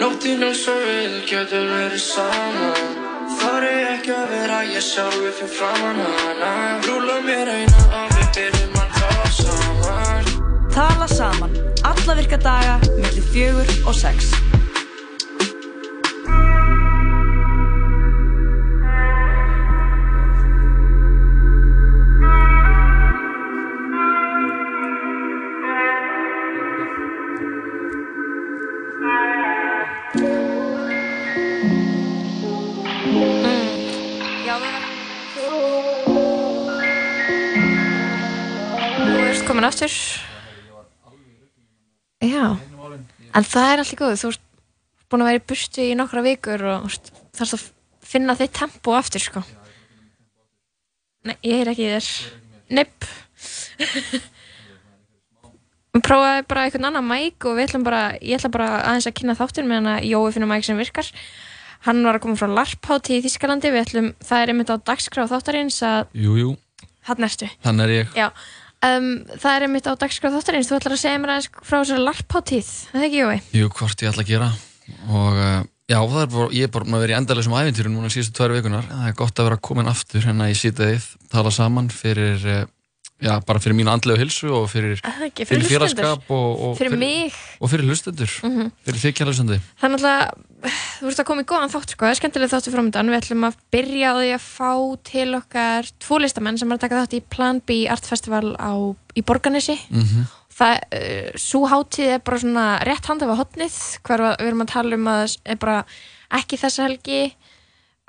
Nóttin eins og við getum verið saman Þar er ekki að vera ég sjálfur fyrir framann hana. Rúla mér eina og við byrjum að tala saman. Tala saman, alla virka daga, millir fjögur og sex. Aftur. Já, en það er allt í góðu. Þú ert búin að vera í burtu í nokkra vikur og þarfst að finna þitt tempo aftur, sko. Nei, ég er ekki í þér. Nepp. Við prófaði bara einhvern annan mæk og við ætlum bara, ég ætla bara aðeins að kynna þáttur með hana Jói finnum mæk sem virkar. Hann var að koma frá LARP-hátti í Þískalandi, við ætlum, það er einmitt á dagskrá þáttarins að, Jú, jú, hann ertu, þannig er ég já. Um, það er einmitt á dagskrá þáttarins, þú ætlar að segja mér aðeins frá þessari LARP-háttíð, það er ekki Jói? Jú, hvort ég ætla að gera. Og uh, já, er ég er bara búin að vera í endalegsum æfintýrum núna síðustu tvær vikunar það er gott að vera komin aftur hérna í sítaðið tala saman fyrir uh, já, bara fyrir mínu andlegu hilsu og fyrir, ekki, fyrir fyrir félagskap og, og Fyrir mig? og fyrir hlustendur. Mhm. fyrir þig kjærlega hlustandi. Það er náttúrulega, þú ert að koma í góðan þátt sko, það er skemmtilega þáttu framöndan, við ætlum að byrja á því að fá til okkar tvo listamenn sem er að taka þátt í Plan B Art Festival á, í Borganesi Mhm. það, uh, svo hátíð er bara svona rétt handað á hotnið, hver við erum að tala um að er ekki þessa helgi. að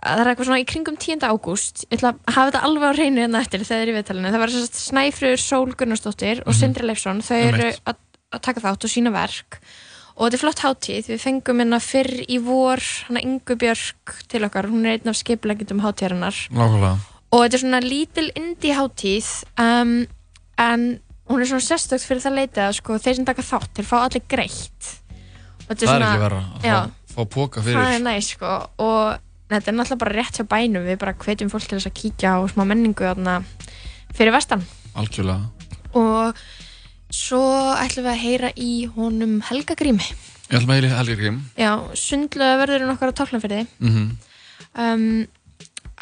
það er eitthvað svona í kringum 10. ágúst. Ég ætla að hafa þetta alveg á hreinu hérna eftir þegar er í viðtalinu, það var þess að Snæfröður Sól Gunnarsdóttir og Sindri Leifsson. Þau eru að, að taka þátt og sína verk. Og þetta er flott hátíð, við fengum hérna fyrr í vor, hana Ingu Björk til okkar, hún er einn af skiplegjendum hátíðarinnar. Og þetta er svona lítil indie hátíð um, en hún er svona sérstökt fyrir það leitið að sko, þeir sem taka þátt, þeir fá allir greitt. Og þetta Það er ekki verra að fá póka fyrir. Það er næst sko. Og þetta er náttúrulega bara rétt hjá bænum. Við bara hvetjum fólk til þess að kíkja á smá menningu þarna fyrir vestan. Algjörlega. Og svo ætlum við að heyra í honum Helga Grími. Ég ætlum að heyri Helgi Grím. Já, sundlega verðurinn okkar á tálnafyrði mm um,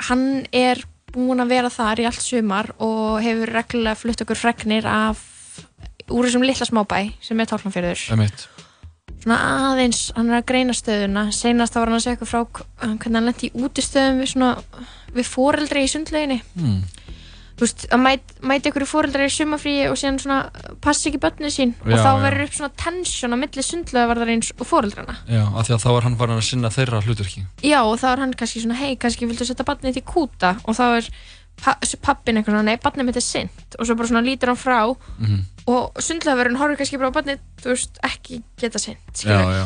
hann er búinn að vera þar í allt sumar og hefur reglulega flutt okkur fregnir af úr þessum litla smábæ sem er tálnafyrður Emitt svona aðeins, hann er að greina stöðuna. Senast þá var hann að segja eitthvað frá uh, hvernig hann lendi í útistöðum við svona við foreldri í sundleginni mm. þú veist, að mæt, mæti ykkur foreldri í sumafríi og síðan svona passi ekki börnið sín. Og Já, þá já. verður upp svona tension á milli sundlegavarðarins og foreldrana. Já, af því að þá er hann farin að sinna þeirra hlutverki. Já og þá er hann kannski svona hei, kannski viltu setja barnið þitt í kúta? Og þá er pappin eitthvað svona, nei, barnið mitt er sint og svo bara svona lítur hann frá Mhm. og sundlegavarðurinn horfir kannski bara á barnið þú veist, ekki geta sint Já, já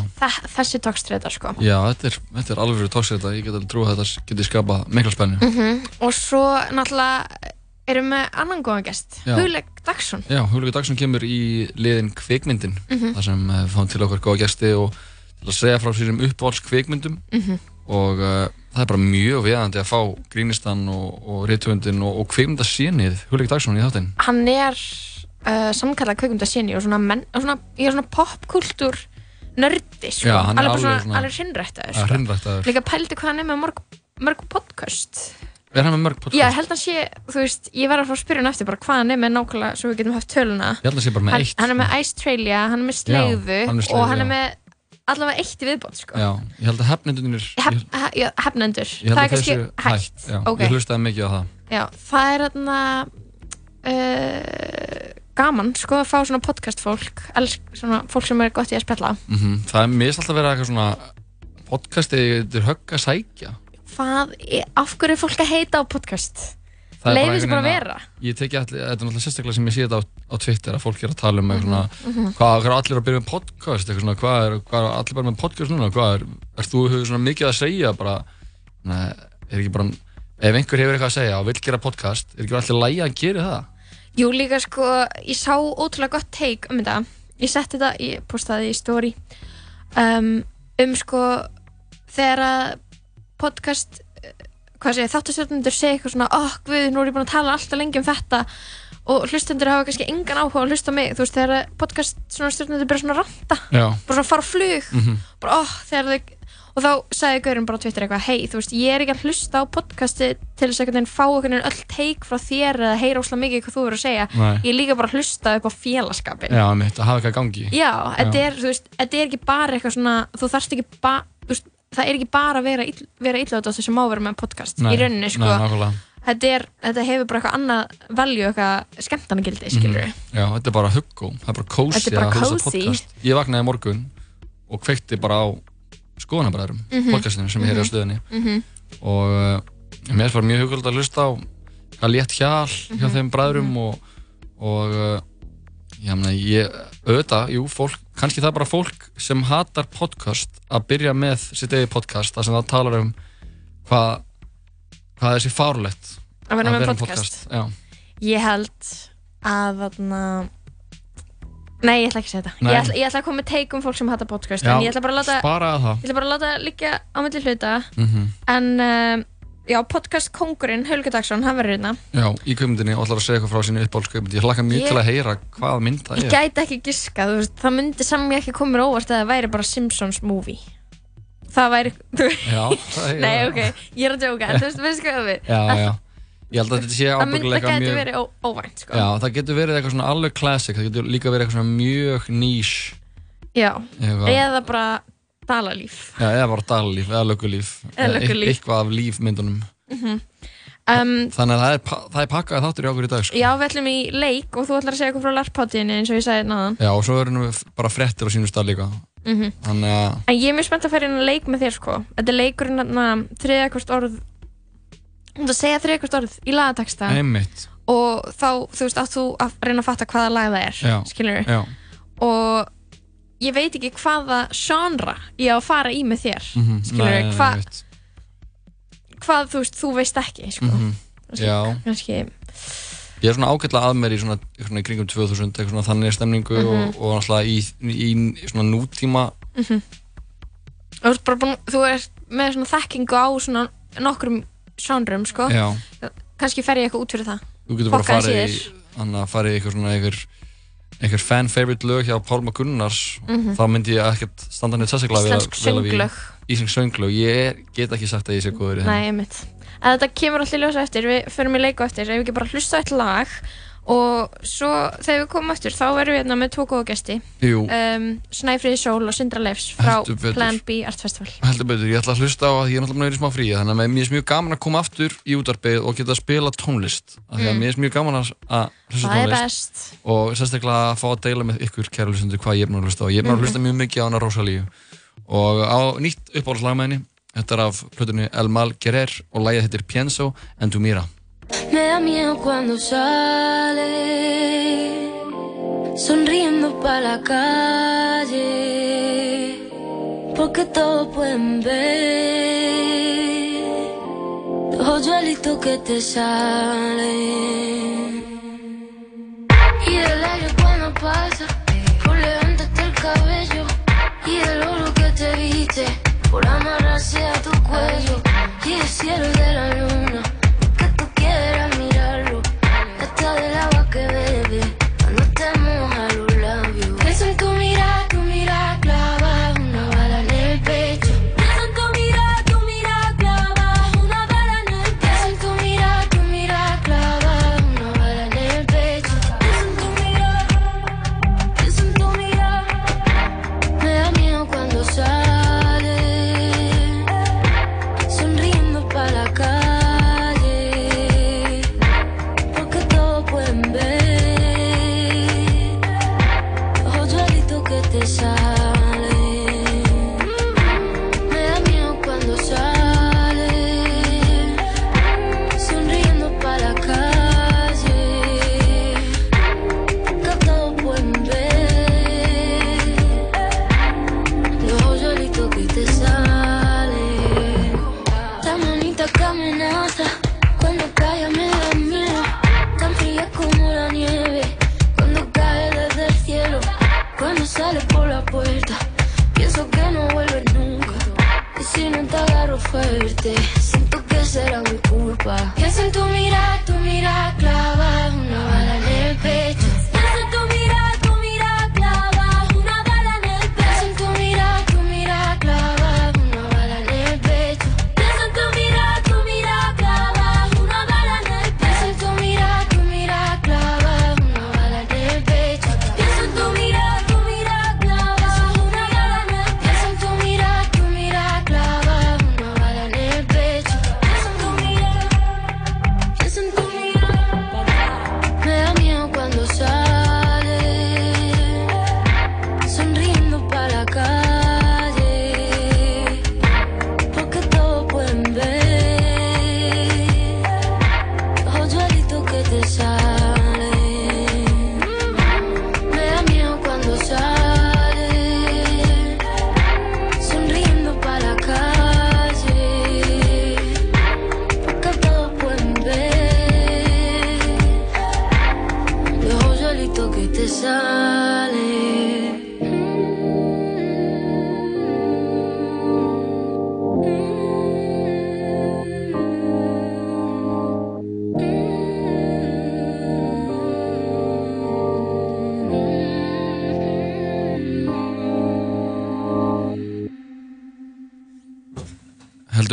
þessi tókstreita sko Já, þetta er, þetta er alveg tóksið þetta, ég get alveg trú að þetta geti skapað mikla spennu. Mhm. og svo náttúrulega erum við með annan góðan gest. Hugleik Dagsson Já, Hugleika Dagsson kemur í liðin kvikmyndin, Mhm. þar sem uh, fáum til okkar góða gesti og til að segja frá sínum uppáhalds kvikmyndum Mhm. Og uh, það er bara mjög viðandi að fá grínistan og, og reytuvöndin og, og kvikmyndasínið Hugleika Dagsson í þáttinn. hann er uh, samkallað kveikmynda sinni og svona, menn, og svona, svona popkultúr nördi sko. Já, hann er alveg, Ja, hreinræktaður. líka pældi hvað hann er með mörg, mörg podcast Er hann með mörg podcast? já, ég held að sé, þú veist, ég var að fá að spyrja hann eftir bara hvað hann er með nákvæmlega svo við getum haft töluna Ég held að sé bara með hann, eitt. hann er með Australia, hann er með slegðu, og hann er með allavega eitt í viðbót sko. Já, ég held að hefnendunir, hefnendur, það er kannski hægt, Já, ok. Ég hlustaði mikið á það. Já, það er þarna uh, gaman sko að fá svona podcast fólk. Svona fólk sem er gott í að spjalla. Mm Það er mist alltaf verið eitthvað svona podcastið þetta högg að sækja. Hvað, af hverju er fólk að heita á podcast? Þessu einhvern bara vera. Ég teki allir, þetta er náttúrulega sérstaklega sem ég sé þetta á, á Twitter að fólk er að tala um eitthvað svona mhm. hvað, er allir að byrja með podcast eitthvað svona, hvað er, hvað er allir bara með podcast núna hvað er, er þú hefur svona mikið að segja bara, neð, er ekki bara ef einhver hefur eitthvað að segja og vill gera podcast er ekki allir lægi að gera það? Jú líka sko, ég sá ótrúlega gott take um þetta. Ég setti þetta, ég postaði í story um, um sko þegar að podcast eh, hvað segir, þáttastjórnendur segja eitthvað svona oh guð, nú er ég búin að tala alltaf lengi um þetta og hlustendur hafa kannski engan áhuga að hlusta mig, þú veist, þegar podcast svona stjórnendur byrja svona ranta Já. bara svona fara flug Mhm. bara, oh, þegar þau og þá sagði Gaurin bara á Twitter eitthvað hei, þú veist, ég er ekki að hlusta á podcasti til þess að einhvern veginn fá einhvern veginn öll teik frá þér eða heyra óslega mikið hvað þú verður að segja Nei. ég er líka bara að hlusta upp á félagskapin Já, mitt, að hafa eitthvað gangi Já, þetta er, þú veist, þetta er ekki bara eitthvað svona, þú þarfst ekki bara, þú veist, það er ekki bara að vera, ill, vera illátt á þessum áverum með podcast Nei, í rauninni, sko. Nei, þetta, er, þetta hefur bara eitthvað annað valju, eitthvað skemmtanagildi, skilur Mhm. Já, þetta er bara huggó, það er bara bara að hlusta podcast. Ég vaknaði morgun og kveikti bara á skoðanabræðurum, Mhm. podcastinu sem ég heyri á stöðinni Mhm. og uh, mér bara mjög hugöld að hlusta á hvað létt hjal hjá Mhm. þeim bræðurum og, og uh, ég meina, ég, auðvitað, jú, fólk, kannski það er bara fólk sem hatar podcast að byrja með sitt eigið podcast, þar sem það talar um hvað hvað er þessi fárlegt Að vera með podcast. Já, Ég held að þarna Nei, ég ætla ekki að segja þetta ég ætla, ég ætla að koma með take um fólk sem hata podcast Já, ég ætla bara að láta. Ég ætla bara að láta liggja á milli hluta Mhm. En um, já, podcast kongurinn Hulga Dagsson, hann verður hérna Já, í kveimundinni og ætlar að segja eitthvað frá sínu uppáhaldskveimund. Ég hlakka mjög Ég- til að heyra hvað mynd það Ég er. gæti ekki giska, veist, það myndi saman ekki koma mér óvart að það væri bara Simpsons movie Það væri, veist Já, það Nei, ok, ég er að djóka, en þú veist, veistu hvað við Já, já. Ég held að þetta sé Það myndi, ábyggilega það mjög... verið óvænt, sko Já, það getur verið eitthvað svona alveg classic, það getur líka verið eitthvað svona mjög niche. Já, Eitthvað. eða bara dalalíf Já, eða bara daglíf, eða löggulíf. Eða löggulíf. Eitthvað af lífmyndunum. mm um, Þannig að það er, það er pakkað þáttur í okkur í dag, sko. Já, við ætlum í leik og þú ætlar að segja eitthvað frá larpáttíðinni eins og ég sagði náðan Já, og svo erum við bara frettir á sínu stað líka. mm Þannig að, En ég er mjög spennt að fara inn að leik með þér sko Þetta er leikurinn þarna þriðja hvort orð Þú að segja þriðja hvort orð í lagateksta einmitt. og þá, þú veist, átt þú að reyna að fatta hvaða lag það er Já. skilur Já. og ég veit ekki hvaða genre ég á að fara í með þér skilur nei, nei, hva, einmitt. Hvað þú veist, þú veist ekki sko. Mhm, Kannski- Já. kannski, Ég er svona ágætlega að mér í svona, svona í kringum 2000, eitthvað svona þannig stemningu Mhm. og, og náttúrulega í, í, svona nútíma mm þú, ert bara búin, þú ert með svona þekkingu á svona nokkrum genrum sko. Já. kannski fer ég eitthvað út fyrir það Þú getur bara Fokkaði farið í, síður. þannig að farið í eitthvað svona einhver, einhver fan favorite lög hjá Pálma Gunnars Mhm. þá myndi ég ekkert standa neitt sérstaklega vel Íslensk vel að því. sönglög. Íslensk sönglög, ég er, get ekki sagt að ég sé góður í þeim Nei, einmitt. En þetta kemur allir ljósa eftir, við förum í leiku eftir, ef við ekki bara hlusta eitt lag og svo þegar við komum eftir þá verðum við hérna með tvo góða gesti. Jú. Um, Snæfríði Sól og Sindra Leifs frá. Plan B Art Festival. Heldur betur, ég ætla að hlusta á að ég er náttúrulega meira í smá fríi þannig að mér er mjög gaman að koma aftur í útvarpið og geta að spila tónlist því að mér er mjög gaman að hlusta á Það er tónlist best. og sérstaklega að fá að deila með ykkur kæra hlustendur hvað ég er búin að hlusta á ég er búin að Mhm. hlusta mjög mikið á hana Rosalíu og á nýtt uppáhaldslag með henni þetta er af hlutunni El Mal Querer og lagið heitir Pienso en tu mira Me da miedo cuando sale sonriendo pa la calle, porque todos pueden ver los hoyuelitos que te salen. Te viste, por amarrarse a tu cuello, y el cielo de la luna que tú quieras mirarlo. Hasta del agua que bebe mi culpa. Pienso en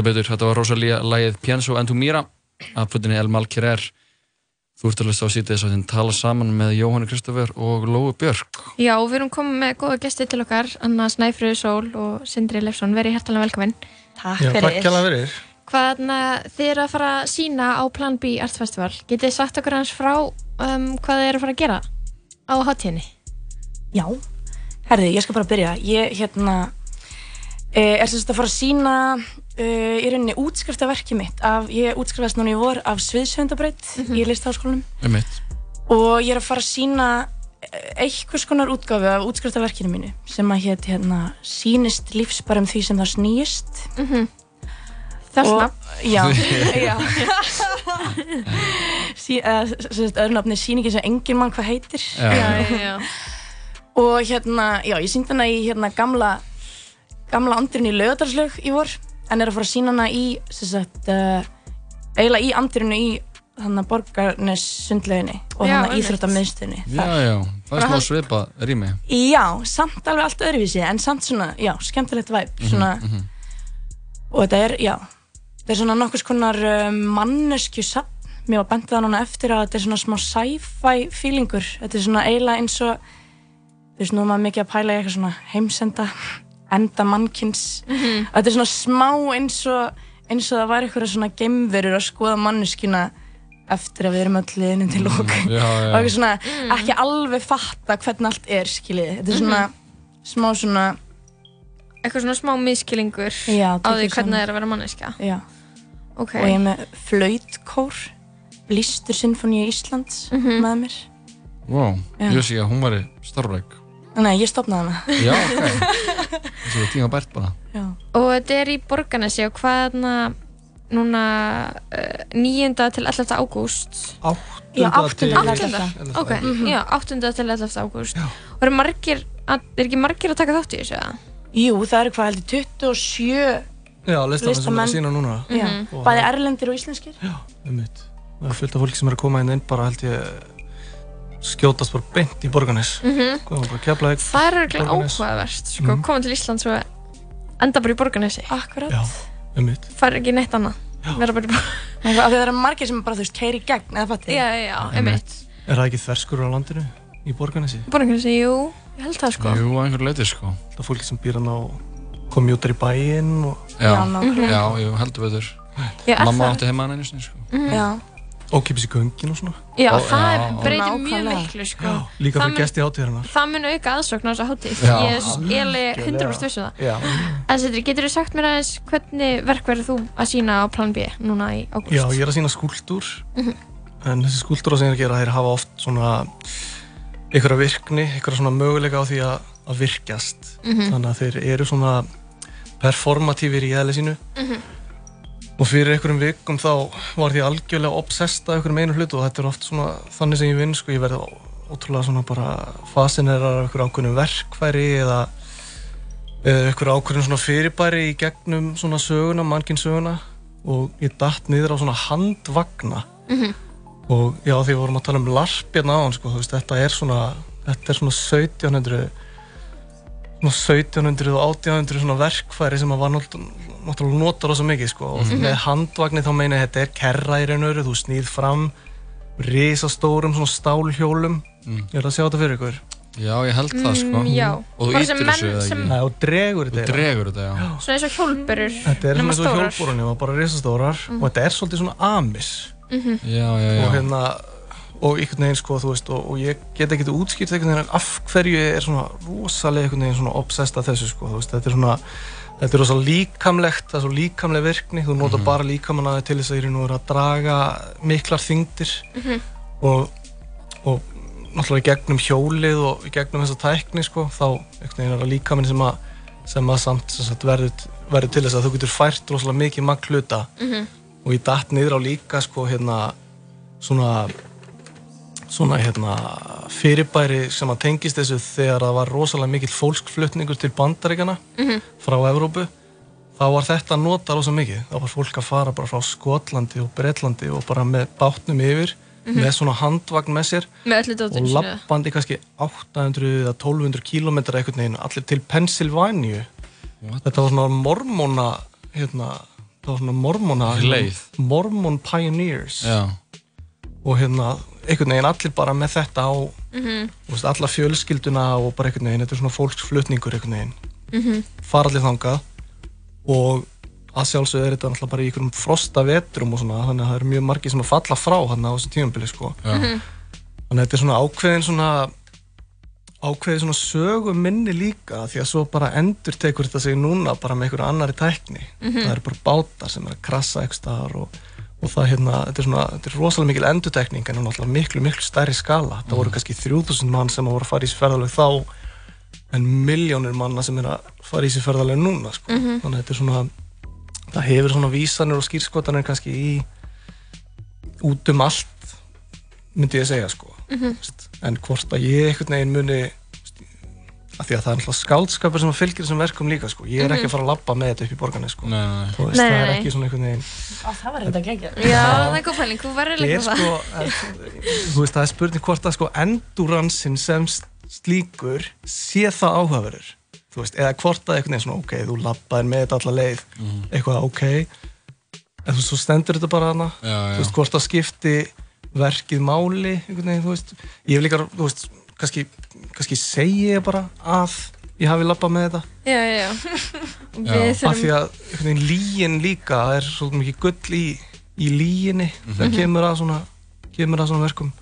heldur betur, þetta var rosalía lagið Pienso en tu mira. Af plötunni El Mal Querer Þú ert að hlusta á sítið þess að þinn tala saman með Jóhanni Kristoffer og Lóu Björk. Já, við erum komið með góða gesti til okkar Anna Snæfröðu Sól og Sindri Leifsson. Verið hærtalega velkominn Takk Já, fyrir. Hvað þið eru að fara að sína á Plan B Art Festival? Getið þið sagt okkur hans frá um, hvað þið eru að fara að gera á hátíðinni? Já, herði, ég skal bara byrja. Ég hérna eh, er sem sagt að fara að sína uh, í rauninni útskriftaverki mitt af, ég útskrifast núna í vor af Sviðsöndabreyt í listháskólanum um mitt og ég er að fara að sína eh, einhvers konar útgáfi af útskriftaverkinu mínu sem að hétt hérna sýnist lífs bara um því sem það snýst Það er Og- snabbt Já, já. Sí, uh, öðru nafni sýningin sem engin mann hvað heitir. Já. Já, já, já og hérna, já, ég síndi hana í hérna gamla gamla andurinn í lögadalslaug í vor en er að fara að sína hana í sem sagt, uh, eiginlega í andurinu í þannig borgarnes sundlauginni og þannig einmitt. íþróttamiðstunni Já, já, það er smá svipa rými. Já, samt alveg allt öðruvísi en samt svona, já, skemmtilegt væp svona, og þetta er, já þetta er svona nokkurs konar um, mannesku safn. Mér var bentið það núna eftir að þetta er svona smá sci-fi feelingur. Þetta er svona eiginlega eins og þú veist, nú er maður mikið að pæla í eitthvað svona heimsenda enda mannkins. Þetta er svona smá eins og eins og það væri eitthvað svona geimverur að skoða manneskuna eftir að við erum öll liðinu til lók Já, já. og eitthvað svona ekki alveg fatta hvernig allt er skiljið, þetta er svona smá svona Eitthvað svona smá miskilingur Já, á því hvernig saman. það er að vera manneska já. Ok, og ég er með flautkór Listur Sinfoníu Íslands með mér. Wow, Já. ég veist ekki að hún var í stórleik Nei, ég stopnaði hana Já, ok Þessi er tíma bært bara já. og þetta er í Borganesi og hvað na, núna uh, 9. til 11. ágúst Já, Áttunda til áttunda. Áttunda? Ellefta. Ok, já, 8. til 11. ágúst og eru margir, er ekki margir að taka þátt í þessu eða? Jú, það eru hvað heldur 27 Já, listamenn sem er að sína núna. já. Og- bæði erlendir og íslenskir um mitt. Það er fullt af fólki sem er að koma inn inn bara held ég skjótast bara beint í Borganes. Mm -hmm. bara kefla ekki. Það er Borgarnes. áhugaverst sko, koma til Íslands og enda bara í Borganesi Akkurat. Já, um fær ekki neitt annað. Vera bara í Borganesi Af því að það eru margir sem bara, þú veist, keiri gegn eða fatti Já, já, einmitt. Er það ekki þverskurur á landinu? Í Borganesi? Borganesi, jú, ég held það sko. Jú, að einhver leiti sko. Það er fólki sem býr hann á komjútar í bæinn og Já, Já, jú, heldur Já, er Mamma átti heima hann einu sinni sko. Já, ókipis í göngin og svona. Já, Ó, það já. breytir mjög Nákvæmlega. miklu sko Líka Það fyrir mun- gesti hátíðarinnar. Það mun auka aðsókn á þessu hátíð Já. Ég er eiginlega 100% vissu það Já. En Sindri, getur þú sagt mér aðeins hvernig verk verður þú að sína á plan B núna í ágúst? Já, ég er að sína skúltúr en þessi skúltúra sem ég er að gera þeir hafa oft svona einhverja virkni, einhverja svona möguleika á því að, að virkjast þannig að þeir eru svona performatífir í eðli sínu og fyrir einhverjum vikum þá var því algjörlega obsessed af einhverjum einu hlutu og þetta er oft svona þannig sem ég vinn sko, ég verði ótrúlega svona bara fasinerar af einhverju ákveðnum verkfæri eða eða einhverju ákveðnum svona fyrirbæri í gegnum svona söguna, mannkinn söguna. Og ég datt niður á svona handvagna. Og já því vorum að tala um larp hérna á hann sko, veist, þetta er svona þetta er svona 1700 svona 1700 og 1800 svona verkfæri sem að var náttúrulega notar rosa mikið sko. Og með handvagni þá meina ég þetta er kerra í raun og veru, þú snýð fram risastórum svona stálhjólum. Ég er að sjá þetta fyrir ykkur. Já, ég held það sko. Mm, já. Og þú menn þessu eða ekki? Nei, og dregur þetta eiginlega. dregur þetta, já. Svona eins og hjólburur Þetta er svona eins og stórar. hjólbúrunni og bara risastórar. Og þetta er svolítið svona amis. Já, já, já. Og hérna og einhvern veginn sko þú veist og, og ég get ekki útskýrt einhvern veginn af hverju ég er svona rosalega einhvern veginn svona obsessed af þessu sko þú veist þetta er svona þetta er rosa líkamlegt það er svo líkamleg virkni þú notar bara líkamanna til þess að ég er nú að draga miklar þyngdir og, og náttúrulega í gegnum hjólið og í gegnum þessa tækni sko þá einhvern veginn er það líkaminn sem að sem að samt sem sagt, verður, verður til þess að þú getur fært rosalega mikið magn hluta og ég datt niður á líka sko hérna svona svona hérna fyrirbæri sem að tengist þessu þegar það var rosalega mikill fólksflutningur til bandaríkjana frá Evrópu þá var þetta að nota rosa mikið. Þá var fólk að fara bara frá Skotlandi og Bretlandi og bara með bátnum yfir með svona handvagn með sér Með og lappandi kannski 800 eða 1200 kilometra einhvern veginn allir til Pennsylvania What? þetta var svona mormóna hérna, það var svona mormona Leið. mormon pioneers. Já, og hérna einhvern veginn allir bara með þetta á Mhm. þú veist, alla fjölskylduna og bara einhvern veginn, þetta er svona fólksflutningur einhvern veginn Mhm. fara allir þangað og að sjálfsögðu er þetta náttúrulega bara í einhverjum frosta vetrum og svona, þannig að það eru mjög margir sem að falla frá hann á þessu tímabili sko. Já. Mhm. þannig að þetta er svona ákveðin svona ákveðin svona sögu minni líka því að svo bara endur tekur þetta sig núna bara með einhverju annari tækni Mhm. það eru bara bátar sem er að krassa eitthvað og, og það hérna, þetta er svona þetta er rosalega mikil endurtekning en náttúrulega miklu, miklu stærri skala það voru kannski 3000 mann sem voru að fara í sér ferðalög þá en miljónir manna sem er að fara í sér ferðalög núna sko. Mhm. þannig að þetta er svona það hefur svona vísanir og skýrskotanir kannski í út um allt myndi ég segja sko Mhm. Veist, en hvort að ég einhvern veginn muni af því að það er náttúrulega skáldskapur sem að fylgir þessum verkum líka sko. Ég er ekki að fara að labba með þetta upp í borgarni sko. Nei, nei, nei. Þú veist, Nei, það er nei. ekki svona einhvern veginn Á, það var þetta geggjað. Já, það er góð pæling, þú verður líka er það sko, þú veist, það er spurning hvort að sko enduransin sem slíkur sé það áhugaverður. Þú veist, eða hvort að einhvern veginn svona ok, þú labbaðir með þetta alla leið. Eitthvað ok. En þú veist, stendur þetta bara hana Já, já. þú veist, hvort það skipti verkið máli einhvern veginn, þú veist. Ég hef líka, þú veist, kannski, kannski segi ég bara að ég hafi labbað með þetta. Já, já, já. Já. Af því að lígin líka það er svolítið mikið gull í, í líginni Mhm. þegar kemur að svona kemur að svona verkum.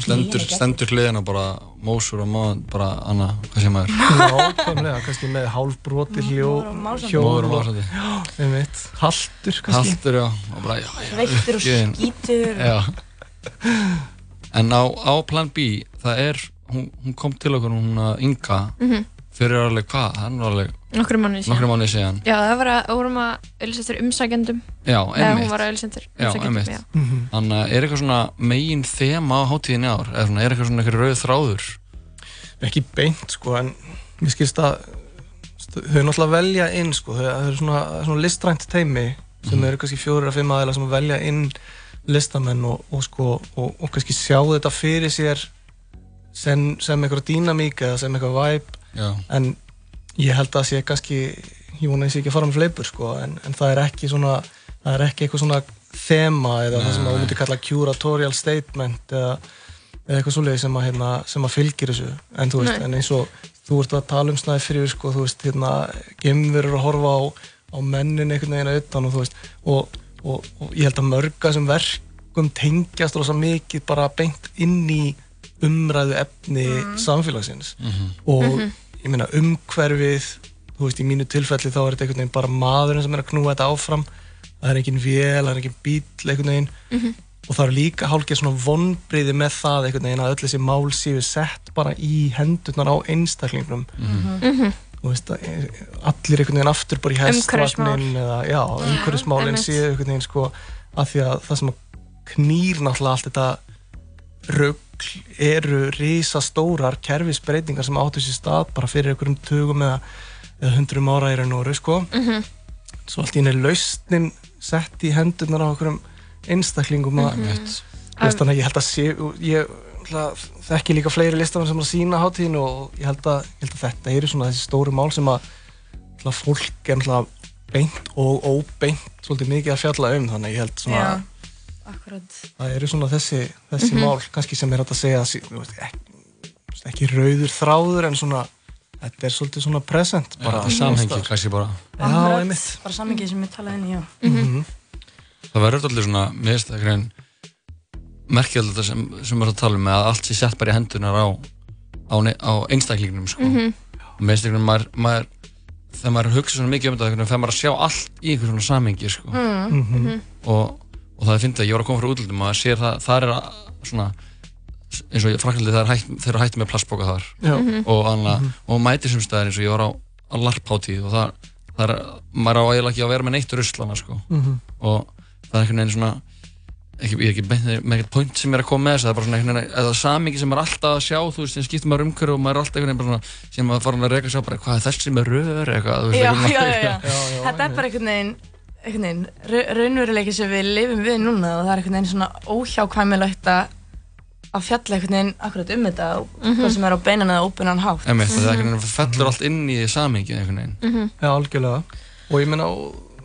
Stendur, stendur hliðina bara mósur og maður bara Anna, hvað sé maður? nákvæmlega, kannski með hálfbroti hljó, Móður og másandi. másandi. Einmitt, haltur kannski. Haltur, já, og bara, já, já Veittur og skítur. Já En á, á plan B, það er hún, hún kom til okkur, hún að Inga Mhm. fyrir alveg hvað, er nú alveg Nokkru mánuði síðan. Síðan. Já, það var að, vorum að auðlisendur umsækjendum. Já, Eða hún einmitt. var að auðlisendur Já, einmitt. Mhm. Þannig að er eitthvað svona megin þema á hátíðinni í ár? Eða svona, er eitthvað svona eitthvað rauð þráður? Ekki beint sko en mér skilst að þau náttúrulega velja inn sko. Þau eru svona, svona listrænt teimi sem eru kannski fjórir að fimm aðeila sem velja inn listamenn og, og sko og, og kannski sjá þetta fyrir sér sem, sem eitthvað dýnamík eða sem eitthvað væp Já, en ég held að sé kannski ég vona að ég sé ekki að fara með fleipur sko en, en það er ekki svona það er ekki eitthvað svona þema eða það sem að þú myndir kalla curatorial statement eða, eða eitthvað svoleiði sem að, hérna, sem að fylgir þessu. En þú veist, Nei. en eins og þú ert að tala um snæði fyrir sko, þú veist, hérna gemverur að horfa á, á mennin einhvern veginn að utan og þú veist og, og, og ég held að mörga sem verkum tengjast rosa mikið bara beint inn í umræðu efni samfélagsins. Og ég meina umhverfið þú veist í mínu tilfelli þá er þetta einhvern veginn bara maðurinn sem er að knúa þetta áfram. Það er engin vél, það er engin bíl einhvern veginn. Og það er líka hálfgeð svona vonbriði með það einhvern veginn að öll þessi mál séu sett bara í hendurnar á einstaklingnum þú veist allir einhvern veginn aftur bara í hestvagnin eða já, umhverfismálin einmitt. séu einhvern veginn sko að því að það sem að knýr náttúrulega allt þetta rugl eru risastórar kerfisbreytingar sem áttu sér stað bara fyrir einhverjum tugum eða, eða hundrum ára í raun og veru sko Mhm. svo allt í henni lausnin sett í hendurnar á einhverjum einstaklingum að Mhm. Veist, þannig að ég held að sé ég ætla, þekki líka fleiri listafann sem er að sína hátíðinu og ég held að, ég held að þetta eru svona þessi stóru mál sem að fólk er náttúrulega beint og óbeint svolítið mikið að fjalla um þannig ég held svona Já, akkurat. það eru svona þessi, þessi Mhm. mál kannski sem er hægt að segja veist, ekki, þú veist, ekki rauður þráður en svona þetta er svolítið svona present bara bara samhengi kannski bara Já, einmitt Bara sammingið sem við talaði inn í, já. Mhm. Það verður allir svona, mér finnst það eitthvað merkjöld þetta sem, sem við erum að tala um með að allt sé sett bara í hendunar á, á, á einstaklingnum sko. Mhm. og mér finnst eitthvað maður, maður þegar maður hugsa svona mikið um þetta þegar maður að sjá allt í einhver svona samhengi sko. Mhm. og, og það er fyndið að ég var að koma frá útlöndum og sér það, það er að, svona eins og er hætt, þeir eru hætti með plastboka þar Já. og, anna, og mæti sem staðar eins og ég var á, á larpháttíð og það, það er, maður á eiginlega ekki að vera með neitt ruslana sko. Mhm. og það er einhvern veginn svona ekki, ég er ekki beint með eitthvað point sem er að koma með þess það er bara svona einhvern veginn, eða samingi sem maður er alltaf að sjá þú veist, sem skiptir maður umhverju og maður er alltaf einhvern veginn bara svona, sem maður fara að reyka að sjá bara hvað er þessi með rör? Eitthvað, þú veist, Já, einhvern já, já, já. Þetta er bara einhvern veginn, einhvern veginn, ra- raunveruleiki sem við lifum við núna og það er einhvern veginn svona óhjákvæmilegt að að fjalla einhvern veginn akkurat um þetta og hvað sem er á beinan eða óbeinan hátt. Það er einhvern veginn fellur allt inn í samingi einhvern veginn. Já, algjörlega. Og ég meina,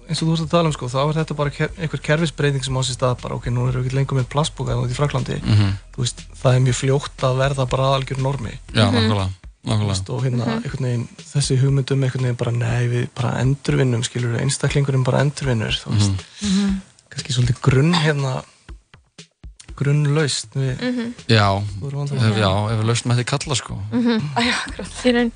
eins og þú ert að tala um sko, þá er þetta bara ker einhver kerfisbreyting sem á sér stað bara, ok, nú erum við ekki lengur með plastboka út í Fraklandi, Mhm. þú veist, það er mjög fljótt að verða bara algjör normi Já, nákvæmlega, nákvæmlega. Veist, og hérna, einhvern veginn, þessi hugmyndum einhvern veginn bara, nei, við bara endurvinnum skilur, einstaklingurinn bara endurvinnur þú veist, Mhm. kannski svolítið grunn hérna grunnlaust við. Já, Þú erum vandamál. ef, já, ef við laustum að því kalla sko Mhm. Í raun.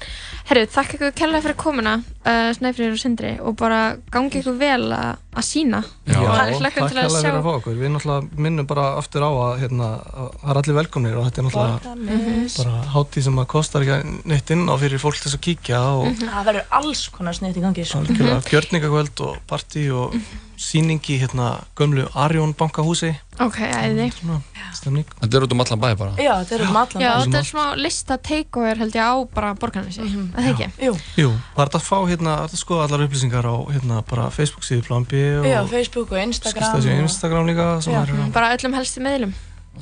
Herru, þakka ykkur kærlega fyrir komuna uh, Snæfriður og Sindri og bara gangi ykkur vel að að sína Já, og takk hlökkum til að sjá. Við náttúrulega minnum bara aftur á að hérna, að það er allir velkomnir og þetta er náttúrulega Borgarnes. bara hátíð sem að kostar ekki neitt inn á fyrir fólk til þess að kíkja og Það verður alls konar sniðt í gangi sko. algjörlega. Gjörningakvöld og partí og síning í hérna gömlu Arjón bankahúsi. Ok, æði. Svona stemning. Þetta er út um allan bæ bara? Já, þetta er um allan Já, bæ. þetta er smá lista takeover held ég á bara borgarnesi, mm -hmm. það ekki? Jú, Jú, það er að fá hérna, það er að skoða allar upplýsingar á hérna bara Facebook síðu Plan B og Já, Facebook og Instagram skilst þessi og- Instagram líka sem Já. er Bara öllum helstu meðlum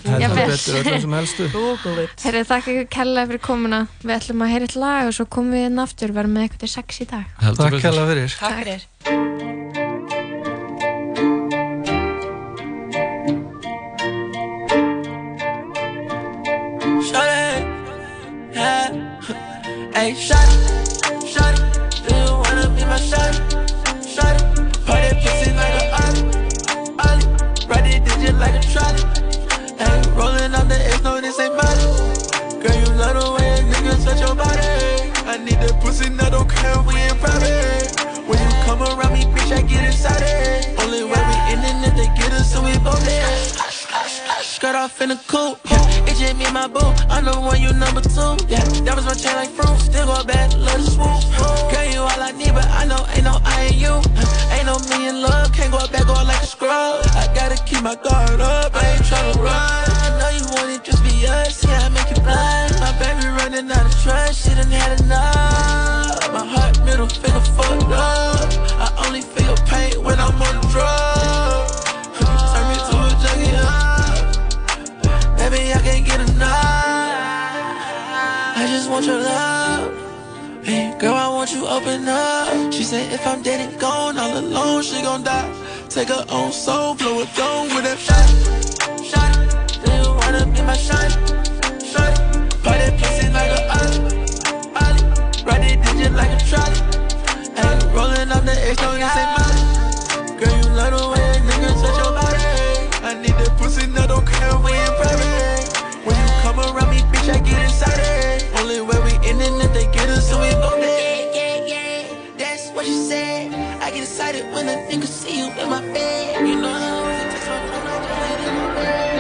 heldur betur öllum sem helstu. Google it. Herri, þakka ykkur kærlega fyrir komuna. Við ætlum að heyra eitt lag og svo komum við inn aftur. Verðum með eitthvað til sex í dag. Heldur Takk hérlega fyrir. Takk fyrir. Shawty, yeah. Hey, shawty, shawty, do you pussy, now don't care if we in private. When you come around me, bitch, I get excited. Only way we ending if they get us, so we both dead. Skirt off in the coupe, yeah. It's just me and my boo. I'm the one, you number two, yeah. That was my chain like fruit. Still go back, love the swoop. Girl, you all I need, but I know ain't no I ain't you. Ain't no me in love, can't go back, go like a scrub. I gotta keep my guard up, I ain't tryna run. I know you want it, just be us, yeah, I want your love. Hey, girl, I want you open up. She said if I'm dead and gone, all alone, she gon' die. Take her own soul, blow it down with that shot. Shot. Do you wanna be my shot? Shot. That pussy like a ollie. Ollie. Ride it digit like a trolley. Hey, rolling up the X, no, this ain't Molly. Girl, you love the way a nigga touch your body. I need that pussy, now don't care we in private. When come around me, bitch, I get excited. Only way we ending if they get us, so we go there. Yeah, yeah, yeah, that's what she said. I get excited when a nigga see you in my bed. You know how I text my phone, I just it in my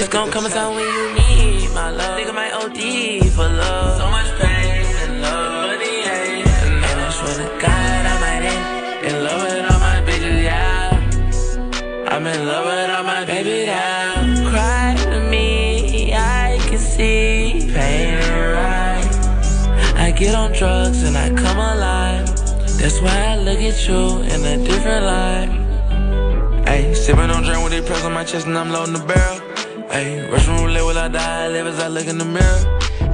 It's gonna come a time when you need my love. Nigga might OD for love. So much pain and love. Money, hate, and I swear to God, I might end in love with all my bitches, yeah. I'm in love with all my baby now. Cry to me, I can see pain and right. I get on drugs and I come alive. That's why I look at you in a different light. Ayy, sipping on drink with the press on my chest and I'm loading the barrel. Ayy, Russian roulette will I die? Live as I look in the mirror.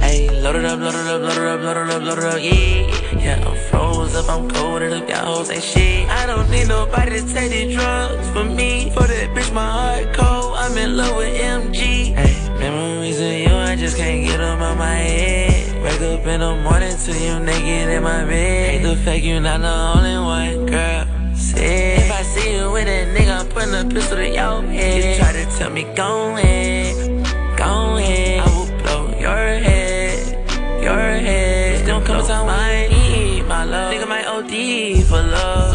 Ayy, load it up, load it up, load it up, load it up, load it up, yeah. Yeah, I'm froze up, I'm coated up, y'all hoes ain't shit. I don't need nobody to take these drugs for me. For that bitch, my heart cold. I'm in love with MG. Ayy, memories of you, I just can't get them out my head. Wake up in the morning to you naked in my bed. Hate the fact you not the only one, girl. Say, you with that nigga, putting a pistol to your head. You try to tell me, go ahead, go ahead. I will blow your head, your head. Don't come tell my my love. Nigga, my OD for love.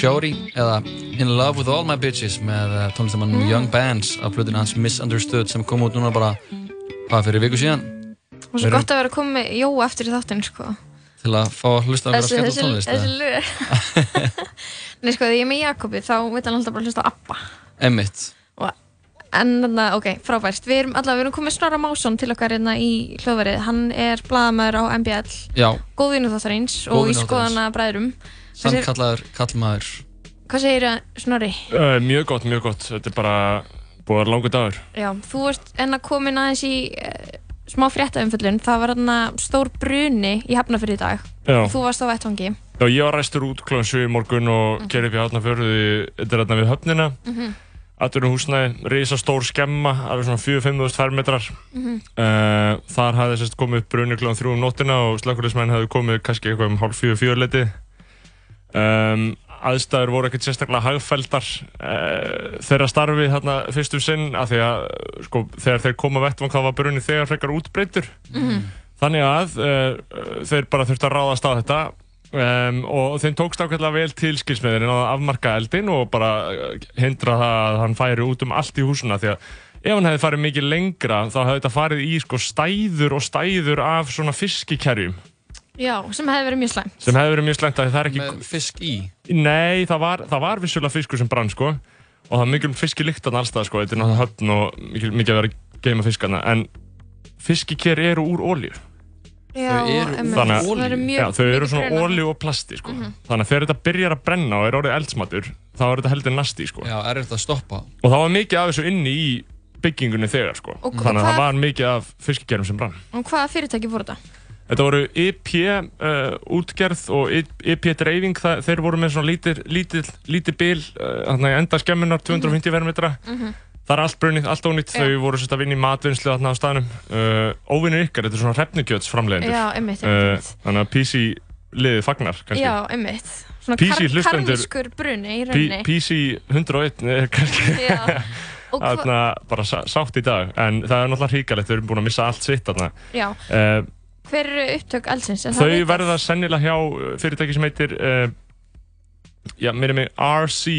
Shorty eða In Love With All My Bitches með uh, tónlistamannum Young Bands af plötinu hans Misunderstood sem kom út núna bara hvað fyrir viku síðan Og svo Við erum- gott að vera að koma með Jóa eftir þáttinn, sko. til að fá að hlusta að vera skemmt á tónlist þessi lög. Nei, sko, þegar ég er með Jakobi, þá veit hann alltaf bara að hlusta á Abba. Emmitt en þarna, ok, frábært. Við erum allavega, við erum komið Snorra Másson til okkar hérna í hljóðverið. Hann er blaðamæður á MBL, Já, góðvinu þáttarins og í skoðana bræðurum. Sann kallaður kallmaður Hvað segir Snorri? Uh, mjög gott, mjög gott. Þetta er bara búið að vera langur dagur. Já, þú ert enn að komin aðeins í uh, smá fréttaumföllun. Það var þarna stór bruni í Hafnarfyrði í dag. Já. Þú varst á vettvangi. Já, ég var ræstur út kl. 7 í morgun og mm. gerði upp í hátnafjörðu, þetta er hérna við höfnina. Mm Mhm. Aturinn húsnæði, risa stór skemma, alveg svona 4-5 fermetrar. Mhm. Uh, þar hafði sérst komið upp brunni kl. 3 um nóttina og slökkulismenn hafði komið kannski eitthvað um hálf 4-4 leti. Um, aðstæður voru ekkert sérstaklega hagfældar uh, þeirra starfi þarna fyrstum sinn af því að sko, þegar þeir koma vettvang þá var brunni þegar frekar útbreytur. Mhm. Þannig að uh, þeir bara þurftu að ráðast á þetta um, og þeim tókst ákveðlega vel til skilsmiðin að afmarka eldin og bara uh, hindra það að hann færi út um allt í húsuna því að ef hann hefði farið mikið lengra þá hefði þetta farið í sko stæður og stæður af svona fiskikerjum Já, sem hefði verið mjög slæmt. sem hefði verið mjög slengt að það er ekki... með fisk í Nei, það var, það var vissulega fiskur sem brann sko og það var mikil fiskilíktan allstað sko, þetta er náttúrulega höfn og mikil, mikið að vera að geima fiskana en fiskiker eru úr ólíu Já. Þannig að- Það eru mjög Já, þau eru svona ólíu og plasti sko. Þannig að þegar þetta byrjar að brenna og er orðið eldsmatur þá er þetta heldur nasti sko. Já, er þetta að stoppa og það var mikið af þessu inni í byggingunni þegar sko. Og þannig að það var mikið af fiskigerum sem brann Og hvaða fyrirtæki voru þetta? Þetta voru EP uh, útgerð og EP dreifing. Það, þeir voru með svona lítir, lítir, lítir bil uh, enda skemmunar 250 verðmetra það er allt brunnið, allt ónýtt. Þau voru sérst að vinna í matvinnslu þarna á staðnum. Uh, óvinnur ykkar, þetta er svona hrefnugjöts framleiðendur Já, einmitt, uh, einmitt. þannig að PC liðið fagnar kannski. Já, einmitt. Svona PC kar karmískur bruni í rauninni. PC 101 er kannski. Já. Hva, þarna bara sá- sátt í dag. En það er náttúrulega hríkalegt, þau eru búin að missa allt sitt þarna. Já, uh, hver eru upptök eldsins? Er Þau verða sennilega hjá uh, fyrirtæki sem heitir uh, já, mér er mig RC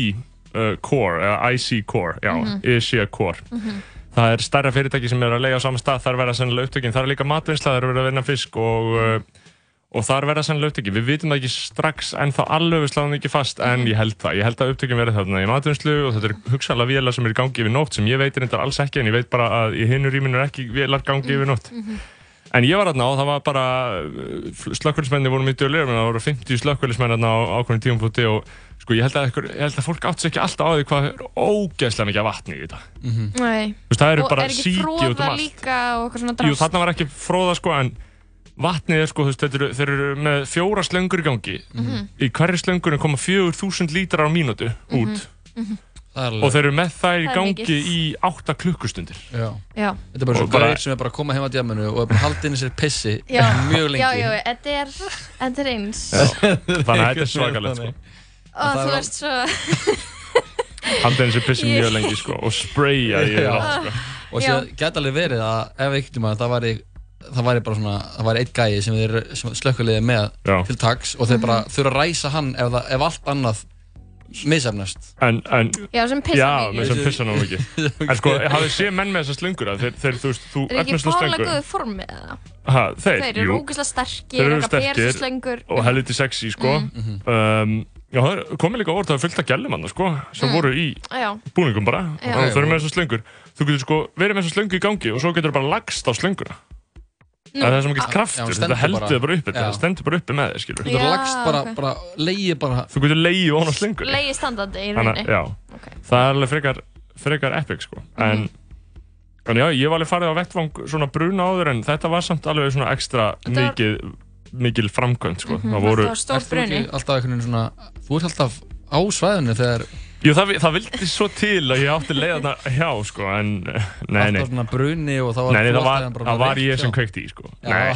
uh, Core, eða IC Core já, Mhm. Asia Core. Það er stærra fyrirtæki sem er að leiða á sama stað þar verða sennilega upptökin, þar er líka matvinnsla þar verða að vinna fisk og uh, og þar verða sennilega upptökin, við vitum það ekki strax en þá alveg við sláðum ekki fast en ég held það, ég held að upptökin verði þarna í matvinnslu og þetta er hugsaðlega vélar sem er í gangi yfir nótt sem ég veit reyndar alls ekki en ég veit bara að í hinu rýminu er ekki vélar gangi yfir nótt En ég var þarna og það var bara, slökkvöldismenni voru mjög dölir, það voru 50 slökkvöldismenn þarna á ákveðin tímafúti og sko ég held að, ykkur, ég held að fólk átt sér ekki alltaf á því hvað er ógeðslega mikið vatni í þetta. Nei. Þú veist, það eru Og bara er ekki síki út um fróða allt. líka og eitthvað svona Jú, drast? þarna var ekki fróða sko, en vatnið er sko, þú veist, þeir eru, þeir eru með fjóra slöngur í gangi. Mhm. Í hverju slöngunum koma 4000 lítrar á mínútu út Það er og alveg þeir eru með þær í Það gangi mikið. í 8 klukkustundir. Já Já. Þetta er bara Og svo bara- gæðir sem er bara að koma heim að djamunu og er bara haldið inn í sér pissi Já, mjög lengi já, já, þetta er, þetta er eins. Þannig að þetta er svakalegt sko. Og það þú veist svo, Handið þessi pissi Ég- mjög lengi sko og spraya í allt sko. og sér geta alveg verið að ef ekkert um að það væri það væri bara svona, það væri eitt gæi sem þeir sem slökkuliði með Já. til taks og þeir bara þurfa að ræsa hann ef, það, ef allt annað misefnast En, en já, sem pissa Já, mikið. sem pissa ná mikið En sko, hafið séð menn með þessar slöngur að þeir, þeir, þú veist, þú Er ekki efnast með fálega slöngur góðu formi eða? ha, Þeir, Þeir eru jú, ógeðslega sterkir, Þeir eru eitthvað sterkir persuslöngur. og helviti sexy, sko Mhm. um, Já, það er komið líka orð, það er fullt af gælum hann, sko sem Mm. voru í Já, búningum bara Já. og þeir eru með þessar slöngur Þú getur sko verið með þessar slöngu í gangi og svo getur bara lagst á slönguna Það er svo mikill á- kraftur, þetta heldur bara- þið bara uppi þetta stendur bara uppi með þér, skilur þú getur lagst bara, bara leiði bara Þú getur leiði ofan á slöngunni leiði standandi í rauninni. já, það er alveg frekar, frekar epic sko. en, en já, ég var alveg farið á vettvang svona bruna áður en þetta var samt alveg svona ekstra mikið mikil framkvæmt sko. það Það voru, var stór bruni. þú ert alltaf á svæðinu þegar jú, það, það vildi svo til að ég átti leið þarna hjá sko, en eh, nei, nei, alltaf svona bruni og þá var nei, nei það var, alltaf bara það var ég sem kveikti í sko. Já. nei,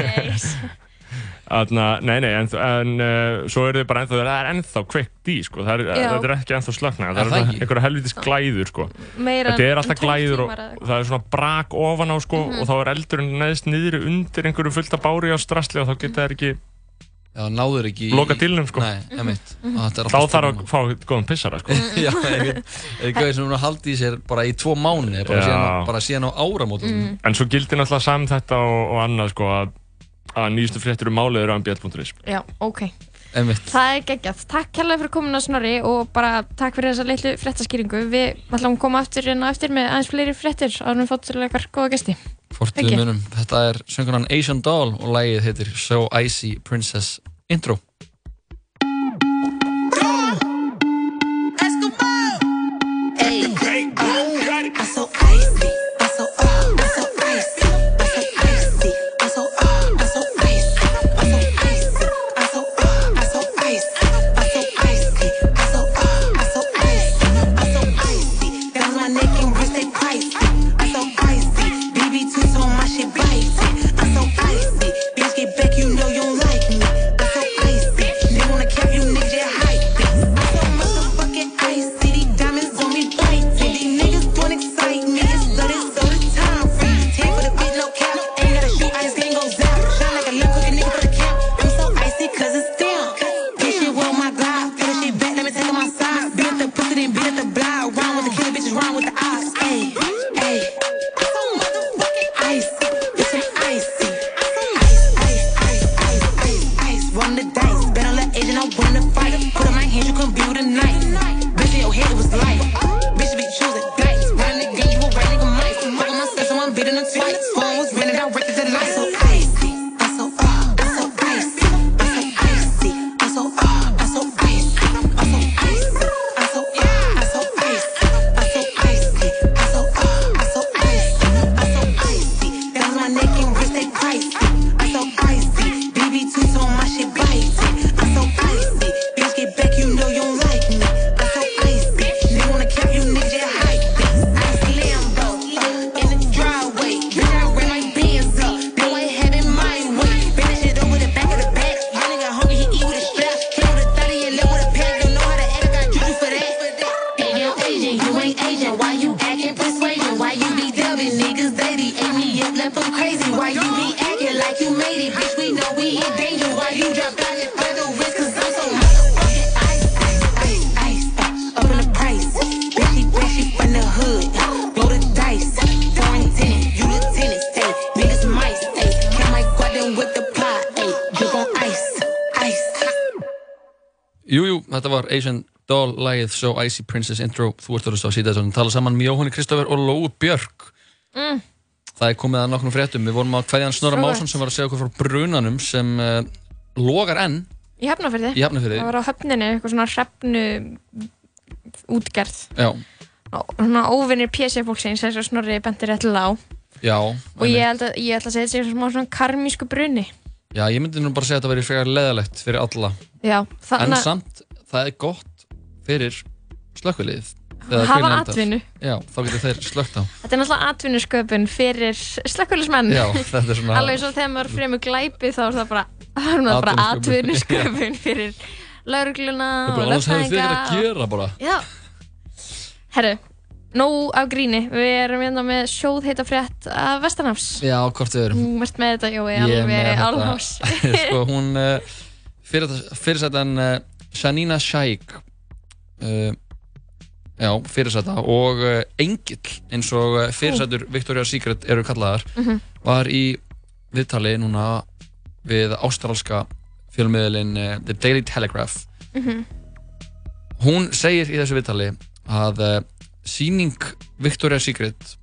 Nei. Þarna, nei, nei, en, en uh, svo er þið bara ennþá, það er ennþá kveikt í sko. það er, þetta er ekki ennþá slöknað Er það er það ekki? einhverja helvitis glæður sko. Meira Þetta er en alltaf 12 glæður og tímar eða eitthvað. það er svona brak ofan á sko Mhm. og þá er eldurinn neðst niðri undir einhverju fullt af bári á strasli og þá geta þær ekki Já, náður ekki í- loka dílnum sko. Nei, emitt Þá þarf að fá góðan pissara sko. Já, einhvern Eða gauði sem hún haldi í sér bara í tvo mánu bara, Já. síðan, á- bara síðan á áramótum Mm. En svo gildir náttúrulega saman þetta og, og annað sko að, að nýjustu fréttir um málið eru á mbl.is Já, ok. Einmitt. Það er geggjað. Takk kærlega fyrir komuna Snorri og bara takk fyrir þessa litlu fréttaskýringu. Við ætlum að koma aftur inn á eftir með aðeins fleiri fréttir en við fóttum til við munum. Þetta er söngunan Asian Doll og lagið heitir So Icy Princess Intro you made it? Bitch, we know we in danger. Why you dropped out and spread the risk? Cause I'm so motherfucking ice, ice, ice, ice. Up in the price. Bitch, she, bitch, she from the hood. Blow the dice. Foreign tenant, you lieutenant. Hey, niggas mice. Hey, can out there with the plot? Hey, drip on ice, ice. Jú, jú, þetta var Asian Doll lagið So Icy Princess Intro Þú ert orðist á síðan að tala saman með Jóhanni Kristoffer og Lóu Björk Mm. Það er komið að nokkrum fréttum Við vorum kveðja hann Snorra. Másson sem var að segja okkur frá brunanum sem uh, logar enn Í Hafnarfirði. Í Hafnarfirði. Það var á höfninni, eitthvað svona hrefnu útgerð. Já, Og svona óvinnir PC fólksins, þess að Snorri bentir réttilega á. já, Og ég að, ég ætla að segja þetta sem svona karmísku bruni. já Ég myndi nú bara segja að þetta verið frekar leðalegt fyrir alla Já, En þannig að samt, það er gott fyrir slökkvilið Hafa atvinnu. Já, þá getur þeir slökkt á þetta er náttúrulega atvinnusköpun fyrir er svona Alveg svo þegar maður fremur glæpi þá er það bara, það er bara Atvinnusköpun. fyrir laurugluna Það er og bara annars hefur þið lögfræðinga. verið að gera bara. Herru, nóg af gríni. Við erum hérna með sjóð heita frétt af Vestanafs. Já, hvort við erum Þú ert með þetta, Jói, er alveg alvás. sko, hún fyrir, fyrirsættan uh, Shanina Shaikh uh, já, fyrirsætta og uh, Engill eins og uh, fyrirsættur Victoria's Secret eru kallaðar Mhm. var í viðtali núna við ástralska fjölmiðlinn uh, The Daily Telegraph Mhm. hún segir í þessu viðtali að uh, síning Victoria's Secret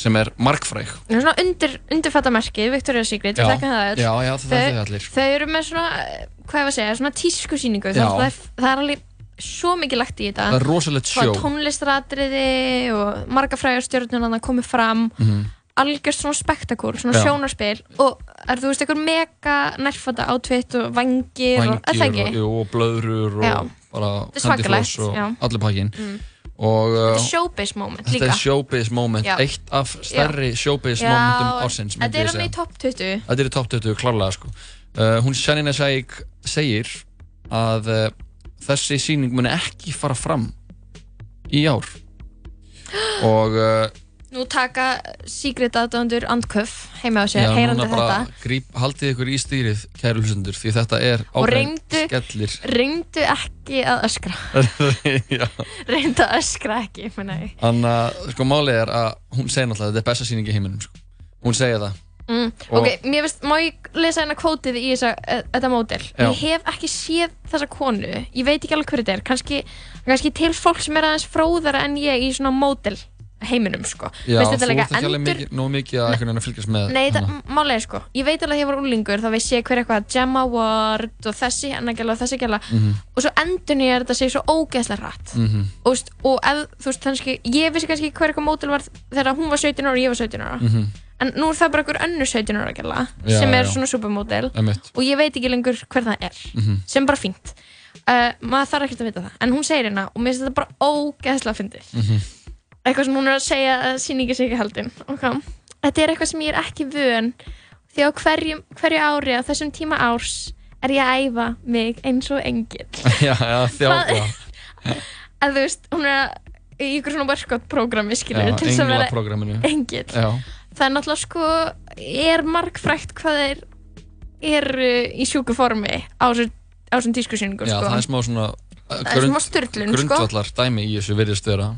sem er markfræg Það er svona undir, undirfattamerkið, Victoria's Secret, við þekkjum það öll. Já, já, það þekki það allir. Þau eru með svona, eh, hvað ég var að segja, svona tískusýningu. Það, það er alveg svo mikið lagt í þetta. Það er rosalegt sjó. tónlistratriði og marga frægar stjórnuna að komið fram. Mhm. Algjörst svona spektakúr, svona Já. sjónarspil. Og er þú veist, einhver mega nærfata átvitt og vangir, og, Vængir ekki? og, jú, og blöðrur og Já. bara Þetta er svakalegt, og já. allir pakkin Mm. og uh, Þetta er showbiz moment þetta líka. er showbiz moment Já. eitt af stærri showbiz Já, momentum ársins Þetta er segja. í top 20. þetta er í top 20 klárlega sko. uh, hún Shanina Shaikh segir að uh, þessi síning muni ekki fara fram í ár og uh, nú taka Secret aðdöndur andköf heima á sér, Já, heyrandi þetta gríp, haldið ykkur í stýrið, kæru hlustendur, því þetta er og reyndu, skellir. reyndu ekki að öskra reyndu að öskra ekki meina ég. Þannig að, sko, málið er að hún segir náttúrulega að þetta er besta sýning í heiminum, sko. Hún segir það. Mm, Og- ok, mér veist, má ég lesa hérna kvótið í þessa, e, þetta módel Já. ég hef ekki séð þessa konu ég veit ekki alveg hver þetta er kannski, kannski til fólk sem er aðeins fróðara en ég í svona módel heiminum sko Já, Veist, þú þetta er ert ekki alveg endur- mikið, nóg mikið að einhvern veginn að fylgjast með Nei, hana. það málega er sko Ég veit alveg að ég var úlingur þá veist ég hver eitthvað Gemma Ward og þessi hennar gæla og þessi gæla Mhm. og svo endur ég þetta segir svo ógeðslega rætt Mhm. og, veist, og ef, þú veist, kannski ég vissi kannski hver eitthvað mótil var þegar hún var 17 ára og ég var 17 ára Mhm. En nú er það bara einhver önnur 17 ára gæla sem er já. svona supermótil Einmitt. og ég veit ekki lengur hver það er Mhm. sem er bara fínt uh, maður þarf ekkert að vita það en hún segir hérna og mér finnst þetta bara ógeðslega fyndið Mhm. eitthvað sem hún er að segja að sig ekki haldin okay. þetta er eitthvað sem ég er ekki vön því á hverju, hverju ári á þessum tíma árs er ég að æfa mig eins og engil Já, já, já. að þú veist, hún er að í ykkur svona workout programmi skilur til þess að vera engil Já. Það er náttúrulega sko er margfrækt hvað þeir eru í sjúku formi á þessum tískusýningum Já, sko. það er smá svona Það er smá sturlun, sko. Grundvallar dæmi í þessu virðist vera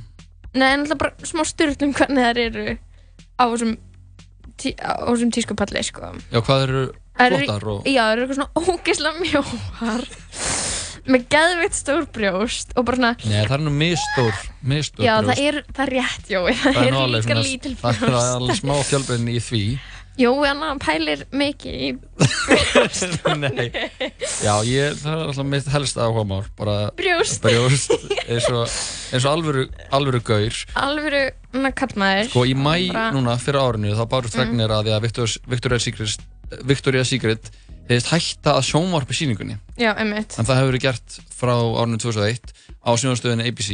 Nei, alltaf bara smá styrlum hvernig þær eru á þessum, tí, á þessum tískupalli, sko. Já, hvað eru Þær eru- flottar og Já, það eru eitthvað svona ógeðslega mjóar með geðveitt stór brjóst og bara svona, Nei, það er nú mistór Mistór já, brjóst. það er, það er rétt, Jói, það, Það er nú alveg líka svona- lítil Það er brjóst. alveg smá fjölbreyðin í því Jói, hann pælir mikið í Nei Já, ég, það er alltaf mitt helst áhuga mál bara Brjóst. Brjóst eins og, eins og alvöru, alvöru gaur alvöru, hann kallmaður. Sko í mæ núna fyrir árinu þá bárust Mm. fregnir að því að Victoria's, Victoria's Secret Victoria's Secret hefðist hætta að sjónvarpi sýningunni Já, einmitt. en það hefur verið gert frá árinu 2001 á sjónvarstöðinu ABC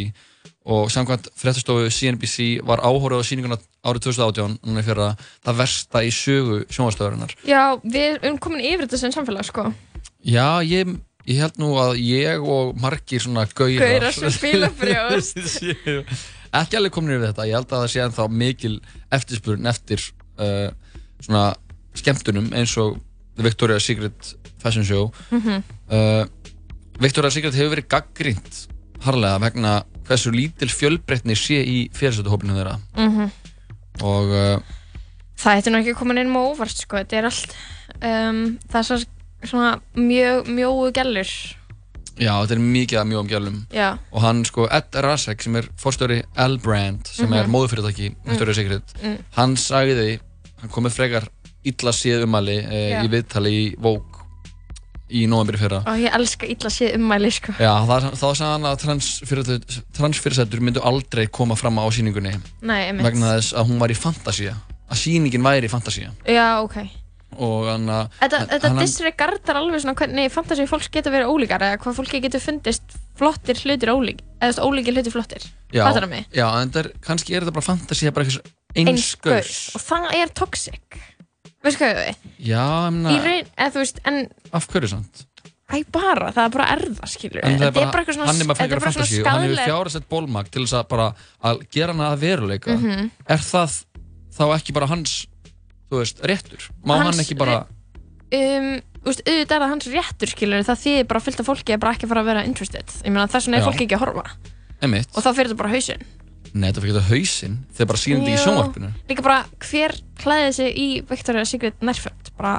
og samkvæmt fréttastofu CNBC var áhórið á sýninguna árið 2018 núna í fyrra það versta í sögu sjónvarstöðurinnar Já, við erum komin yfir þetta sem samfélag, sko. Já, ég, ég held nú að ég og margir svona gaurar Gaurar sem spila brjóst. séu ekki alveg komin yfir þetta, ég held að það sé ennþá mikil eftirspurn eftir uh, svona skemmtunum eins og Victoria's Secret Fashion Show Mhm. uh, Victoria's Secret hefur verið gaggrínt harlega vegna hversu lítil fjölbreytni sé í fyrirsötuhópinu þeirra Mhm. og uh, Það ætti nú ekki koma inn með óvart sko, þetta er allt um, það er svo, svona mjög mjóu gælur já, þetta er mikið að mjögum gjálum Já. og hann sko Ed Rasek sem er fórstjóri L-Brand sem er Mhm. móðufyrirtæki Victoria's Secret Mm. hann sagði, hann kom með frekar illa séð umæli e, Já. í viðtali í Vogue í novembri fyrra og ég elska illa séð ummæli sko. Já, það, þá sagði hann að transfyrirsættur myndu aldrei koma fram á sýningunni Nei, einmitt. vegna þess að hún var í fantasía að sýningin væri í fantasía Já, ok og hann að Þetta, þetta hann- disregardar alveg svona hvernig fantasy fólks getur verið ólíkar eða hvað fólki getur fundist flottir hlutir ólík eða þú veist, ólíkir hlutir flottir já, Fattar það mig? já, en þetta er, kannski er þetta bara fantasía bara eitthvað eins gaur og það er toxic Veistu hvað við? Já, ég Í raun, eða þú veist, en af hverju samt? Æ, bara, það er bara erða, skilur En það er bara eitthvað svona hann er bara þetta frekar bara svona fantasíu og hann hefur fjárasett bólmag til þess að bara að gera hana að veruleika. Mhm. er það þá ekki bara hans þú veist, réttur? Má Hans hann ekki bara um, þú veist, auðvitað er það hans réttur skilur það þýðir bara fullt af fólki er bara ekki að fara að vera interested. Ég meina þess vegna er fólki ekki að horfa. Emitt, og þá fyrir þetta bara á hausinn nei þetta fyrir ekki hausinn þeir bara sýnum þetta í sjónvarpinu. Líka bara hver klæði sig í Victoria's Secret nærföld bara,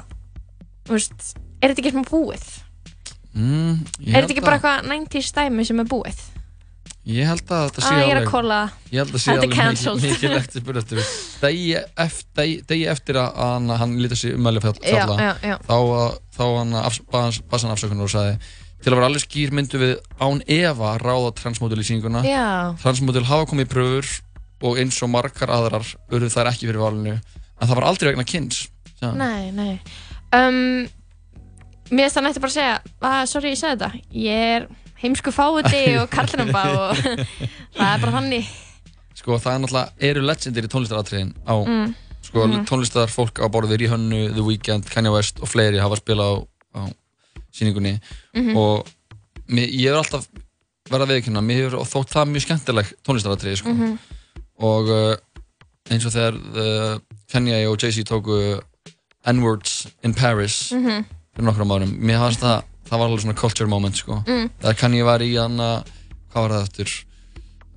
þú veist, er þetta ekki svona búið? Mm, er þetta ekki að- bara eitthvað 90s dæmi sem er búið? Ég held að þetta sé að ég er að alveg kóla ég held að þetta sé alveg mikið, cancelled. mikið eftir degi eftir, að hann, hann lítið sér umæli fjall, þá, að- þá hann afs, bas, basan afsökunar og sagði til að vera alveg skýr myndu við án efa ráða transmódul í sýninguna Já. transmódul hafa komið í pröfur og eins og margar aðrar urðu þær ekki fyrir valinu en það var aldrei vegna kynns hann. nei, nei um, mér finnst það nætti bara að segja að, sorry, ég segi þetta ég er heimsku fáiði og karlinamba og það er bara þannig sko það er náttúrulega eru legendir í tónlistaratriðin á Mm. sko Mhm. tónlistar fólk á borðið Rihannu, The Weeknd, Kanye West og fleiri hafa spilað á, á sýningunni Mhm. og mér, ég hefur alltaf verið að viðkynna mér hefur þótt það mjög skemmtileg tónlistaratrið sko. Mhm. og uh, eins og þegar uh, Kanye og Jay-Z tóku N-words in Paris Mhm. fyrir nokkrum árum mér fannst það, það var alveg svona culture moment sko. Mm. þegar Kanye var í hann hvað var það eftir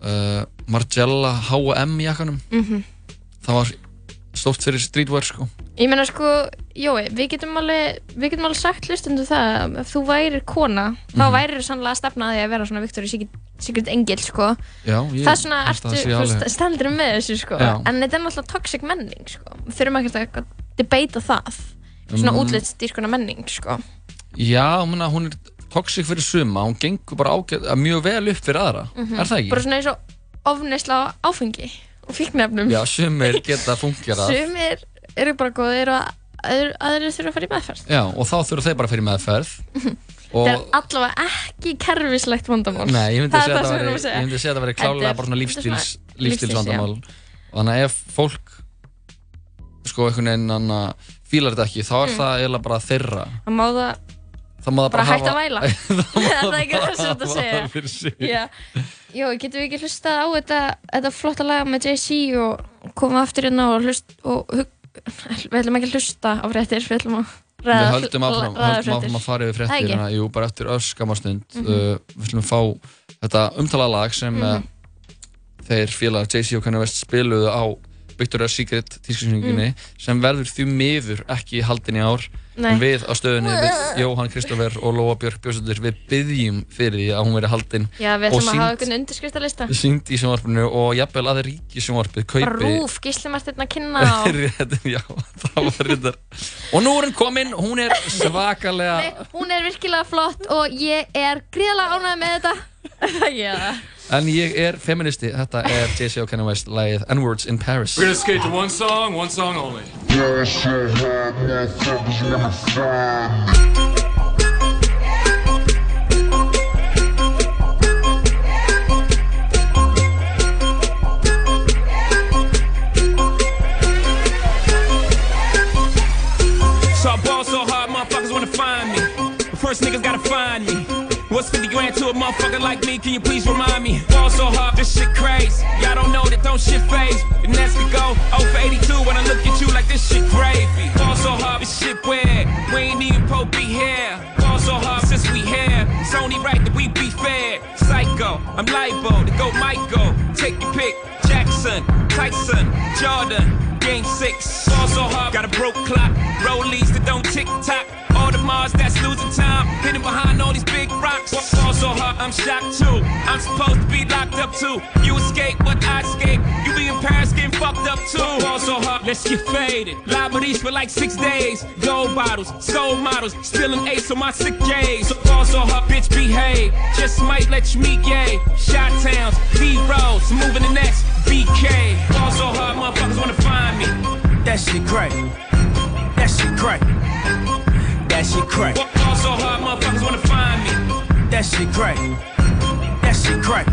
uh, Margiela H&M jakkanum Mhm. það var stórt fyrir streetwear sko. Ég meina sko, Jói, við getum alveg, við getum alveg sagt hlustundu það að ef þú værir kona, þá Mhm. værir þú sannlega að stefna að því að vera svona Victoria's Secret, Secret Engel, sko. Já, ég það er svona, ertu, stendur með þessu, sko. Já. En þetta er náttúrulega toxic menning, sko. Þurfum ekkert að debata það. Svona Mm. útlitsdýrskona menning, sko. já, mena, hún er toxic fyrir suma hún gengur bara ágæð, mjög vel upp fyrir aðra Mhm. er það ekki? Bara svona eins og ofneisla á áfengi og fíknefnum. Já, sumir geta fungerað Sumir eru bara góðir og aðrir, aðrir þurfa að fara í meðferð. Já, og þá þurfa þeir bara að fyrir meðferð og Þetta er allavega ekki kerfislegt vandamál. Nei, ég myndi Það segja það að það segja. að það væri Þetta klálega bara lífstílsvandamál og þannig að ef fólk sko einhvern veginn fílar þetta ekki, þá er Mm. það eiginlega bara þeirra Það það það má það bara bara hægt að væla. það er ekki það sem þetta segja. Já. Jó, getum við ekki hlustað á þetta, þetta flotta lag með Jay-Z og koma aftur hérna og hlust og hug, við ætlum ekki að hlusta á fréttir, við ætlum að Við ræða höldum áfram, höldum áfram að fara yfir fréttir hérna, jú, bara eftir öskamastund Mhm. uh, við ætlum að fá þetta umtala lag sem Mhm. uh, þeir félagar Jay-Z og Kanye West spiluðu á Victoria's Secret tískusynningunni sem verður því miður ekki haldin í ár Mm. Nei. við á stöðunni, við Jóhann Kristoffer og Lóa Björk Björnsdóttir, við byggjum fyrir því að hún veri haldin Já, við ætlum að hafa einhvern undirskriftalista. sýnd í sjónvarpinu og jafnvel að ríkisjónvarpið kaupi rúf, styrna kynna. Rétt, já, það var reyndar og nú er hún komin, hún er svakalega Nei, hún er virkilega flott og ég er gríðalega ánægð með þetta. Já. En ég er feministi, þetta er og Kanye West lagið N-Words in Paris We're gonna skate to one song, one song only. So I ball so hard, motherfuckers wanna find me. But first niggas gotta find me. What's 50 grand to a motherfucker like me? Can you please remind me? Ball so hard, this shit crazy. Y'all don't know that don't shit phase. And that's to go 0 for 82 when I look at you like this shit gravy. Ball so hard, this shit weird. We ain't even po be here. Ball so hard since we here. It's only right that we be fair. Psycho, I'm liable to go Michael. Take your pick. Jackson, Tyson, Jordan. Game six, ball so hard, got a broke clock. Rollies that don't tick tock. Mars that's losing time, hidden behind all these big rocks. Ball so hard, I'm shocked too. I'm supposed to be locked up too. You escape, but I escape. You be in Paris getting fucked up too. Ball so hard, let's get faded. Liberties for like six days. Gold bottles, soul models, still an ace on my sick days. So ball so hard, bitch behave. Just might let you meet gay. Shot towns, B roads, moving the next BK. Ball so hard, motherfuckers wanna find me. That shit crack. That shit crack. That shit crack. So hard, motherfuckers wanna find me. That shit crack. That shit crack.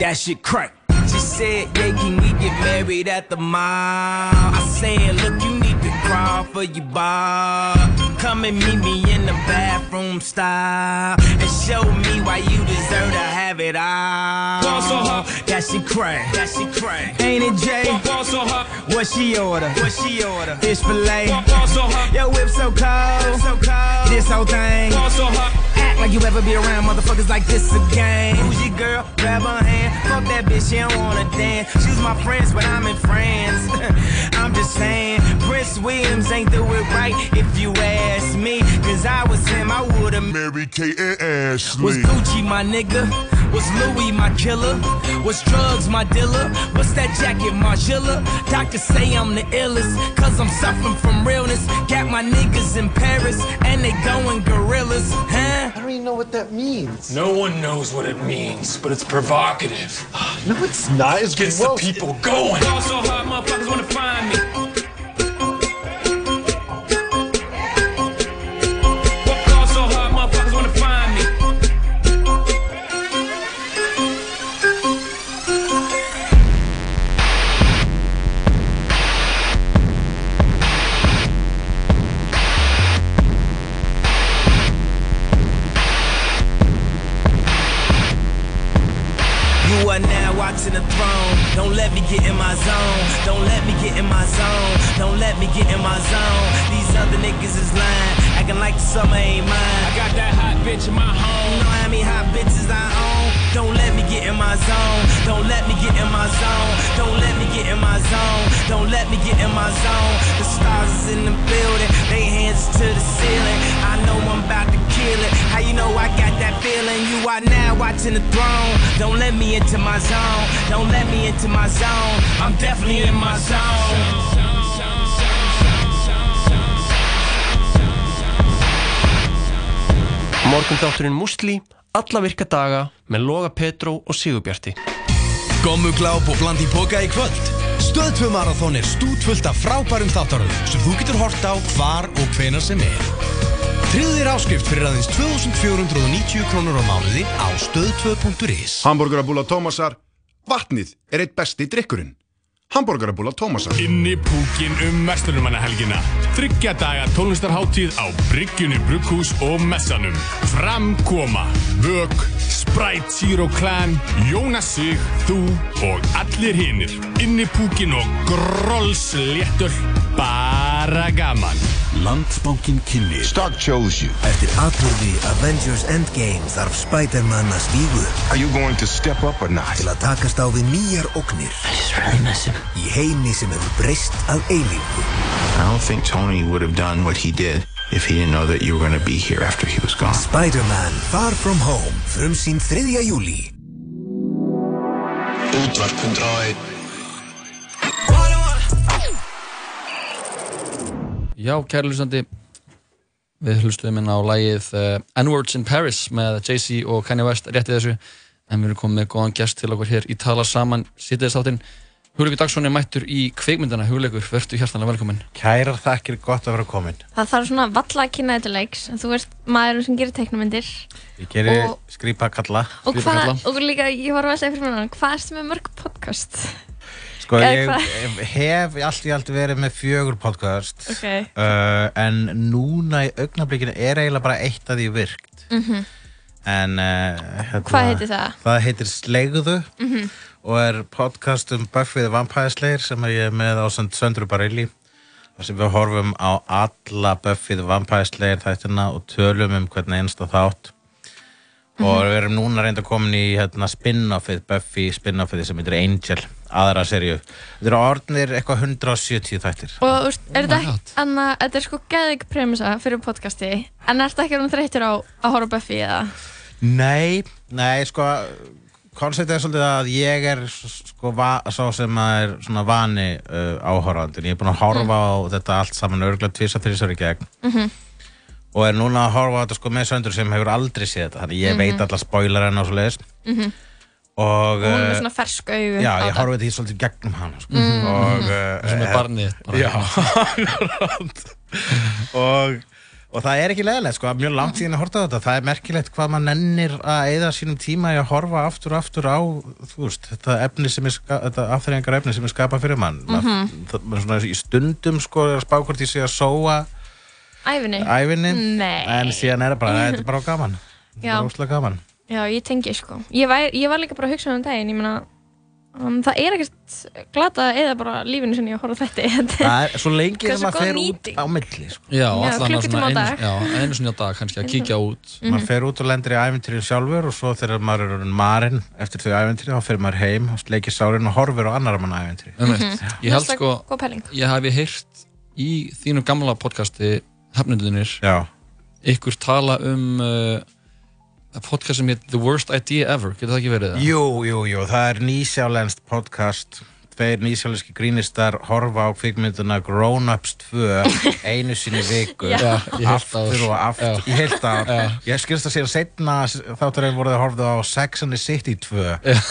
That shit crack. She said, yeah, can we get married at the mall? I said, look, you need to crawl for your bar. Come and meet me in the bathroom style and show me why you deserve to have it all. Ball so hard, that shit crack. That shit crack. Ain't it Jay? Ball so hard. What she order? What she order? Fish fillet. So. Yo, whip so cold. So cold. This whole thing. So. Act like you ever be around motherfuckers like this again. Who's your girl? Grab her hand. Fuck that bitch, she don't wanna dance. She's my friends, but I'm in France. I'm just saying, Prince Williams ain't do it right if you ask me. Cause I was him, I would've married Kate and Ashley. Was Gucci my nigga? Was Louis my killer? Was drugs my dealer? What's that jacket, Margilla? Doctors say I'm the illest, cause I'm suffering from realness. Got my niggas in Paris, and they going gorillas, huh? I don't even know what that means. No one knows what it means, but it's provocative. no, it's not. It gets the people going. Ball so hard, motherfuckers wanna find me. Zone. Don't let me get in my zone. Don't let me get in my zone. These other niggas is lying, acting like the summer ain't mine. I got that hot bitch in my home. You know how many hot bitches I own? Don't let me get in my zone. Don't let me get in my zone. Don't let me get in my zone. Don't let me get in my zone. The stars is in the building. They hands to the ceiling. I know I'm about to kill it. How you know I got that feeling? You are now watching the throne. Don't let me into my zone. Don't let me into my zone. I'm definitely in my zone. Morgun þátturinn Musli, alla virka daga með Loga Petró og Sigurbjarti. Gommu gláp og bland í boka í kvöld. Stöðtvö marathón er stútfullt af frábærum þáttaröðum sem þú getur hort á hvar og hvenar sem er. Þér áskrift fyrir aðeins 2490 krónur á mánuði á stöð2.is. Hamburgerabúla Tómasar, vatnið er eitt besti drikkurinn. Hamburgerabúla Tómasar. Inni púkin um Vesturnumannahelgina. Þryggja daga tónlistarháttíð á Bryggjunni Brugghús og Messanum. Framkoma, Vök, Sprite Zero Clan, Jónas Sig, þú og allir hinnir. Inni púkin og grollsléttur. Bara gaman. Landsbankin kynni Stark chose you Eftir atbyrði Avengers Endgame þarf Spider-Man að stígu Are you going to step up or not? Til að takast á við nýjar ógnir I just really miss him Í heimi sem hefur breyst að eilífu I don't think Tony would have done what he did if he didn't know that you were going to be here after he was gone. Spider-Man Far From Home Frumsýn 3. júli Útvarp Já, kæri hlustandi Við hlustuðum inn á lagið uh, N-Words in Paris með Jay-Z og Kanye West réttið þessu. En við erum komið með góðan gest til okkur hér í Tala Saman sýtiðistáttinn Hugleikur Dagsson er mættur í kveikmyndana Hugleikur, verður hjartanlega velkominn. Kærar þakkir, gott að vera komin. Það þarf svona valla að kynna þetta leiks. Þú ert maðurinn sem gerir teiknumyndir Ég gerir Og- skrýpakalla. og, hvað, og líka, ég var að velta fyrir mér hvað erstu með mörg podcast? Sko, ég hef allt í allt verið með fjögur podcast. Ok. Uh, en núna í augnablikinu er eiginlega bara eitt að því virkt. Mhm. En, uh, hérna, Hvað heitir það? Það heitir Slegðu Mhm. og er podcast um Buffy the Vampire Slayer sem ég er með á Sönd- Söndru Bareilly. þar sem við horfum á alla Buffy the Vampire Slayer þættina og tölum um hvernig einsta þátt. Og við erum núna reynda komin í hérna, spin-offið, Buffy spin-offið sem heitir Angel, aðra seríu. Þetta eru orðnir eitthvað 170 þættir. Og veist, er Oh þetta ekki, anna, þetta er sko geðvig premissa fyrir podcasti en er þetta ekki um þreytur á að horfa Buffy eða? Nei, nei, sko, konceptið er svolítið að ég er sko va, sá sem að er svona vani uh, áhorfandinn. Ég er búinn að horfa á þetta allt saman örgulega tvisa þrísar í gegn Mhm. Og er núna að horfa á þetta sko með söndur sem hefur aldrei séð þetta. Þannig ég Mhm. veit alla spoilerinn og svo leiðis. Mhm. Og, Og hún er með uh, svona fersk augu Já, ég horfa þetta í svolítið gegnum hana sko. Mhm. og, uh, Sem er eh, barnið þitt bara. Já, og, og það er ekki leðilegt sko, mjög langt síðan að horfa þetta það er merkilegt hvað maður nennir að eða sínum tíma í að horfa aftur og aftur á þú veist, þetta efni sem er þetta afþreyingar efni sem er skapað fyrir mann mm Mhm. það maður svona í stundum sko er að spá hvort ég sé að sóa Ævinni? ævinni Nei. en síðan er það bara, þetta er bara gaman þetta Já. er bara óslega gaman Já, ég tengi sko. Ég var, ég var líka bara að hugsa um daginn, ég meina, um, það er ekkert glata eða bara lífinu sinni að horfa á þetta. það er svo lengi Hversu sem maður góð fer út nýting. á milli sko. Já, allan að klukkutíma á svona dag. einu, já, einu sinni á dag kannski að kíkja út maður fer út og lendir í æventýrið sjálfur og svo þegar maður er marinn eftir þau æventýrið þá fer maður heim og sleikir sárin og horfir á annar mann æventýri Einmitt. Ég held sko, góð pæling. ég hafi heyrt í þínu gamla podcasti Hafnundunir ykkur tala um uh, podcast sem heit The Worst Idea Ever, getur það ekki verið það? Jú, jú, jú, það er nýsjálenskt podcast. Tveir nýsjálenski grínistar horfa á kvikmynduna Grown Ups 2 einu sinni í viku. Aftur og aftur. Heilt ár. Já. ég skilst að síðan setna þátturinn voru þeir horfðu á Sex and the City 2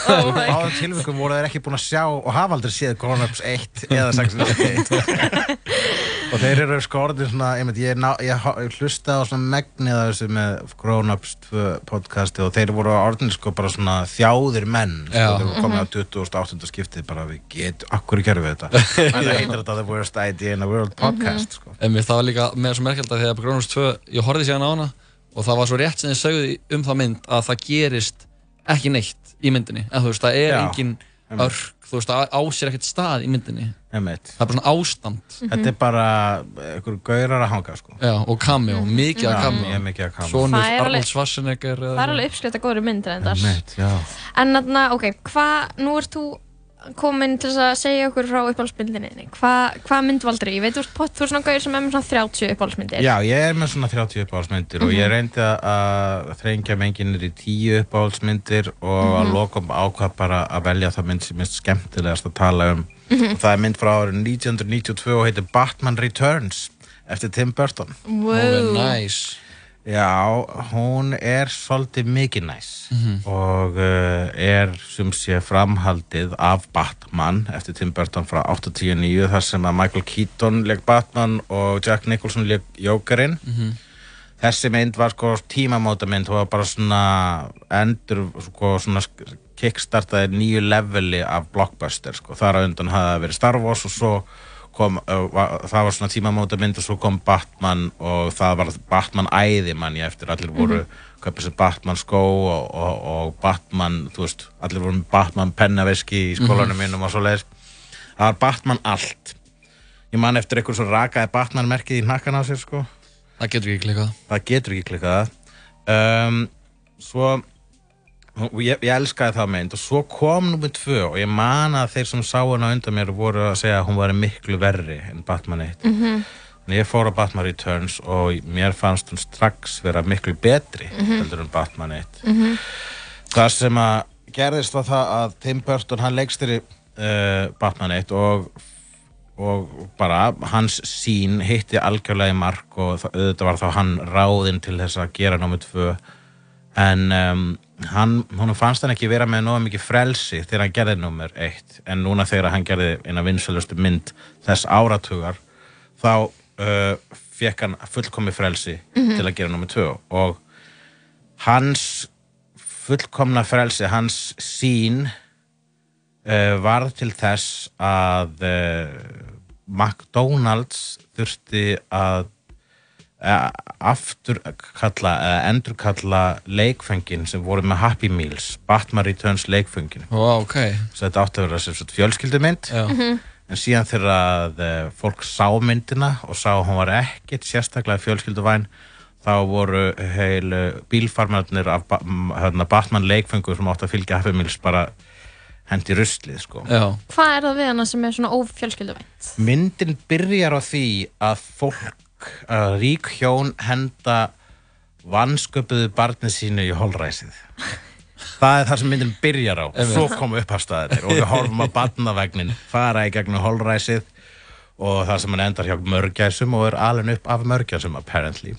Oh á þeim tilvikum voru þeir ekki búin að sjá og hafa aldrei séð Grown Ups 1 eða Sex and the City og þeir eru sko orðin svona ég, mynd, ég, ná, ég, ég hlusta á svona megnið af þessu með Grown Ups 2 podcasti og þeir voru orðin sko bara svona þjáðir menn sko, þeir voru komið á 28. skiptið bara við getum, akkur gerum við þetta það heitir þetta The Worst Idea in the World podcast sko. Einmitt, það var líka með svo merkjald að þegar Grónus 2, ég horfði síðan á hana og það var svo rétt sem þið sögðu um það mynd að það gerist ekki neitt í myndinni en þú veist, það er engin einmitt. örk, þú veist, það á sér ekkert stað í myndinni Einmitt. það er bara svona ástand Þetta er bara einhver gaurar að hanga sko. Já, og cameo, mikið af Já, cameo mjög mikið af cameo. Alveg- Arnold Schwarzenegger Það er alveg uppskrift að góðri mynd reyndar. Einmitt, já. En þarna, ok, hvað, nú ert þú komin til að segja okkur frá uppáhaldsmyndinni Hvað hva mynd valdur ég? Veit þú, pott- þú er svona gauður sem er með svona 30 uppáhaldsmyndir Já, ég er með svona 30 uppáhaldsmyndir og ég reyndi að- að þrengja menginir í 10 uppáhaldsmyndir og að Mhm. lokum ákvað bara að velja það mynd sem er skemmtilegast að tala um Mhm. og það er mynd frá árið 1992 og heitir Batman Returns eftir Tim Burton Wow. Er nice Já, hún er svolítið mikið næs Mhm. og uh, er sem sé framhaldið af Batman eftir Tim Burton frá 89 þar sem að Michael Keaton leik Batman og Jack Nicholson leik Jokerinn Mhm. þessi mynd var sko tímamóta mynd hún var bara svona endur sko svona kickstartaði nýju leveli af blockbuster sko þar á undan hafði það verið Star Wars og svo kom, það var svona tímamóta mynd og svo kom Batman og það var Batman æði manni eftir. Allir voru Mhm. köpið sér Batman skó og, og, og Batman, þú veist, allir voru Batman pennaveski í skólanum Mhm. mínum og svo leiðis það var Batman allt. Ég man eftir einhver svo rakaði Batman merkið í nakkan á sér sko. Það getur ekki klikkað. Það getur ekki klikkað. Um, svo og ég, ég elskaði það mynd og svo kom nummið tvö og ég man að þeir sem sá hana undan mér voru að segja að hún var miklu verri en Batman 1 Mhm. en ég fór á Batman Returns og mér fannst hún strax vera miklu betri Mhm. heldur en Batman 1 Mhm. það sem að gerðist var það að Tim Burton hann leikstýri uh, Batman 1 og og bara hans sín hitti algjörlega í mark og það, auðvitað var þá hann ráðinn til þess að gera námið tvö en um, hann, hún fannst hann ekki vera með nógu mikið frelsi þegar hann gerði nummer eitt en núna þegar hann gerði eina vinsölustu mynd þess áratugar þá uh, fekk hann fullkomi frelsi Mhm. til að gera nummer tvö og hans fullkomna frelsi, hans sín uh, varð til þess að uh, McDonalds þurfti að afturkalla eða endurkalla leikfengin sem voru með Happy Meals Batman Returns leikfengin Ó, ok svo þetta átti að vera fjölskyldumynd Já. Mhm. en síðan þegar að fólk sá myndina og sá að hún var ekkit sérstaklega fjölskylduvæn þá voru heil bílfarmarnir af hérna, Batman leikfengur sem átti að fylgja Happy Meals bara hendi ruslið sko Já. Hvað er það við hana sem er svona ófjölskylduvænt? myndin byrjar á því að fólk, að rík hjón henda vansköpuðu barnið sínu í holræsið. Það er það sem myndin byrjar á. Svo komu upphafstæðir og við horfum á barnavagnin fara í gegnum holræsið og það sem hann endar hjá mörgæsum og er alveg upp af mörgæsum apparently.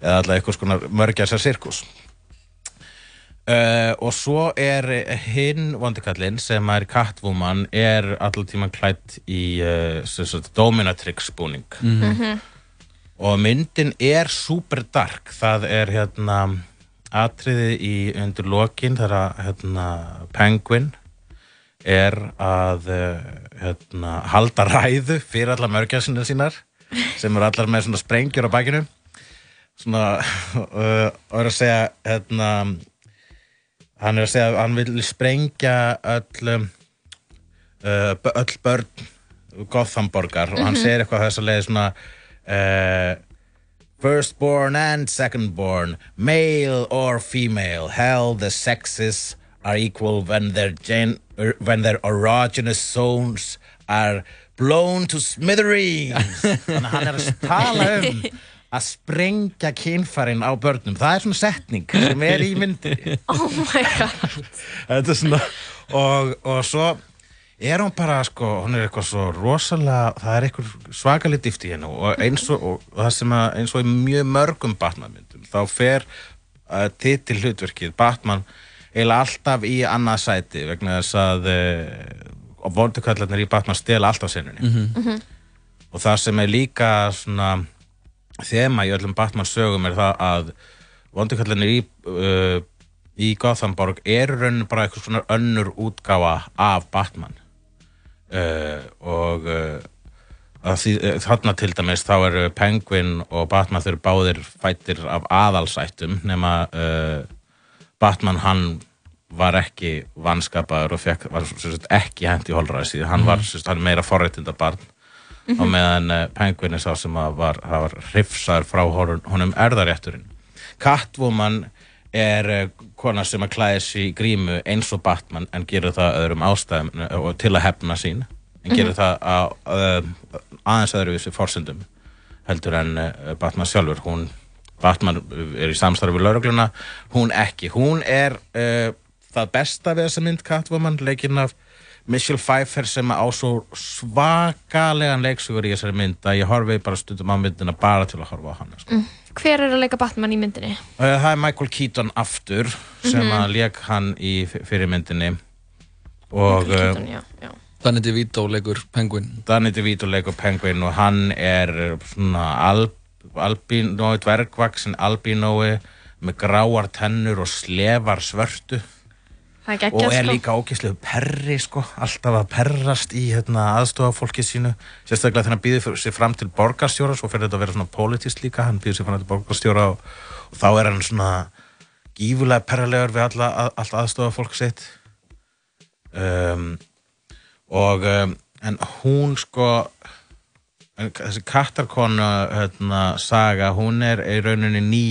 Eða alltaf eitthvað skona mörgæsa sirkus Uh, og svo er hinn vondikallinn sem er Catwoman er allar tíma klætt í uh, dominatrix búning. Mhm. Og myndin er super dark það er hérna atriði í undir lokin þegar að, hérna, Penguin er að uh, hérna, halda ræðu fyrir allar mörgjarsinu sínar sem eru allar með svona sprengjur á bakinu svona og er að segja hérna hann er að segja að hann vil sprengja öll um, öll börn Gothamborgar og hann Mhm. segir eitthvað þess að leiði svona uh, firstborn and secondborn male or female hell the sexes are equal when their gen er, when their erogenous zones are blown to smithereens. Þannig að hann er að tala um að sprengja kynfærin á börnum. Það er svona setning sem er í myndinni. Oh my god. Þetta er svona og, og svo er hún bara sko, hún er eitthvað svo rosalega, það er eitthvað svakalit dýft í hennu og eins og, og, og það sem að eins og í mjög mörgum Batman-myndum þá fer uh, titil hlutverkið Batman eiginlega alltaf í annað sæti vegna þess að uh, og vondukallarnir í Batman stela alltaf senunni. Mhm. og það sem er líka svona þema í öllum Batman sögum er það að vondukallarnir í uh, í Gothamborg eru raunin bara eitthvað svona önnur útgáfa af Batman uh, og því, uh, þarna til dæmis þá eru Penguin og Batman þau eru báðir fættir af aðalsættum nema Batman hann var ekki vanskapaður og fekk, var sagt, ekki hent í holræsi. Hann var sem sagt, hann meira forréttinda barn Mhm. og meðan uh, Penguin er sá sem var, var hrifsaður frá honum erðarétturinn Catwoman er uh, kona sem að klæði sig í grímu eins og Batman en gerir það öðrum ástæðum uh, og til að hefna sín en gerir Mhm. það á uh, aðeins öðruvísi forsendum heldur en Batman sjálfur hún, Batman er í samstarfi við laurugluna, hún ekki hún er uh, það besta við þessa mynd Catwoman, leikinn af Michelle Pfeiffer sem á svo svakalegan leiksugur í þessari mynd að ég horfi bara stundum á myndina bara til að horfa á hana sko. Mm. Hver er að leika Batman í myndinni? Uh, Það er Michael Keaton aftur sem Mhm. að leik hann í f- fyrir myndinni og Keaton, uh, já, já. Danny DeVito leikur Penguin Danny DeVito leikur Penguin og hann er svona al, albínói, dvergvaksin albínói með gráar tennur og slefar svörtu og er sko. líka ógeðslegu perri sko, alltaf að perrast í hérna, aðstofa fólki sínu. Sérstaklega þegar hann býður sér fram til borgarstjóra svo fyrir þetta að vera svona politist líka. Hann býður sér fram til borgarstjóra og, og þá er hann svona gífulega perralegur við alla, að, allt aðstofa fólk sitt. Um, og um, en hún sko en þessi kattarkonu hérna, saga, hún er í rauninni ný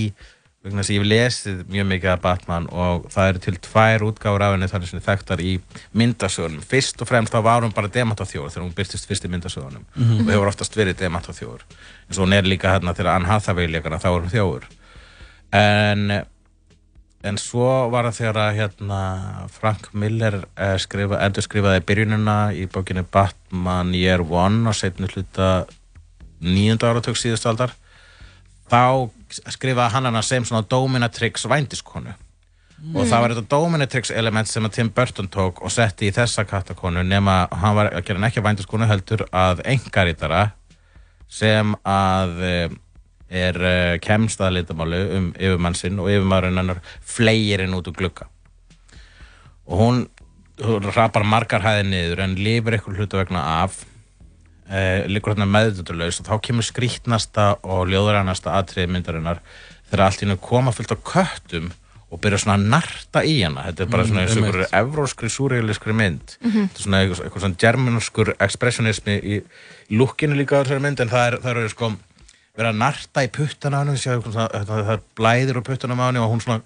vegna þess að ég hef lesið mjög mikið af Batman og það eru til tvær útgáfur af henni þannig sem þekktar í myndasögunum. Fyrst og fremst þá var hún bara demantaþjóður þegar hún byrtist fyrst í myndasögunum. Mhm. og hefur oftast verið demantaþjóður eins og hún er líka hérna þegar Anne Hathaway leikana þá er hún þjóður en en svo var það þegar hérna, Frank Miller eh, skrifa, endur skrifaði byrjunina í bókinu Batman Year One og setni hluta nýjönda áratug síðust aldar þá skrifaði hann hana sem svona dominatrix vændiskonu. Og það var þetta dominatrix element sem að Tim Burton tók og setti í þessa kattakonu nema hann var að gera ekki vændiskonu heldur að engarítara sem að eh, er uh, kemst að litamáli um yfirmann sinn og yfirmaðurinn hennar flegir henn út úr glugga. Og hún, hún rapar margar hæði niður en lifir eitthvað hluta vegna af uh, liggur hérna meðdutulaus og þá kemur skrítnasta og ljóðrænasta atriði myndarinnar þegar allt í hennu koma fullt af köttum og byrja svona að narta í hana. Þetta er bara Mm, svona eins og einhverju evróskri súreiliskri mynd. Mhm. þetta er svona eitthvað, eitthvað svona germanskur expressionismi í, lukkinu líka á þessari mynd en það er, það er sko verið að narta í puttana á henni það, er blæðir úr puttanum á henni og hún svona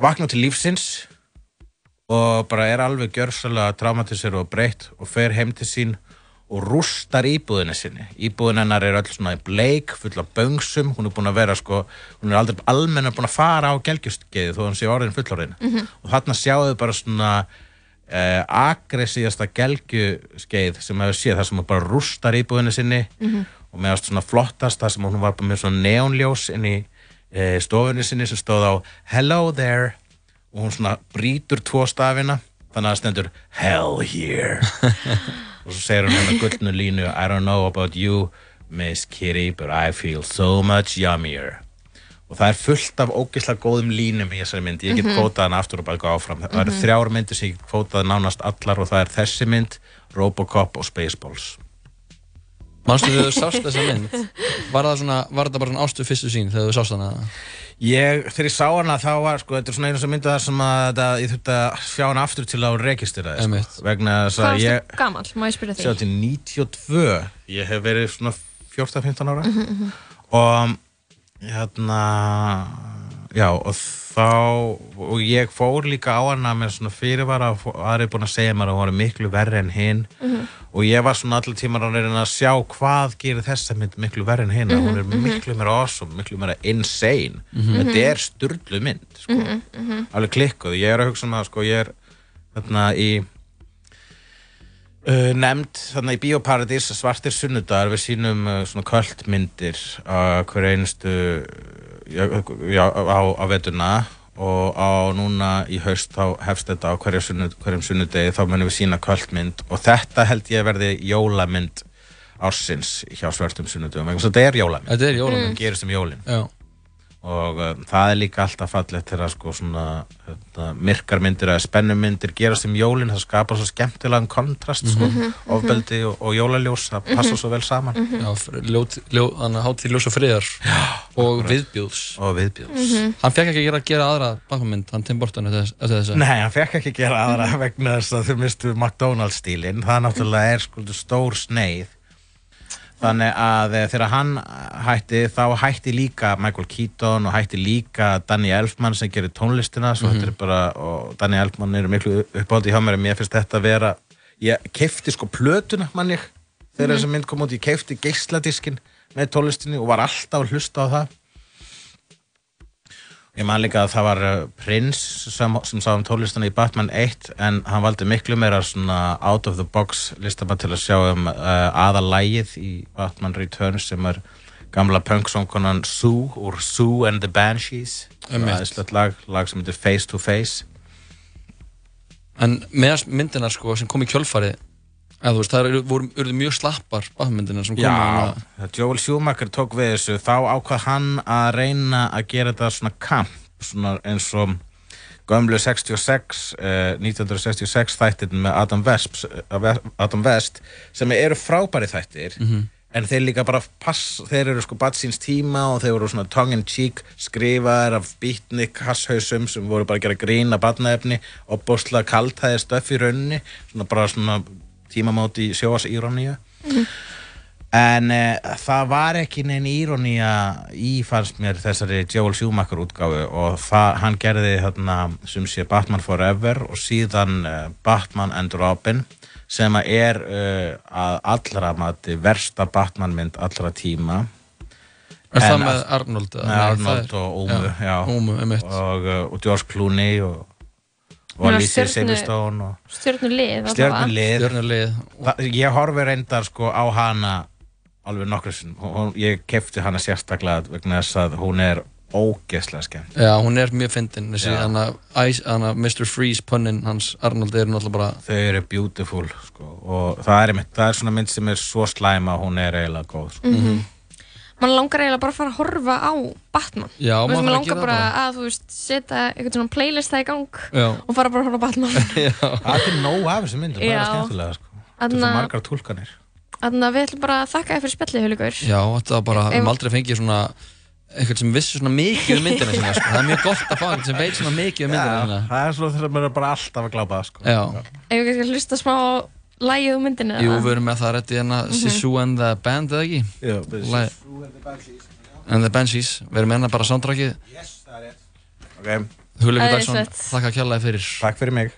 vaknar til lífsins og bara er alveg gjörsalega traumatisir og breytt og fer heim til sín og rústar íbúðinni sinni. Íbúðin hennar er öll svona í bleik full af böngsum, hún er búin að vera sko hún er aldrei almenna búin að fara á gelgjustgeiði þó hún sé orðin fullorðin. Mhm. og þarna sjáum við bara svona uh, aggressíðasta gelgjuskeið sem hefur séð, það sem bara rústar íbúðinni sinni Mhm. og meðast svona flottast það sem hún var með svona neonljós inn í e, stofunni sinni sem stóð á Hello there. Og hún svona brýtur tvo stafina þannig að það stendur Hell here og svo segir hún hérna gullnu línu I don't know about you Miss Kitty but I feel so much yummier og það er fullt af ógeðslega góðum línum í þessari mynd, ég get Mhm. kvótað hana aftur og bara gá áfram, það eru Mhm. þrjár myndir sem ég get kvótað nánast allar og það er þessi mynd Robocop og Spaceballs Manstu þegar þú sást þessa mynd? Var það svona, var þetta bara svona ástu fyrstu sín þegar þú sást hana? Ég, þegar ég sá hana þá var sko, þetta er svona einu sem myndi það sem að þetta, ég þurfti að sjá hana aftur til að registera það sko, vegna þess Hvað að ég gamall, má ég spyrja því? sjá til 92 ég hef verið svona 14-15 ára. Mhm, mhm. og hérna já og þá og ég fór líka á hana með svona fyrirvara og aðrið búin að segja mér að hún var miklu verri en hinn Mhm. Og ég var svona allir tímar að reyna að sjá hvað gerir þessa mynd miklu verri en hinn Mhm, hún er mhm. miklu meira awesome, miklu meira insane Mhm. þetta er sturdlu mynd sko. Mhm, mhm. alveg klikkuð, ég er að hugsa um það sko, ég er þarna í uh, nefnd þarna í Bíóparadís svartir sunnudagar við sínum uh, svona kvöldmyndir á hver einustu já, já, á, á vetuna og á núna í haust þá hefst þetta á sunnud, hverjum sunnudegi þá munum við sína kvöldmynd og þetta held ég verði jólamynd ársins hjá þess að þetta er jólamynd Þetta er jólamynd. það gerist um jólin Já. Og uh, það er líka alltaf fallegt þegar sko svona hérna, myrkar myndir eða spennumyndir gerast um jólin það skapar svo skemmtilegan kontrast sko, Mhm, mhm. ofbeldi og, og jólaljós það passa Mhm. svo vel saman. Já, þannig að hátíð ljós og friðar og viðbjóðs. Og viðbjóðs. Mhm. Hann fekk ekki gera, gera aðra bakmynd, hann Tim Burton eftir þess- eftir þess Nei, hann fekk ekki gera aðra vegna þess að þau mistu McDonalds stílinn það náttúrulega er skuldu stór sneið þannig að eh, þegar hann hætti þá hætti líka Michael Keaton og hætti líka Danny Elfman sem gerir tónlistina þetta er bara, og Danny Elfman er miklu uppáhaldi hjá mér en mér finnst þetta að vera ég kefti sko plötuna mann ég þegar Mhm. þessi mynd kom út, ég kefti geisladiskin með tónlistinni og var alltaf að hlusta á það Ég man líka að það var uh, Prince sem, sem sá um tólistana í Batman 1 en hann valdi miklu meira svona out of the box listamann til að sjá um uh, aðalægið í Batman Returns sem er gamla punksongkonan Sue úr Sue and the Banshees Einmitt. aðeinslegt lag, lag sem heitir Face to Face En með myndinar sko sem kom í kjölfarið eða veist, það eru- voru, voru mjög slappar bakmyndinar sem komu Já, þegar Joel Schumacher tók við þessu þá ákvað hann að reyna að gera þetta svona kamp svona eins og gömlu 66 uh, 1966 þættir með Adam West, Adam West sem eru frábæri þættir Mhm. en þeir líka bara pass þeir eru sko bad síns tíma og þeir voru svona tongue in cheek skrifaðir af beatnik hasshausum sem voru bara að gera grín af badnaefni og bóstlega kaltæði stöff í rauninni svona bara svona tímamóti sjóas íróníu En uh, það var ekki neinn írónía í fannst mér þessari Joel Schumacher útgáfu og það, hann gerði þarna sem sé Batman Forever og síðan uh, Batman and Robin sem að er uh, að allra mati versta Batman mynd allra tíma. Er það með Arnold, eða? Með Arnold og Ómu, já, já. Ómu, einmitt. Og, og George Clooney og, Silverstone og Stjörnulið Stjörnulið Ég horfi reyndar sko á hana alveg nokkur sinn Ég kefti hana sérstaklega vegna þess að hún er ógeðslega skemmt Já, hún er mjög fyndin þessi, Já. hana, Ice- hana Mr. Freeze punnin hans Arnold er náttúrulega bara Þau eru beautiful sko, og það er, einmitt, það er svona mynd sem er svo slæma að hún er eiginlega góð sko. Mhm. Man langar eiginlega bara að fara að horfa á Batman Já, Þú veist, maður Man þarf að langar bara það bara. að þú veist setja eitthvað svona playlist það í gang Já. og fara bara að horfa á Batman Það er til nóg af þessu mynd, það er Já. bara skemmtilega sko. Það er margar tólkanir Þannig að við ætlum bara að þakka þér fyrir spjallið, Hulikur Já, þetta var bara, við hefum aldrei fengið svona eitthvað sem vissi svona mikið um myndina sinna, sko. það er mjög gott að fá eitthvað sem veit svona mikið um myndina sinna. Það er svona þegar maður er bara alltaf að glápa sko. Já. Lægið úr myndinu Jú, eða? við erum með það rétt í hérna Mhm. Sisu and the Band, eða ekki? Jú, Lagið- And the Banshees, við erum með hérna bara soundtrackið okay. Hulikur Æðislegt. Dagsson, þakka kjærlega fyrir Takk fyrir mig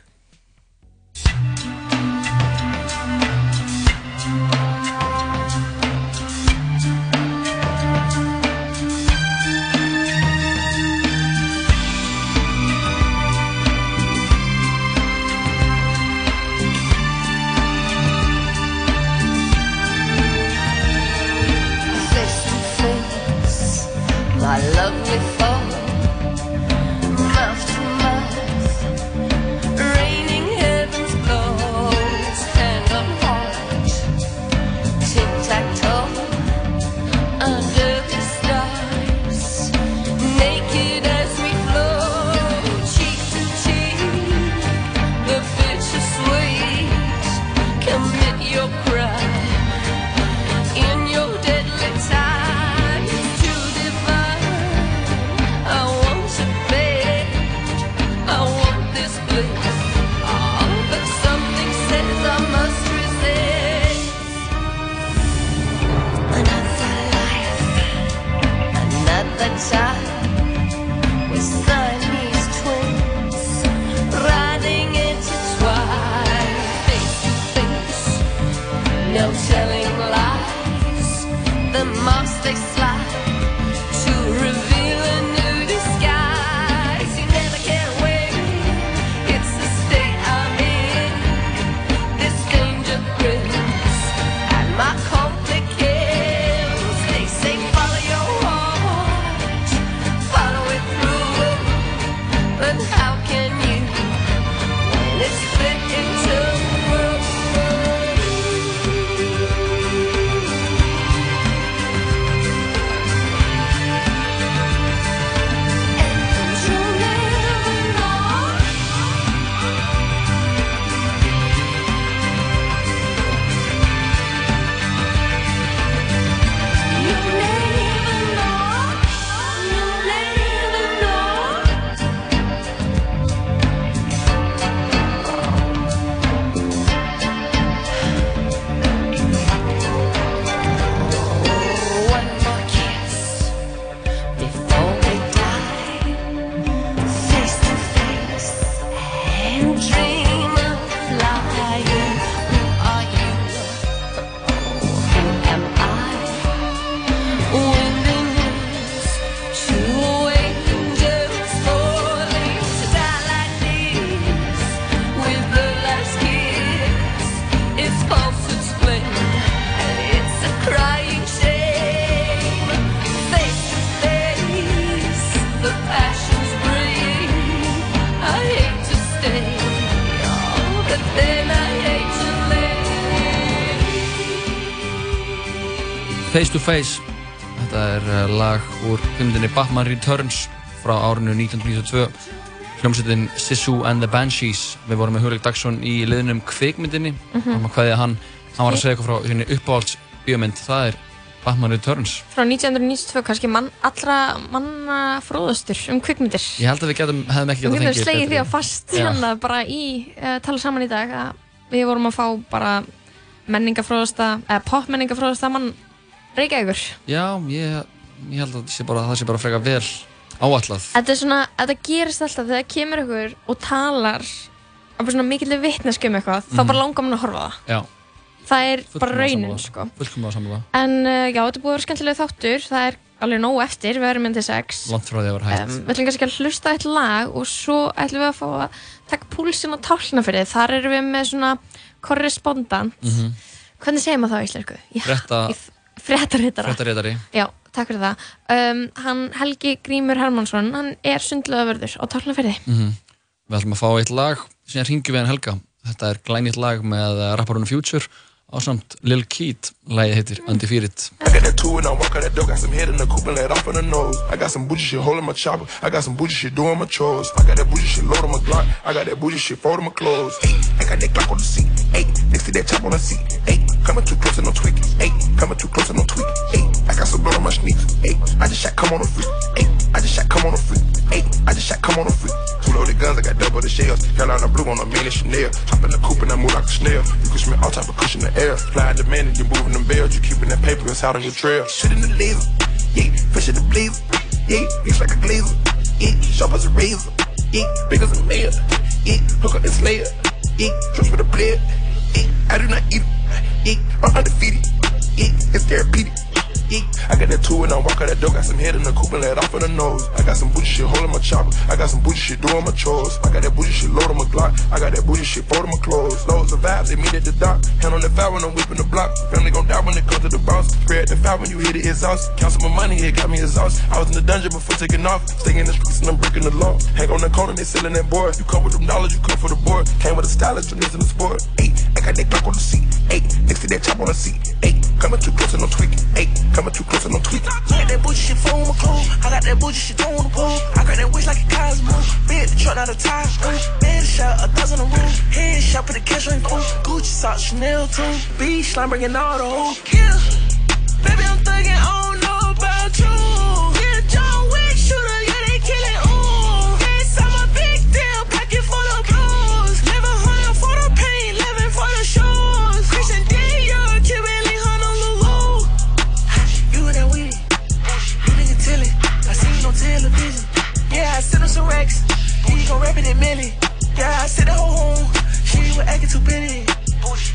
Face. Þetta er uh, lag úr kymdinni Batman Returns frá árinu 1992 hljómsveitin Sisu and the Banshees. Við vorum með Hugleik Dagsson í liðnum kvikmyndinni. Mhm. hann var kveðið hann. Hann var að segja eitthvað frá henni uppáhalds bíómynd. Það er Batman Returns. Frá 1992, kannski mann, allra manna fróðastur um kvikmyndir. Ég held að við getum, hefðum ekki Við getað getum fengið slegið því að fast hérna bara í uh, tala saman í dag að við vorum að fá bara menningafróðasta, eða popmenningafróðasta mann Reykjavíkur. Já, ég, ég held að bara, það sé bara frekar vel áallað Þetta er svona, þetta gerist alltaf þegar kemur ykkur og talar á bara svona mikilvæg vitneski um eitthvað, þá Mhm. bara langar mann að horfa það. Já, Það er bara fullkomlega raunin, sko. Fullkomlega sammála En uh, já, þetta er búið að vera skemmtilega þáttur, það er alveg nóg eftir, við erum myndið sex. Langt frá því að vera hægt Um, við ætlum kannski að hlusta eitt lag og svo ætlum við að fá að taka púlsinn á tálknafyrði. Þar erum við með svona korrespondant. Mhm. Hvernig segir maður það á íslensku? Já, Frétta, Fréttaritara. fréttaritari Já, takk fyrir það. Um, hann Helgi Grímur Hermansson, hann er sundlöðavörður á tálknafyrði. Mhm. Við ætlum að fá eitt lag síðan ringjum við hann Helga Þetta er glænýtt lag með rapparunum Future á samt Lil Keat lagið heitir Undefeated I got that two and I walk out that door, got some head in the coupe and let off in the nose. I got some bougie shit holding my chopper. I got some bougie shit doing my chores. I got that bougie shit loading my Glock. I got that bougie shit folding my clothes. Hey, I got that Glock on the seat. Hey, next to that chop on the seat. Hey, coming too close and no tweaking. Hey, coming too close and no tweaking. Hey, I got some blood on my sneaks. Hey, I just shot come on a freak. Hey, I just shot come on a freak. Hey, I just shot come on a freak. Two loaded guns, I got double the shells. Carolina blue on a mini Chanel. Hop in the coupe and I move like a snail. You can smell all type of cushion in the air. Fly in the man and you moving them bells. You keeping that paper out on your trail. Shit in the laser. Yeah, fresh in the blazer. Yeah, mix like a glazer. Yeah, sharp as a razor. Yeah, big as a mayor. Yeah, hook up and slayer. Yeah, trust with a blade. Yeah, I do not eat. Yeah, I'm undefeated. Yeah, it's therapeutic. I got that two and I walk out that door. Got some head in the coupe and let off in the nose. I got some bougie shit holding my chopper. I got some bougie shit doing my chores. I got that bougie shit loading my Glock. I got that bougie shit folding my clothes. Loads of vibes, they meet at the dock. Hand on the foul when I'm whipping the block. Family gon' die when it comes to the boss. Spread the foul when you hit it exhaust. Count some money, it got me exhausted. I was in the dungeon before taking off. Staying in the streets and I'm breaking the law. Hang on the corner, they selling that boy. You come with them dollars, you come for the board. Came with a stylist, you in the sport. Hey, I got that Glock on the seat. Hey, next to that chop on the seat. Hey, coming too close and no tweaking. Hey, coming too close and no tweaking. Got that bougie shit for my clothes. I got that bougie shit on the pole. I got that wish like a Cosmo. Big the truck, not a tire. Bed shot, a dozen a room. Head shot, put a cash on food. Gucci socks, Chanel too. B slime bringing all the whole kill. Baby, I'm thugging, I oh, don't know about you. Sent him some racks. He gon' rap it in Millie. Yeah, I said oh, the whole home. She was acting too pretty.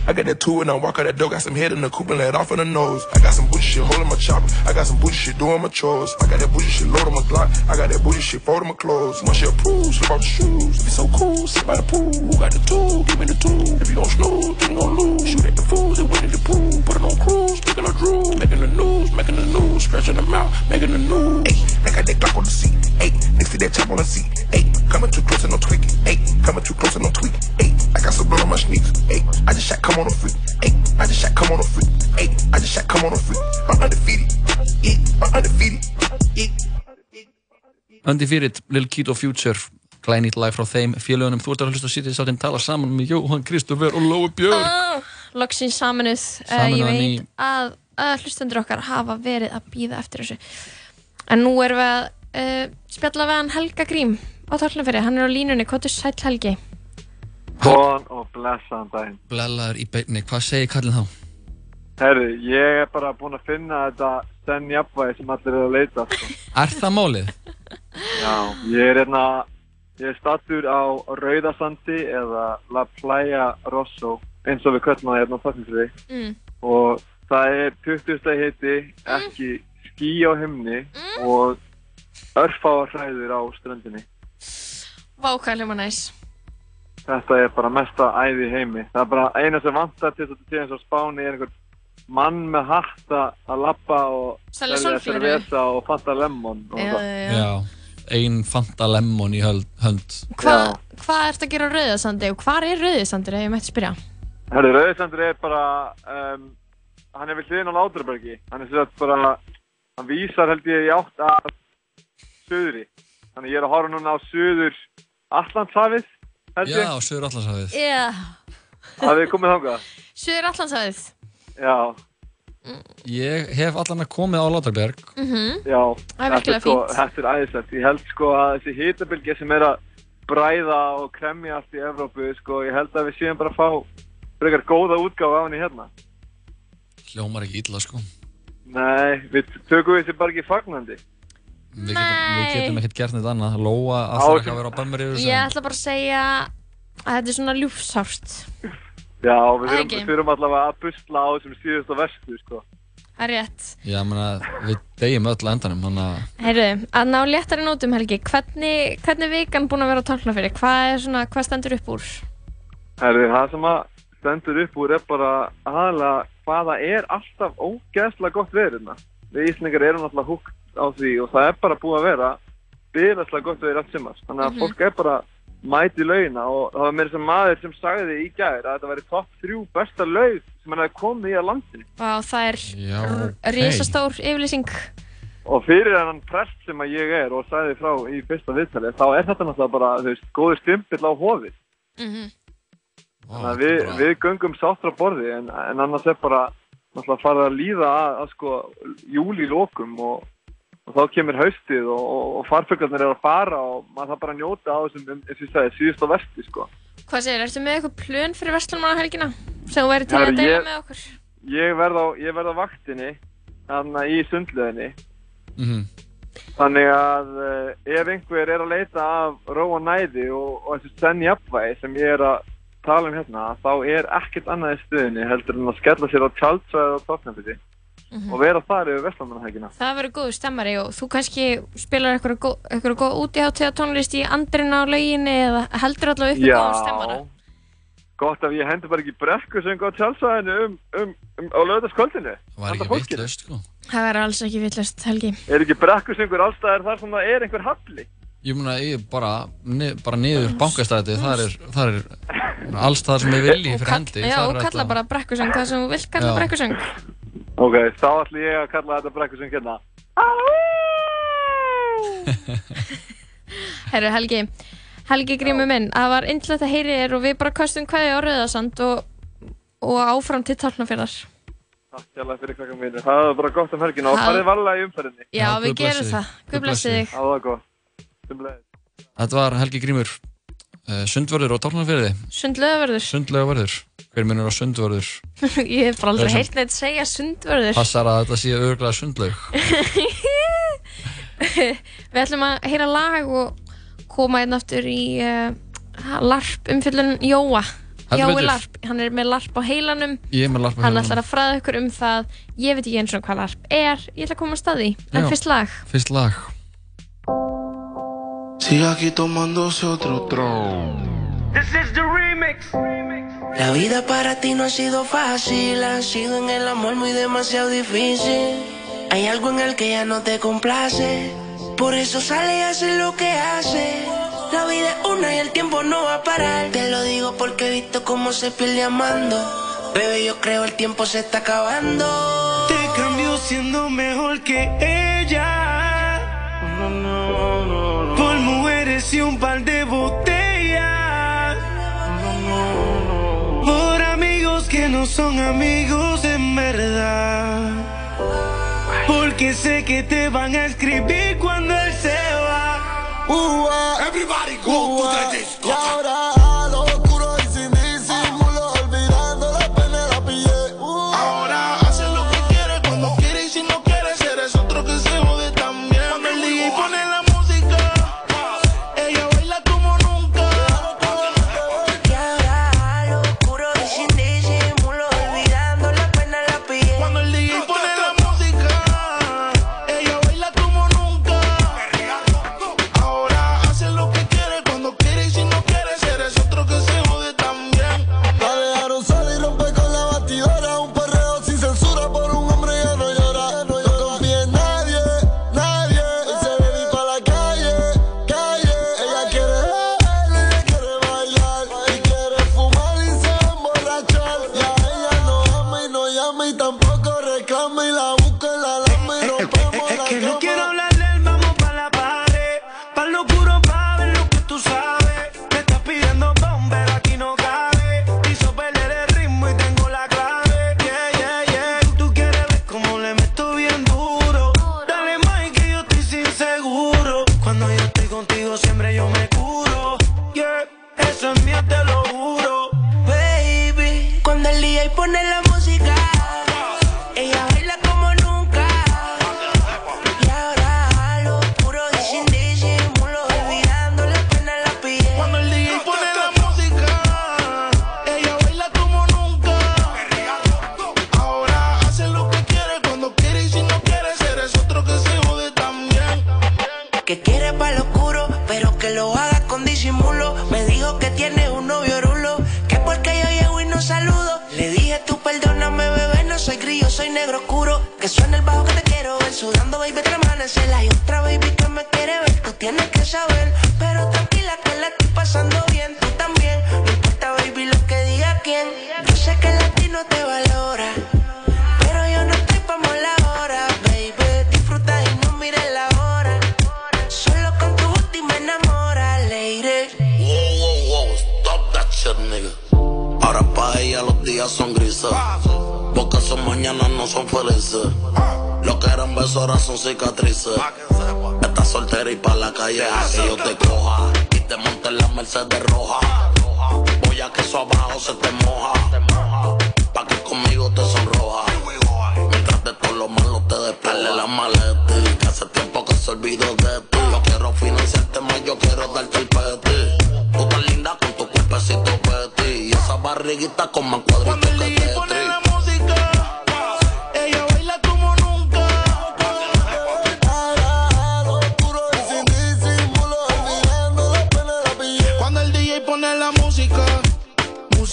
I got that two and I walk out that door. Got some head in the coupe and let off in the nose. I got some bougie shit holding my chopper. I got some bougie shit doing my chores. I got that bougie shit loading my Glock. I got that bougie shit folding my clothes. Once you approve, slip off the shoes. Be so cool, sit by the pool. Who got the tool? Give me the tool. If you don't snooze, then you gon' lose. Shoot at the fools and win in the pool. Put it on cruise, making a drool. Making the news, making the news. Stretching them out, making the news. Hey, I got that Glock on the seat. Hey, next to that chop on the seat. Hey, coming too close and no tweaking. Hey, coming too close and no tweaking. Hey, I got some blood on my sneaks. Hey, I just shot come on a freak. Hey, I just shot come on a freak. Hey, I just shot come on a freak. I'm undefeated. Yeah, I'm undefeated. Yeah. Undefeated, Lil Keat og Future glænýtt lag frá þeim félögunum þú ert að hlusta að sitja þess að tala saman með Jóhann Kristoffer og Lói Björn Ah, Loksins saminuð. Uh, Sameinuð ég veit að, að hlustendur okkar hafa verið að býða eftir þessu. En nú erum við að uh, spjalla við hann Helga Grím á tálnafyrir. Hann er á línunni. Hvað er sæll Helgi? Góðan og blessaðan daginn. Blellaður í beinni, hvað segir kallin þá? Herri, ég er bara búinn að finna þetta senn jafnvægi sem allir eru að leita. Sko. Er það málið? Já, ég er hérna, ég er stattur á Rauðasandi eða La Playa Rosso, eins og við köllum það hérna á Þorfinsriði. Mm. Og það er 20 steg hiti, ekki ský á himni og örfáar hræður á ströndinni. Vákælum og næs. Þetta er bara mesta æði í heimi. Það er bara eina sem vantar til þess að þetta sé eins og Spáni er einhvern mann með hatta að lappa og Selja cerveza og fanta lemon og Já, það. já, já. Já, ein Fanta Lemon í höld, hönd Hvað hva ert að gera á Rauðasandi og hvað er Rauðasandur ef ég mætti spyrja? Herri, Rauðisandur er bara um, hann er við hliðin á Látrabergi. Hann er sem sagt bara, hann vísar held ég í átt að söðri. Þannig ég er að horfa núna á söður Allandshafið, Já, ég. Söður Allarshafið. Já, Að við komið þangað. Suður Allandshafið. Já, Ég hef allan að komið á Látarberg. Mhm. já. Það er virkilega sko. Þetta er æðislegt. Ég held sko að þessi hitabilgja sem er að bræða og kremja allt í Evrópu, sko, ég held að við séum bara að fá frekar góða útgáfa af henni hérna. Hljómar ekki illa, sko. Nei, við tökum við þessi bara ekki fagnandi. Við getum, við getum ekkert gert neitt annað. Lóa að það ekki að vera á bannmeri yfir Ég ætla bara að segja að þetta er svona ljúfsárt. Já, við ekki. við þurfum allavega að busla á þessum síðust og vestu, sko. Það er rétt. Já, menna, við deyjum öll endanum, þannig að Heyrðu, að ná léttari nótum Helgi, hvernig, hvernig er vikan búin að vera á tálknafyrir? Hvað er svona, hvað stendur upp úr? Herri, það sem að stendur upp úr er bara aðalega hvaða er alltaf ógeðslega gott verið hérna. Við Íslingar erum alltaf húgt á því og það er bara búið að vera byrjastlega gott verið allt sumar. Þannig að Mhm. fólk er bara mæti launa og það var meira sem maður sem sagði í gær að þetta væri topp þrjú besta laug sem hann hefði komið í að landinu. Vá, það er Já, ok. risastór yfirlýsing. Og fyrir hennan prest sem að ég er og sagði frá í fyrsta viðtali, þá er þetta náttúrulega bara, þú veist, góður stimpill á hofið. Mhm. Þannig að við, við göngum sáttra borði en, en annars er bara náttúrulega farið að líða að, að sko júli lókum og, og þá kemur haustið og, og, og farfuglarnir er að fara og maður það bara að njóta á þessum, um, eins og ég sagði, síðust á vesti sko. Hvað segir, ertu með eitthvað plön fyrir Vestlunmanna helgina sem þú væri til Herra, að deila ég- með okkur? Ég verð á, ég verð á vaktinni, þannig í sundleðinni, Mhm. þannig að ef einhver er að leita af ró og næði og, og þessu senn jafnvægi sem ég er að tala um hérna, þá er ekkert annað í stuðinni heldur en að skella sér á tjaldsvæði á topnafiti Mhm. og vera þar yfir Vestlandmannahækina. Það verður góður stemmari og þú kannski spilar eitthvað góð, eitthvað góð útíháttíða tónlist í andrina á lauginni eða heldur allavega uppi góðan stemmara. gott að ég hendi bara ekki brekkusöng á tjaldsvæðinu um, um, um, á lögðaskvöldinu. var ekki vitlaust, sko. Það verður alls ekki villast, Helgi. Er ekki brekkusöngur allstaðar þar sem það er einhver halli? Ég meina, ég bara, ni, bara niður bankastæði, það er, það er alls það sem ég vilji fyrir hendi. Já, það og er kalla bara brekkusöng það sem þú vilt kalla brekkusöng. Ok, þá ætlum ég að kalla þetta brekkusöng hérna. Herru, Helgi, Helgi grímur minn, það var inntlegt að heyri þér og við bara kastum hvaði á Rauðasand og, og áfram til Tálknafjörðar. Takk hjálpa fyrir krakkar mínir. Það var bara gott um helgina og Ha- farið varlega í umferðinni. Já, við gerum það. Guð blessi þig. Það var gott. Þetta var Helgi Grímur, uh, sundvörður og tálknarfyrði. Sundlöðavörður. Sundlögavörður. Hver minnur á sundvörður? Ég hef bara aldrei heyrt neitt segja sundvörður. Passar að þetta sé örglega sundlaug. Við ætlum að heyra lag og koma einn aftur í uh, larp umfyllun Jóa. Jói larp, hann er með larp á heilanum. Ég er með larp á Hann heilanum. ætlar að fræða ykkur um það. Ég veit ekki eins og hvað larp er. Ég ætla að koma að staði. En Já. fyrst lag. Fyrst lag. Sigue aquí tomándose otro tron. This is the remix. La vida para ti no ha sido fácil, ha sido en el amor muy demasiado difícil. Hay algo en el que ya no te complace, por eso sale y hace lo que hace. La vida es una y el tiempo no va a parar. Te lo digo porque he visto cómo se pierde amando. Bebé, yo creo el tiempo se está acabando. Te cambió siendo mejor que ella. Por mujeres y un par de botellas. Que no son amigos en verdad. Porque sé que te van a escribir cuando él se va. Everybody go to the disco.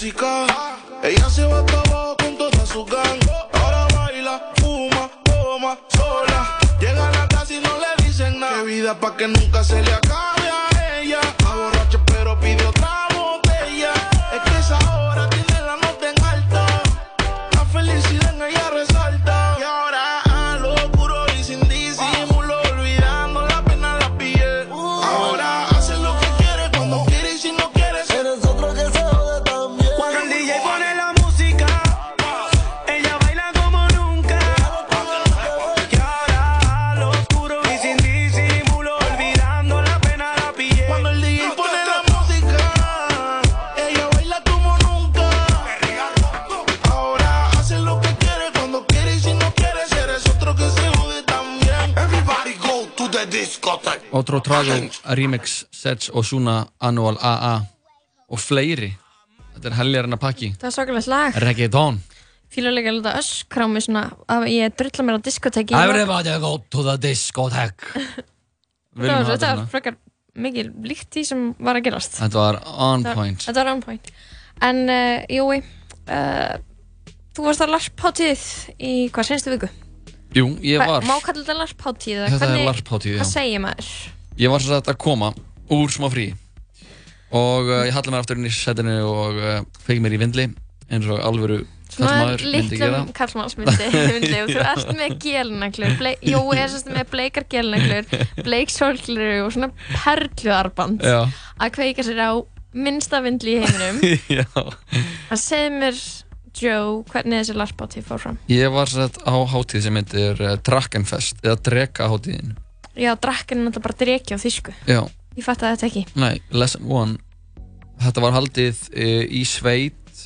Ella se va hasta abajo con toda su gang. Ahora baila, fuma, toma, sola. Llega a la casa y no le dicen nada. Qué vida pa' que nunca se le acabe Remix Sets Ozuna Annual AA og fleiri þetta er helgarinn að pakki Það er svakalegt lag. Reggaeton Fílulega að láta öskra á mig svona að ég drulla mér á diskoteki. Everybody go to the Viljum Þetta var- þetta þetta var frekar mikið líkt því sem var að gerast. Þetta var on Þetta point Þetta var on point. En, uh, Jói, uh, þú varst á larpháttíð í hvað, senstu viku? Jú, ég var Má kalla þetta larpháttíð? eða Þetta er hvernig- larpháttíð, já. Hvað segir maður? Ég var svo að koma úr smá frí og uh, ég haldi mér aftur inn í setinu og uh, feik mér í vindli eins og alvöru Svona kallmaður myndi gera. litlum kallmannsmyndi myndi, og þú ert með gelnaklur blei, Jói er sérst með bleikar gelnaklur bleik sólklur og svona perluarband Já. að kveika sér á minnsta vindli í heiminum. Já. að segja mér Joe, hvernig þessi larpátíð fór fram? Ég var svo sagt á hátíð sem heitir uh, Drakkenfest eða Dreka hátíðin Já, drakkan er náttúrulega bara dreki á þýsku. Já, Ég fatt að þetta ekki. Nei, lesson one. Þetta var haldið uh, í sveit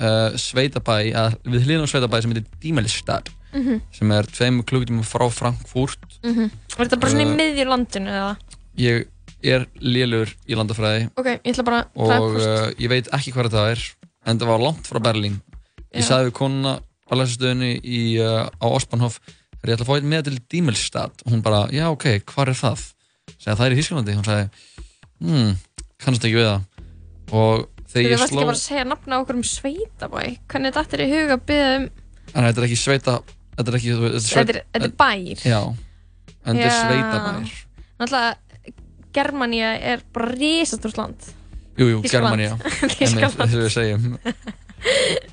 uh, sveitabæ, að, við hlýðum sveitabæ sem heitir Dímelstad Mhm. sem er tveim klukkutíma frá Frankfurt. Mm Var þetta bara svona í Uh, miðju landinu eða? Ég er lélur í landafræði. Ok, ég ætla bara og Frankfurt. uh, ég veit ekki hvað þetta er en það var langt frá Berlín. Ég sagði við konuna á uh, á Ospanhof þegar ég ætla að fá eitt með til Dímelstad hún bara, já ok, hvað er það? segja það er í Þísklandi hún sagði, hmm, kannast ekki við það. Og Þú þegar ég sló ekki bara að segja nafna okkur um sveitabæ. Hvernig þetta er í huga að byggja um en þetta er ekki sveita þetta er ekki þú veist, Þetta er, þetta er bær. Já, en þetta er sveitabær. Náttúrulega Germania er bara risastórt land. Jú, jú, Þýskaland. Germania að segjum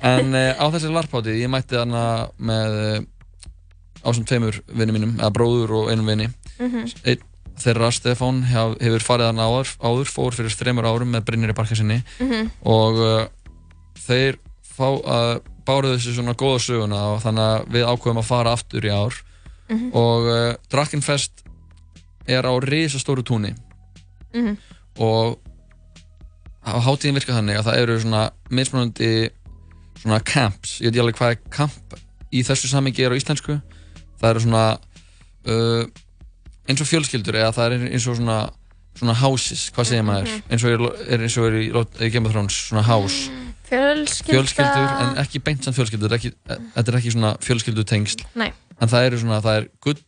En uh, á þessi larphátti ég mætti hana með uh, ásum tveimur vinnum mínum eða bróður og einum vinni Mhm. Einn þeirra, Stefán, hef, hefur farið hana áður, áður fór fyrir þreymur árum með Brynjar í barka sinni Mhm. og uh, þeir fá að báru þessu svona góða söguna og þannig að við ákveðum að fara aftur í ár Mhm. og uh, Drakkenfest er á risastóru túni Mhm. og á hátíðin virka þannig að það eru svona mismunandi svona camps, ég veit ekki alveg hvað er camp í þessu samingi er á íslensku það eru svona uh, eins og fjölskyldur eða það er eins og svona svona houses, hvað segir maður Mhm. eins og er, er eins og er í, í Game of Thrones svona house Fjölskylda fjölskyldur en ekki beint samt fjölskyldur þetta er ekki, þetta er ekki svona fjölskyldutengsl en það eru svona, það er gull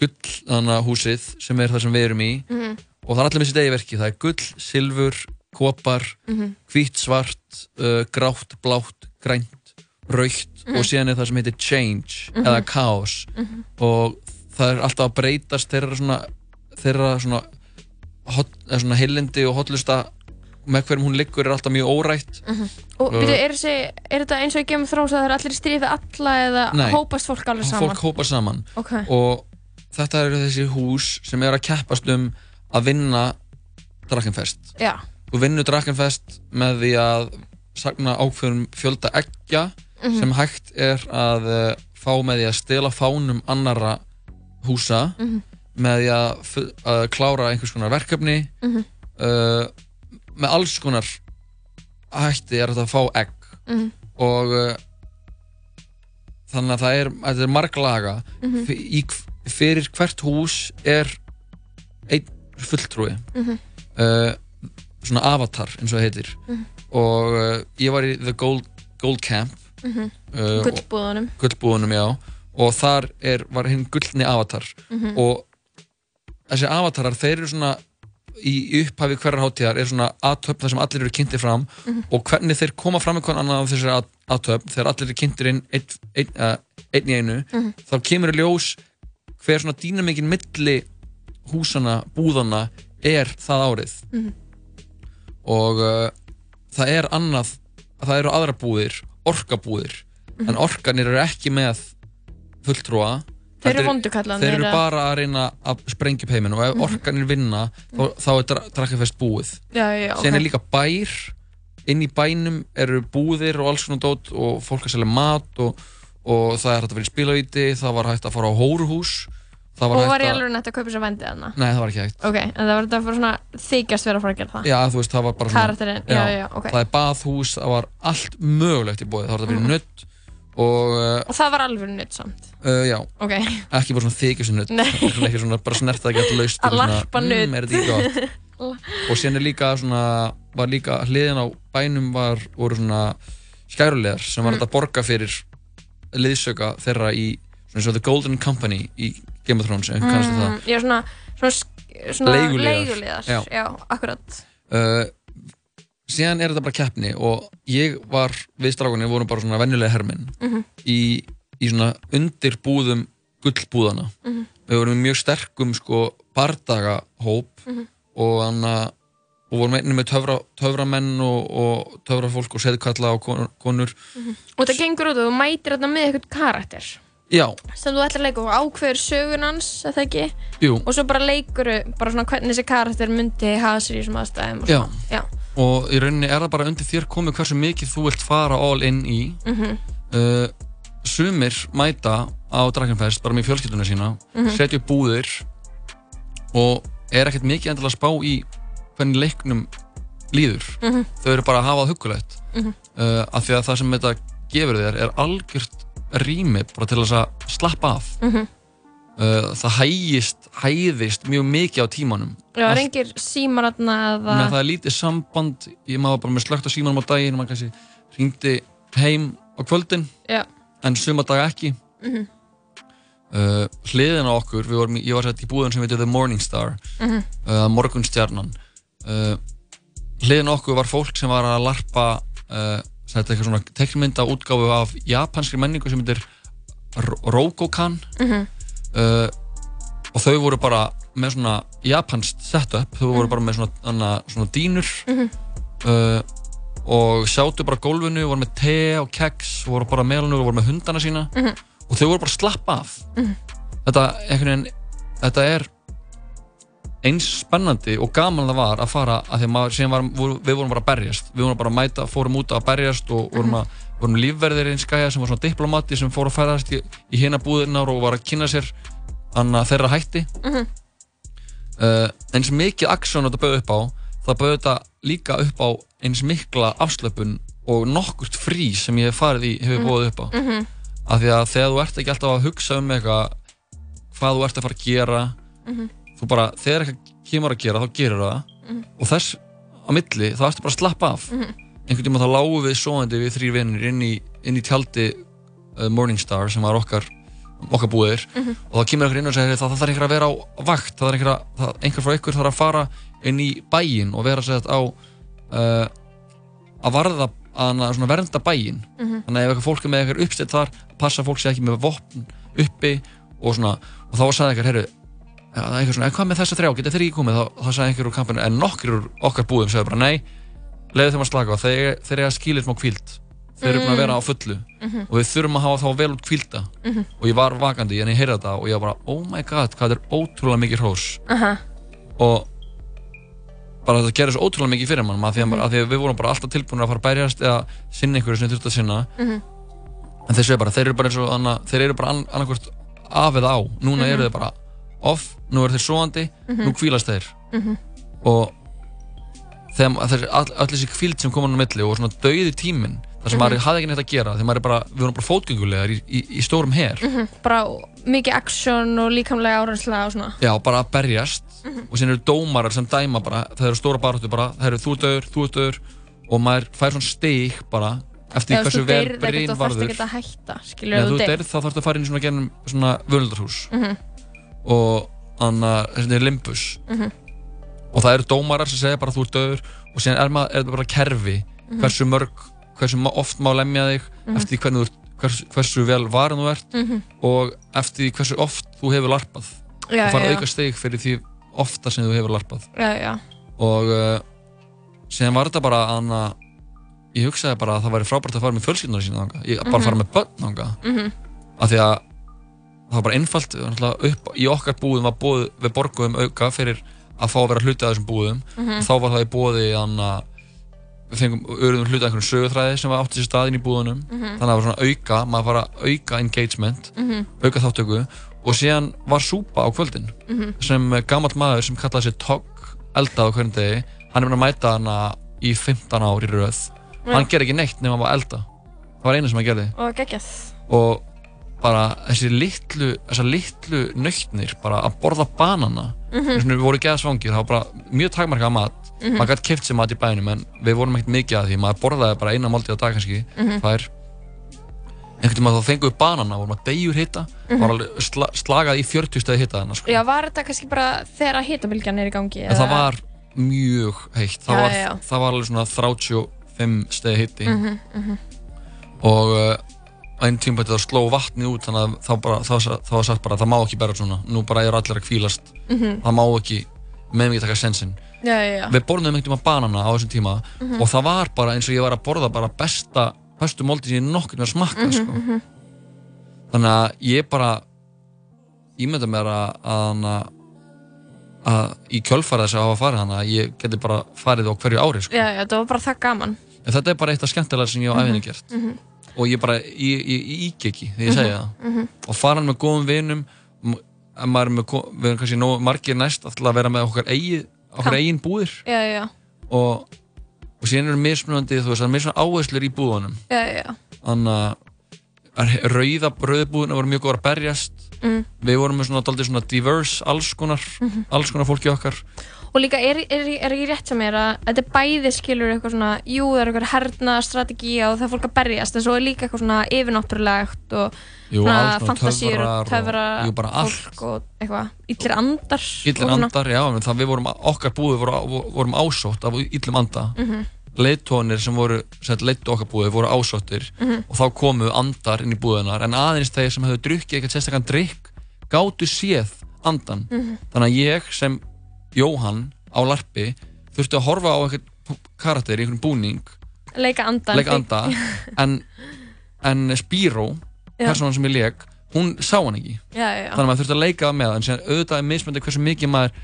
gull, þannig húsið sem er það sem við erum í Mhm. og það er allir með sitt eigi verki, það er gull, silfur kopar, Mhm. hvítt, svart uh, grátt, blátt, grænt raukt Mhm. og síðan er það sem heitir change Mhm. eða chaos Mhm. og það er alltaf að breytast þeirra svona þeirra svona, hot, svona heilindi og hotlusta með hverjum hún liggur er alltaf mjög órætt Mhm. Og Uh, byrju, er, þessi, er þetta eins og í Game of Thrones að það er allir við alla eða Nei. hópast fólk alveg saman? fólk hópa saman Ok. og þetta eru þessi hús sem er að keppast um að vinna Drakenfest Já. þú vinnur Drakenfest með því að sagna ákveðum fjölda eggja Mhm. sem hægt er að uh, fá með því að stela fánum annara húsa Mhm. með því að, að klára einhvers konar verkefni Mhm. uh, með alls konar hætti er þetta að fá egg Mhm. og uh, þannig að það er, er marglaga Mhm. Fyrir hvert hús er einn fulltrúi Mhm. svona avatar eins og það heitir og ég var í The Gold, Gold Camp Mhm. uh, og- Gullbúðunum. gullbúðunum, já og þar er, var hinn gullni avatar Mhm. og þessi avatarar, þeir eru svona í upphafi hverjar hátíðar er svona aðtöfn þar sem allir eru kynntir fram Mhm. og hvernig þeir koma fram með hvernig annan af þessari að- aðtöfn þegar allir eru kynntir inn einn ein, uh, ein í einu Mhm. þá kemur í ljós hver svona dýnamikinn milli húsana, búðana er það árið Mhm. og uh, það er annað það eru aðra búðir, orkabúðir Mhm. en orkanir eru ekki með fulltrúa Þeir eru Þetta er- vondukallarnir, þeir eru bara að reyna að sprengja upp heiminn og ef Mhm. orkanir vinna þá, þá er dra- drakkafest búið Já, já, já, síðan ok. er líka bær inn í bænum eru búðir og alls svona dót og fólk að selja mat og, og það er hægt að vera í spilavíti það var hægt að fara á hóruhús var Og var ég alveg nætt að kaupa sér vendið hana? nei það var ekki hægt Ok, en það var þetta fyrir svona þykjast vera að fara að gera það? Já, þú veist, það var bara svona Karakterinn, já, já, ok. Það er baðhús, það var allt mögulegt í bóði Það var þetta fyrir nutt og uh, Og það var alveg nutt samt? uh, já, Ok. ekki bara svona þykjus nutt ekki svona bara snerta ekki alltaf laust Að larpa nudd. mm, er þetta ekki gott og síðan er líka svona var líka hliðin á bænum var voru svona skærulegar sem var Mm. að borga fyrir liðsöka þeirra í svona The Golden Company í Game of Thrones, mm. kannast það Mm, Já, svona, svona, svona leiguliðar. Já. Já, akkurat. uh, síðan er þetta bara keppni og ég var við strákunni vorum bara svona venjulega herminn Mhm. í, í svona undirbúðum gullbúðana Mhm. við vorum mjög sterkum sko bardagahóp Mhm. og þannig og vorum einnig með töfra, töframenn og, og töfrafólk og seðkalla og kon- konur Og það gengur út og þú mætir þetta með eitthvað karakter já, sem þú ætlar að leika og ákveður sögun hans, eða ekki? jú Og svo bara leikur bara svona hvernig þessi karakter myndi hafa sér í þessum aðstæðum og Já. svona. Já. og í rauninni er það bara undir þér komið hversu mikið þú vilt fara all in í Mhm. uh, sumir mæta á Drakenfest bara með fjölskylduna sína Mhm. setja upp búðir og er ekkert mikið endilega að spá í hvernig leiknum líður Mhm. þau eru bara að hafa það huggulegt Mhm. uh, af því að það sem þetta gefur þér er algjört rými bara til þess að slappa af Mhm. uh, það hægist hæðist mjög mikið á tímanum Já, Allt- er engir símar þarna eða... Nei, það er lítið samband ég maður bara með slögt á símanum á daginn og maður kannski hringdi heim á kvöldin Já. en suma daga ekki Mhm. uh, hliðin á okkur, vorum, ég var sett í búðun sem heitir The Morning Star Mhm. uh, morgunstjarnan hliðin á okkur var fólk sem var að larpa þetta eitthvað svona teknmynda útgáfu af japanskri menningu sem heitir R- Rokokan Mhm. uh, og þau voru bara með svona japanskt setup þau voru bara með svona, anna, svona dýnur Mhm. uh, og sjátu bara gólfinu voru með te og keks voru bara meðlunur og voru með hundana sína Mhm. og þau voru bara slappa af Mhm. þetta, veginn, þetta er eins spennandi og gaman það var að fara að því að maður, síðan var, við vorum bara að berjast við vorum bara að mæta, fórum út að berjast og vorum, að, vorum lífverðir eins gæja sem var svona diplomati sem fór að færast í, í hérna búðirnar og var að kynna sér anna, þeirra hætti Mhm. uh, eins mikið aksjón þetta bauð upp á það bauði þetta líka upp á eins mikla afslöpun og nokkurt frí sem ég hef farið í hefur Mhm. bóðið upp á Mhm. af því að þegar þú ert ekki alltaf að hugsa um eitthvað hvað þú ert að fara að gera Mhm. Þú bara, þegar eitthvað kemur að gera þá gerir það Mhm. og þess á milli þá ertu bara að slappa af Mhm. einhvern tíma þá lágu við svoandi við þrýr vinnir inn inn í tjaldi uh, Morningstar sem var okkar okkar búðir Mhm. og þá kemur einhver inn og segir það, það þarf einhver að vera á vakt það þarf einhver, einhver frá ykkur þarf að fara inn í bæinn og vera sett á uh, að varða að svona vernda bæinn Mhm. þannig að ef eitthvað fólk er með eitthvað uppstætt þar passa fólk sé ekki með vopn uppi og svona og þá sagði eitthvað, heyrðu ja, það er eitthvað svona, en hvað með þessa þrjá, geta þeir ekki komið þá, þá sagði einhver úr kampinu, en nokkur úr okkar búðum sagði bara, nei, leiðu þeim að slaka á þeir, þeir eru að skýla smá kvíld þeir eru búin að Mm. vera á fullu Mhm. og við þurfum að hafa þá vel út kvílda Mhm. og ég var vakandi en ég heyrði þetta og ég var bara, oh my god, hvað er ótrúlega mikið hrós Aha. og bara þetta gerir svo ótrúlega mikið fyrir mann að því að, Mhm. að því að við vorum bara alltaf tilbúin að fara að berjast eða sinna einhverju sem við þurftum að sinna Mhm. en þessu er bara, þeir eru bara eins og anna, þeir eru bara ann- annarkvort af eða á núna Mhm. eru þeir bara off, nú eru þeir svoandi Mhm. nú kvílast þeir Mhm. og þegar þeir, all, all þessi kvíld sem kom hann á milli og svona dauði tíminn þar sem maður hafði ekki neitt að gera þegar maður er bara, við vorum bara fótgöngulegar í, í, í stórum her Mhm. Bara mikið action og líkamlega árensla og svona já, bara að berjast Mhm. og síðan eru dómarar sem dæma bara það eru stóra baráttu bara, það eru þú ert döður, þú ert döður og maður fær svona stig bara eftir hversu þarfst varður ef þú deyrð þá þarfst að fara inn í svona svona völundarhús Mhm. Og að þetta er limbus Mhm. og það eru dómarar sem segja bara þú ert döður og síðan er, maður, er það bara kerfi Mhm. hversu mörg, hversu oft má lemja þig Mhm. eftir því hvernig þú ert hversu, hversu vel varin þú ert Mhm. og eftir því hversu oft þú hefur larpað Já, þú fara auka steg fyrir því ofta sem þú hefur larpað Já, já og uh, síðan var þetta bara að ég hugsaði bara að það væri frábært að fara með fjölskyldunar sína þanga, ég bara Mhm. fara með börn þanga Mhm. af því að það var bara einfalt upp í okkar búðum var búið, við borguðum auka fyrir að fá að vera hluti af þessum búðum Mhm. og þá var það í að við fengum auðvitað hluti af einhverjum sögutræði sem var átti sér staðinn í búðunum Mhm. þannig að það var svona auka, maður fara að auka engagement, Mhm. auka þáttöku og síðan var súpa á kvöldin Mhm. sem gammal maður sem kallaði sér Togg eldað á hverjum degi hann er búin að mæta hana í 15 ár í röð hann ger ekki neitt nema að elda það var einu sem hann gerði og bara þessi litlu litlu nöytnir bara að borða banana Mhm. eins og við vorum geðsvangir það var bara mjög takmarkað mat Mhm. maður gæti keft sér mat í bænum en við vorum ekkert mikið að því maður borðaði bara eina máltíð á dag kannski Mhm. tvær einhvern veginn þá fengum við banana vorum að degjur hitta Mhm. var alveg sla, slagað í 40 stæði hitta þannig sko. Já, var þetta kannski bara þegar hitabilgjan er í gangi? en það var mjög heitt það, Já, var, já, það var alveg svona 35 stæði hitti Mhm, mhm. og uh, einn tíma bætið að sló vatnið út þannig að þá, bara, þá, þá var sagt bara að það má ekki berja svona nú bara er allir að kvílast Mhm. það má ekki með mikið taka sensinn Já, já, já við borðum einhvern tíma banana á þessum tíma Mhm. og það var bara eins og ég var að borða bara besta bestu móldi sem ég nokkur með að smakka Mhm, sko. mhm. þannig að ég bara ímynda mér að, að, að í kjölfara þess að hafa farið þannig að ég geti bara farið á hverju ári sko. Já, já, það var bara það gaman en þetta er bara eitt af skemmtilega sem ég á Mhm, æfinni gert mhm. Og ég bara, ég, ík ekki þegar ég segja það. Mhm. og fara með góðum vinum ef maður með, við erum kannski nóg margir næst að vera með okkar eigin, okkar eigin búðir. Já, já, og, og síðan eru mismunandi þú veist, það er mismunandi áherslur í búðunum. Þannig að rauða rauðbúðina voru mjög góð að berjast. Mm. við vorum með svona, daldið svona diverse alls konar, Mhm. alls konar fólki okkar Og líka er, er, er ekki rétt sem er að þetta bæði skilur eitthvað svona, jú það er eitthvað herna strategi og það er fólk að berjast en svo er líka eitthvað svona yfirnáttúrulegt og Jú, alls konar fantasíur og töfrar og- töfra jú, fólk og eitthvað, illir andar illir svona. andar, já, en það við vorum okkar búði voru, vorum ásótt af illum anda Mhm. leiðtónir sem voru sem leittu okkar búði voru ásóttir Mhm. og þá komu andar inn í búðunar en aðeins þeir sem hefðu drukkið eitthvað sérstakann drikk gátu séð andan Mhm. þannig að ég sem Jóhann á larpi þurfti að horfa á einhvern karakter í einhvern búning leika andan leika anda en, en Spíró Já. persónan sem ég leik hún sá hann ekki Já, já, þannig að maður þurfti að leika með það en síðan auðvitað er mismöndi hversu mikið maður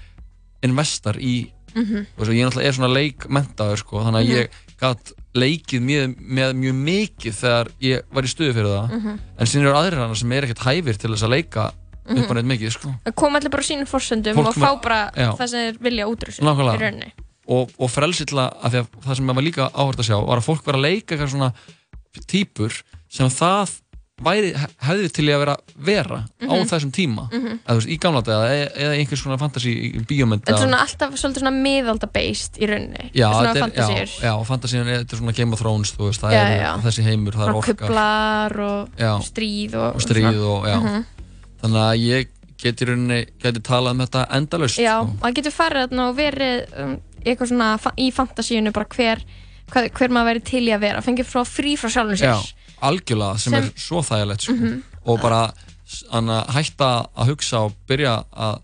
investar í Mhm. og svo ég náttúrulega er svona leikmentaður sko, þannig að Mhm. ég gætt leikið með, með mjög mikið þegar ég var í stuði fyrir það Mhm. en síðan eru aðrir hana sem er ekkert hæfir til þess að leika upp á Mhm. neitt mikið sko. koma allir bara sínum forsöndum Fólk og fá bara Já. það sem þeir vilja útrúsum í rauninni og, og frelsi til að, að, það sem ég var líka áhört að sjá var að fólk var að leika eitthvað svona típur sem það væri, hefði til í að vera vera á Mhm. þessum tíma Mhm. eða þú veist, í gamla daga eða, eða einhvers svona fantasy í bíómynd En eða- svona alltaf svona miðalda-based í rauninni. Já, svona er, já, fantasíur. já, fantasíun er, þetta svona Game of Thrones, veist, það Já, er þessi heimur, það er Svona orka kublar og stríð og, og stríð og, já. Þannig að ég geti í rauninni, geti talað um þetta endalaust. Já, sko. maður getur farið þarna og verið um, eitthvað svona í fantasíunu bara hver, hver, hver maður verið til í að vera, fengið frá frí frá sjálfum sér. Já, algjörlega, sem, Sem- er svo þægilegt, sko. Mhm. Og bara hætta að hugsa og byrja að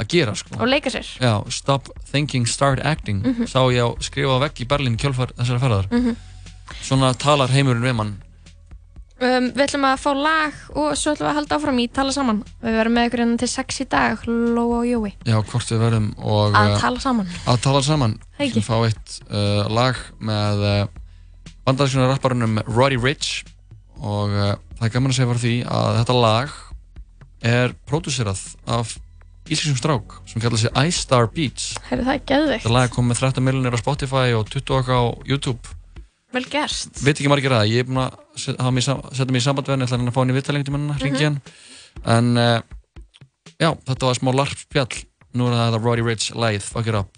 að gera, sko. Og leika sér. Já, stop thinking, start acting, Mhm. sá ég á skrifa vegg í Berlín í kjölfar þessari ferðar. Mhm. Svona talar heimurinn við mann. Um, við ætlum að fá lag og svo ætlum við að halda áfram í tala saman. Við verðum með ykkur hérna til sex í dag, Lóa og Jói. Já, hvort við verðum og... Að eh, tala saman. Að tala saman. Ekki. Við fá eitt uh, lag með uh, bandarískjuna rapparunum Roddy Rich og uh, það er gaman að segja fyrir því að þetta lag er pródúserað af íslenskum strák sem kallar sig Ice Star Beats. Herru, það er geðveikt. Þetta lag kom með 13 miljonir á Spotify og 20 okkar á YouTube. Vel gert. Veit ekki margir að ég er búinn að setja mig í samband við hann, ég ætla hann að fá hann í vittalengt í mannina, Mhm. ringi hann. En uh, já, þetta var smá larpspjall. Nú er það Roddy Rich lagið, Fuck It Up.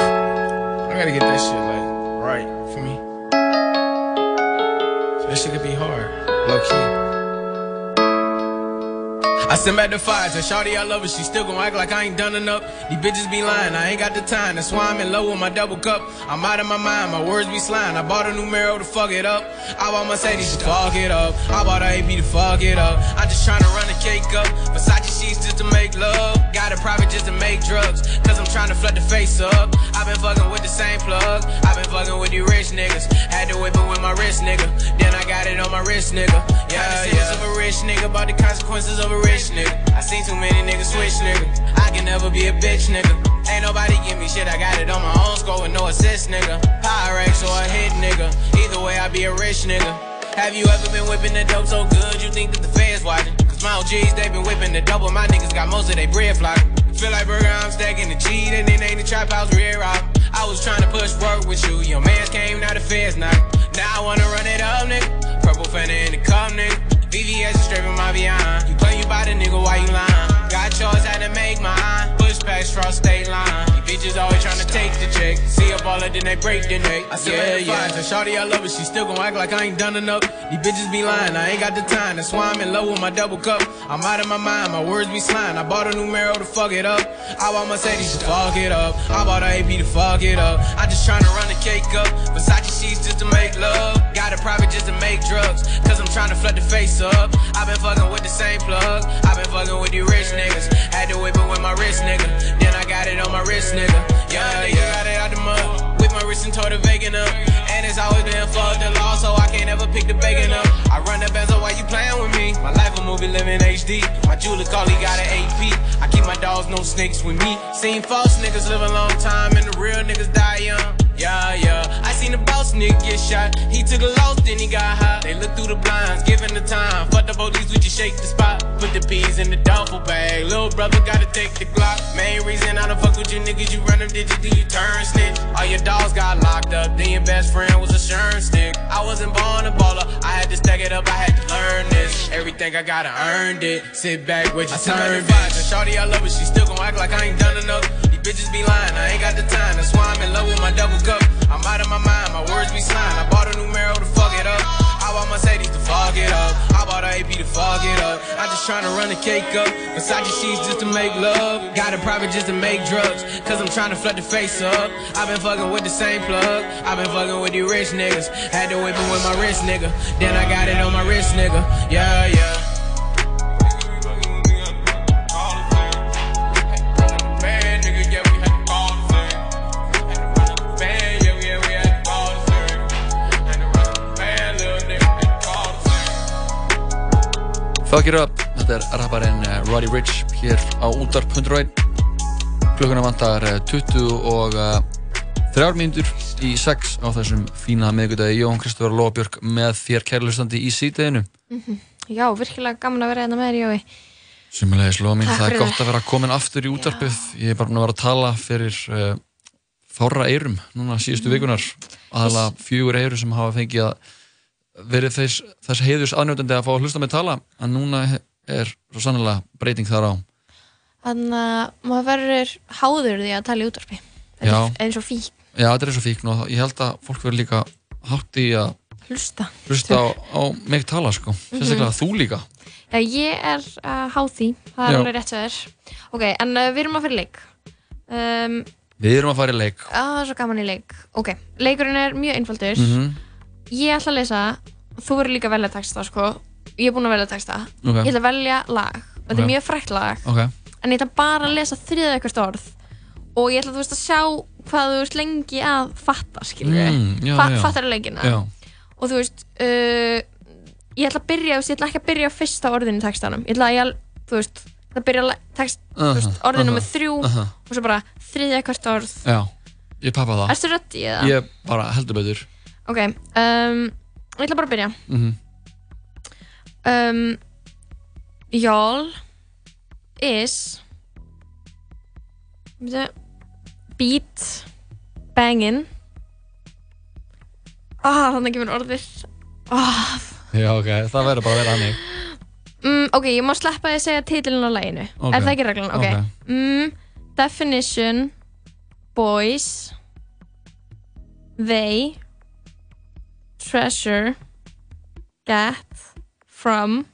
I gotta get that shit like right for me. So this shit could be hard, low key. I send back the five, tell Shawty I love her, she still gon' act like I ain't done enough. These bitches be lying, I ain't got the time, that's why I'm in love with my double cup. I'm out of my mind, my words be slime. I bought a new Marrow to fuck it up. I bought Mercedes to fuck it up. I bought a AP to fuck it up. I'm just tryna run the cake up. Versace sheets just to make love. Got a private just to make drugs. Cause I'm tryna flood the face up. i been fucking with the same plug. i been fucking with you rich niggas. Had to whip it with my wrist nigga. Then I got it on my wrist nigga. Yeah, yeah. of a rich nigga, about the consequences of a rich nigga. I seen too many niggas switch nigga. I can never be a bitch nigga. Ain't nobody give me shit, I got it on my own score with no assist nigga. Pyrex or a hit nigga. Either way, I be a rich nigga. Have you ever been whipping the dope so good you think that the feds watching? Cause my OGs, they been whipping the double. My niggas got most of their bread flocking. Feel like burger, I'm stacking the cheat and then ain't the trap house rear out. I was trying to push work with you. Your mans came, now the feds knock. Now I wanna run it up, nigga. Purple fender in the cup, nigga. VVS is straight from my behind. You play you by the nigga, why you lying? Got yours, had to make mine. Past cross state line. You bitches always trying to take the check. See a baller, then they break the neck. I said, yeah, yeah. Tell Shawty I love her, she still gon' act like I ain't done enough. These bitches be lying, I ain't got the time. That's why I'm in love with my double cup. I'm out of my mind, my words be slime. I bought a new Marrow to fuck it up. I bought Mercedes to fuck it up. I bought a AP to fuck it up. I just tryna run the cake up. Versace sheets just to make love. Got a private just to make drugs. Cause I'm tryna flood the face up. i been fucking with the same plug. i been fucking with you rich niggas. Had to whip it with my wrist nigga. Then I got it on my wrist nigga. Yeah, yeah. Got it out the mud. With my wrist and tore the vegan up. And it's always been fuck the law, so I can't ever pick the bacon up. I run the bezel while you playing with me. My life a movie living HD. My jeweler call he got an AP. I keep my dogs, no snakes with me. Seen false niggas live a long time and the real niggas die young. Yeah, yeah. I seen the boss nigga get shot. He took a loss, then he got high. They look through the blinds, giving the time. Fuck the police, we just shake the spot. Put the peas in the duffel bag. Little brother gotta take the Glock. Main reason I don't fuck with you niggas, you run them digits, then you turn snitch. All your dogs got locked up, then your best friend was a sherm stick. I wasn't born a baller, I had to stack it up, I had to learn this. Everything I gotta earned it. Sit back with your turn. Shawty, I love her, she still gon' act like I ain't done enough. Bitches be lying, I ain't got the time. That's why I'm in love with my double cup. I'm out of my mind, my words be slime. I bought a new Marrow to fuck it up. I bought Mercedes to fuck it up. I bought a AP to fuck it up. I'm just trying to run the cake up. Versace sheets just to make love. Got a private just to make drugs. Cause I'm trying to flood the face up. I've been fucking with the same plug. I've been fucking with you rich niggas. Had to whip it with my wrist nigga. Then I got it on my wrist nigga. Yeah, yeah. Fuck it up, þetta er rapparinn eh, Roddy Rich hér á útarp 101 klukkuna vantar eh, 20 og uh, 3 mínútur í 6 á þessum fína miðgudagi Jón Kristófur Lóabjörg með þér kærlustandi í síðdeginu Mhm. Já, virkilega gaman að vera hérna með þér, Jói. Sumulegis, Takk það er gott að vera komin aftur í útarpið. Ég er bara búin að vera að tala fyrir uh, fára eirum núna síðustu Mhm. vikunar. Aðalega fjögur eiru sem hafa fengið að verið þess, þess heiðus aðnjótandi að fá að hlusta með tala. En núna er svo sannlega breyting þar á. Þannig að maður verður háður því að tala í útvarpi. Já. er eins og fík. Já, þetta er svo fíkn og ég held að fólk verður líka hátt í að Hlusta. hlusta á, á mig tala, sko. Sérstaklega þú líka. Já, ég er uh, háð því. Það er Já. alveg rétt að þér. Ok, en uh, við erum að fyrir leik. Um, Við erum að fara í leik. á, það er svo gaman í leik. Ok, leikurinn er mjög einfaldur. Mhm. Ég ætla að lesa, þú verður líka að velja texta, sko. Ég er búin að velja texta. Ok. Ég ætla að velja lag. Þetta Ok. er mjög frækt lag. Ok. En ég ætla bara að lesa þriða eitthvað orð. Og ég ætla, þú veist, að sjá hvað þú ert lengi að fatta, við. Mm, já. Fattar leikina. Já. Og þú veist, uh, ég ætla að byrja, veist, ég ætla ekki að byrja á fyrsta orðinu í textanum. Ég ætla að, þú veist, það byrja text, þú veist, Aha, orðinu aha, með þrjú aha. og svo bara þriðja hvert orð. Já, ég pappa það. Erstu röddi eða? Ég bara heldur betur. Ok, um, ég ætla bara að byrja. Mhm. Um, y'all is beat banging ah, þannig kemur orðið ah. Já, ok, það verður bara að vera hannig. mm, ok, ég má sleppa að segja titilin á læginu Ok, er það ekki reglan? ok, ok. Mm, definition boys they treasure get from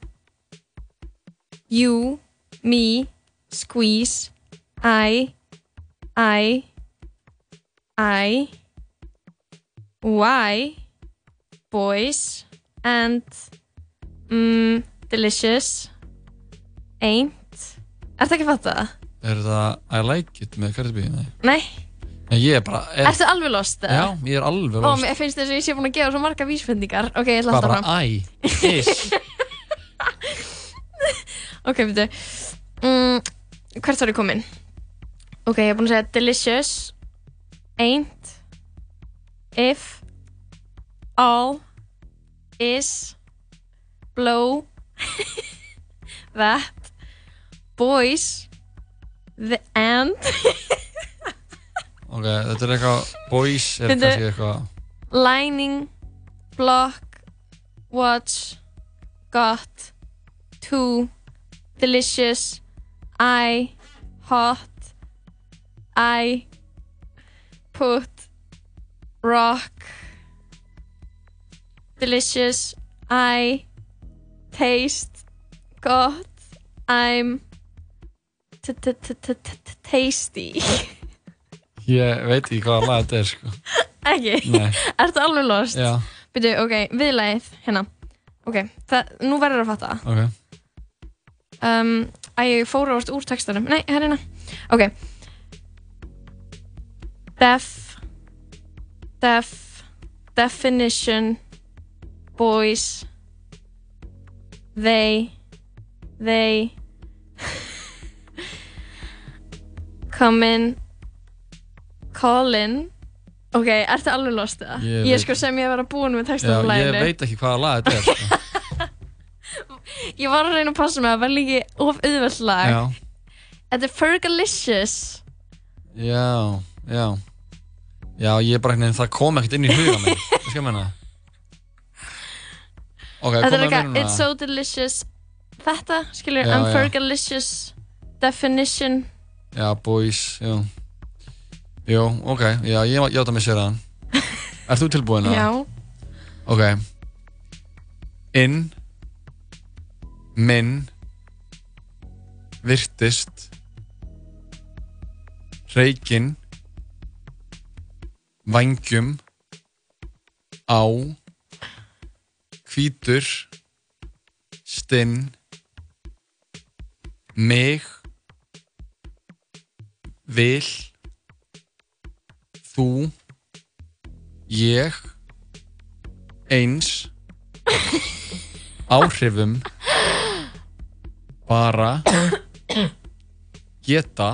you me squeeze I I I why boys and mm, delicious ain't Ertu ekki að fatta það? Er það I like it með Cardi B? Nei. Nei, ég er bara... Er, ertu alveg lost? Já, ég er alveg Ó, lost. mér finnst þess að ég sé búin að gefa svo marga vísfendingar Ok, ég ætla Hvað að bara halda I, is. Ok, veitu mm, Hvert var ég komin? Ok, ég er búin að segja delicious Ain't If All Is Blow That Boys The And Ok, þetta er eitthvað boys, er Bíddu. kannski eitthvað... Lining Block Watch Got Two Delicious I Hot I Put Rock Delicious I Taste Got I'm Tasty Ég veit ekki hvaða lag þetta er, sko. Ekki? Nei. Ertu alveg lost? Já. Byrju, ok, viðlagið, hérna Ok, það, nú verður að fatta Ok. um, Æ, ég fór ávart úr textanum Nei, hérna Ok Def Def Definition Boys They They Comin Callin Ok, ertu alveg lost það? Ég Ég, sko sem ég var að búin með Já, textanum á ég laginu veit ekki hvaða lag þetta er, sko. Ég var að reyna að passa mig að verða ekki of auðvöld lag. Þetta er Fergalicious Já, já. Já, ég er bara einhvern veginn, það kom ekkert inn í huga mér. Þú skal menna. Ok, Þetta er eitthvað. It's so delicious Þetta, skilur, Já, I'm já. Fergalicious Definition Já, boys, já. Jú, ok, já, ég játa mig sér það. Ert þú tilbúin að? Já. Ok. Inn, minn, virtist, reykinn, vangjum, á, hvítur, stinn, mig, vil, þú, ég, eins, áhrifum, bara, geta,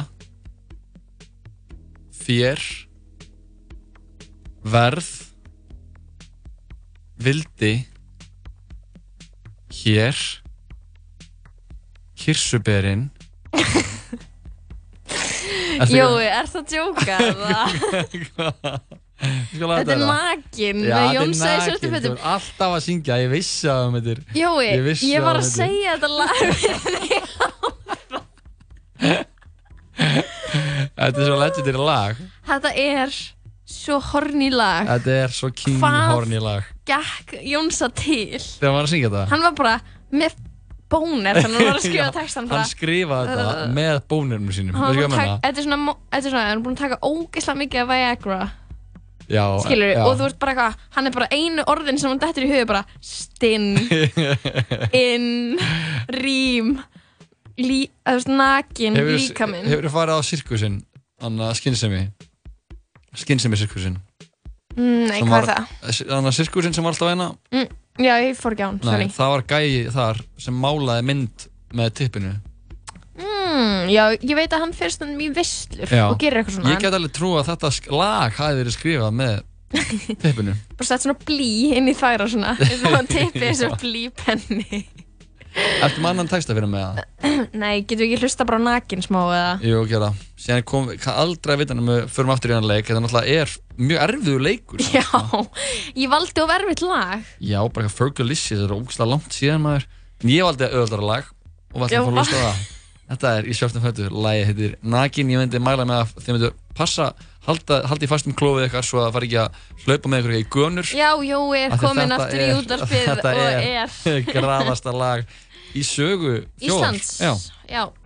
þér, verð, vildi, hér, kirsuberin Ertu Jói, er það að djóka? Þetta er nakin Já, með þetta er Jónsa í svörtu nakin, þú fötum er alltaf að syngja, ég vissi að um þetta er Jói, Ég ég, var að að segja þetta lag Þetta er svo legendary lag. Þetta er svo horny lag. Þetta er svo king Hvað? horny lag. Gekk Jónsa til? Þegar hann var að syngja þetta? Hann var bara með bóner Þannig að hann var að skrifa textan bara Hann skrifaði þetta með bónirnum sínum Þetta er svona, þetta er svona, hann er búin að taka ógeðslega mikið af Viagra. Já, Skilur já. og þú ert bara eitthvað, hann er bara einu orðin sem hann dettur í huga bara stinn, inn, rím, lí, þú veist, nakin, líkaminn. Hefurðu farið á sirkusinn Þannig að skinnsemi Skinnsemi sirkusinn. Mm, Nei, hvað er það? Þannig að sirkusinn sem var alltaf eina Mm, já, ég fór ekki á hann, sorry. Nei, það var gæi þar sem málaði mynd með tippinu Mm, já, ég veit að hann fyrir stundum í visslur og gerir eitthvað svona. Ég get alveg trú að þetta lag hafi verið skrifað með tippinu Bara sett svona blí inn í þær og svona, eins og hann tippi eins og blípenni. Ertu með annan texta fyrir mig að? Nei, getur við ekki hlusta bara á nakin smá eða? Jú, gera Síðan kom, aldrei að vita hann við förum aftur í hann leik Þetta náttúrulega er mjög erfiður leikur Já, ég valdi of erfitt lag. Já, bara eitthvað Fergalicious, þetta er ógæslega langt síðan maður En ég valdi öðuldara lag og valdi að fá að hlusta á það Þetta er í sjálftum fötu, lagi heitir Nakin, ég myndi mæla með að þið myndu passa halda, halda í fastum klófið eitthvað svo að það fari ekki að hlaupa með ykkur í gönur Já, Jói er komin þetta aftur í Þetta og er, er graðasta lag í sögu þjóðar. Íslands. Já. Já.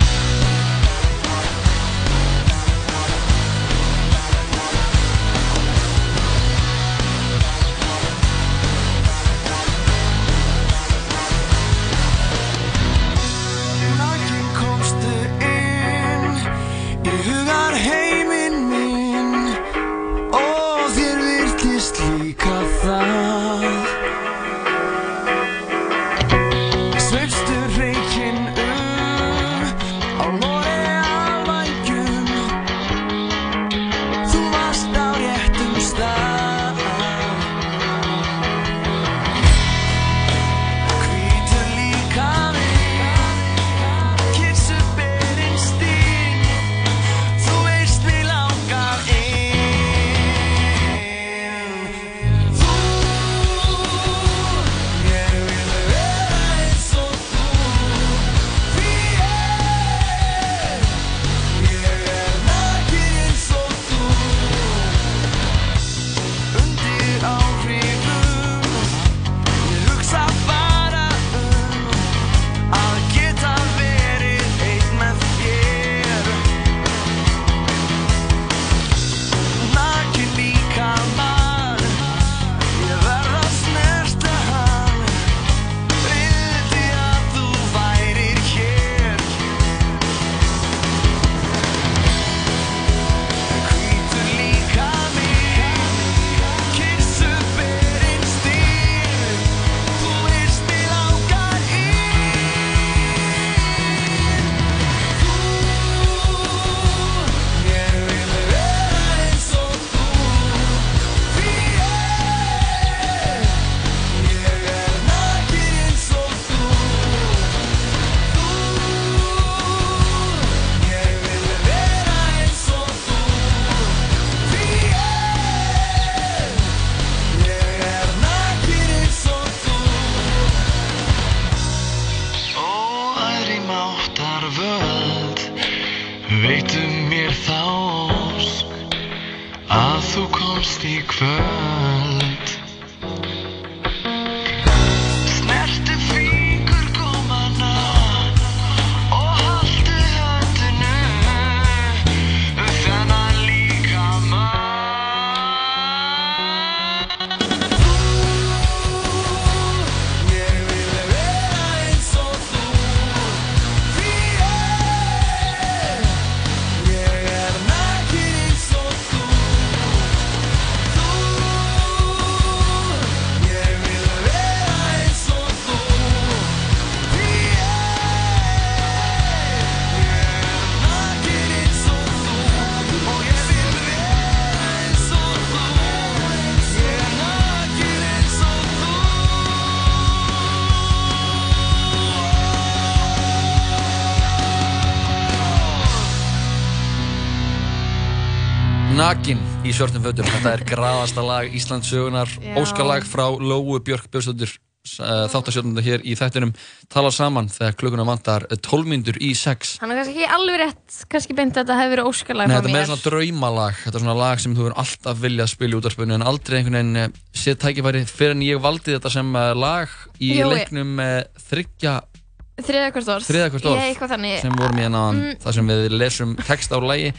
Í svörtum fötum. Þetta er graðasta lag Íslands sögunar. Já. Óskalag frá Lóu Björk Björnsdóttir þáttasjóðnunda hér í þættinum tala saman þegar klukkuna vantar 12 myndur í 6 Hann er kannski ekki alveg rétt, kannski beint að þetta hefur verið óskalag Nei, frá þetta er mér. með svona draumalag þetta er svona lag sem þú verður alltaf viljað spila í útvarpinu en aldrei einhvern veginn eh, séð tækifæri fyrir en ég valdi þetta sem eh, lag í Jói. leiknum þryggja Þriða hvert orð. þriða hvert orð þannig. sem vorum í hérna Mm. þar sem við lesum text á lagi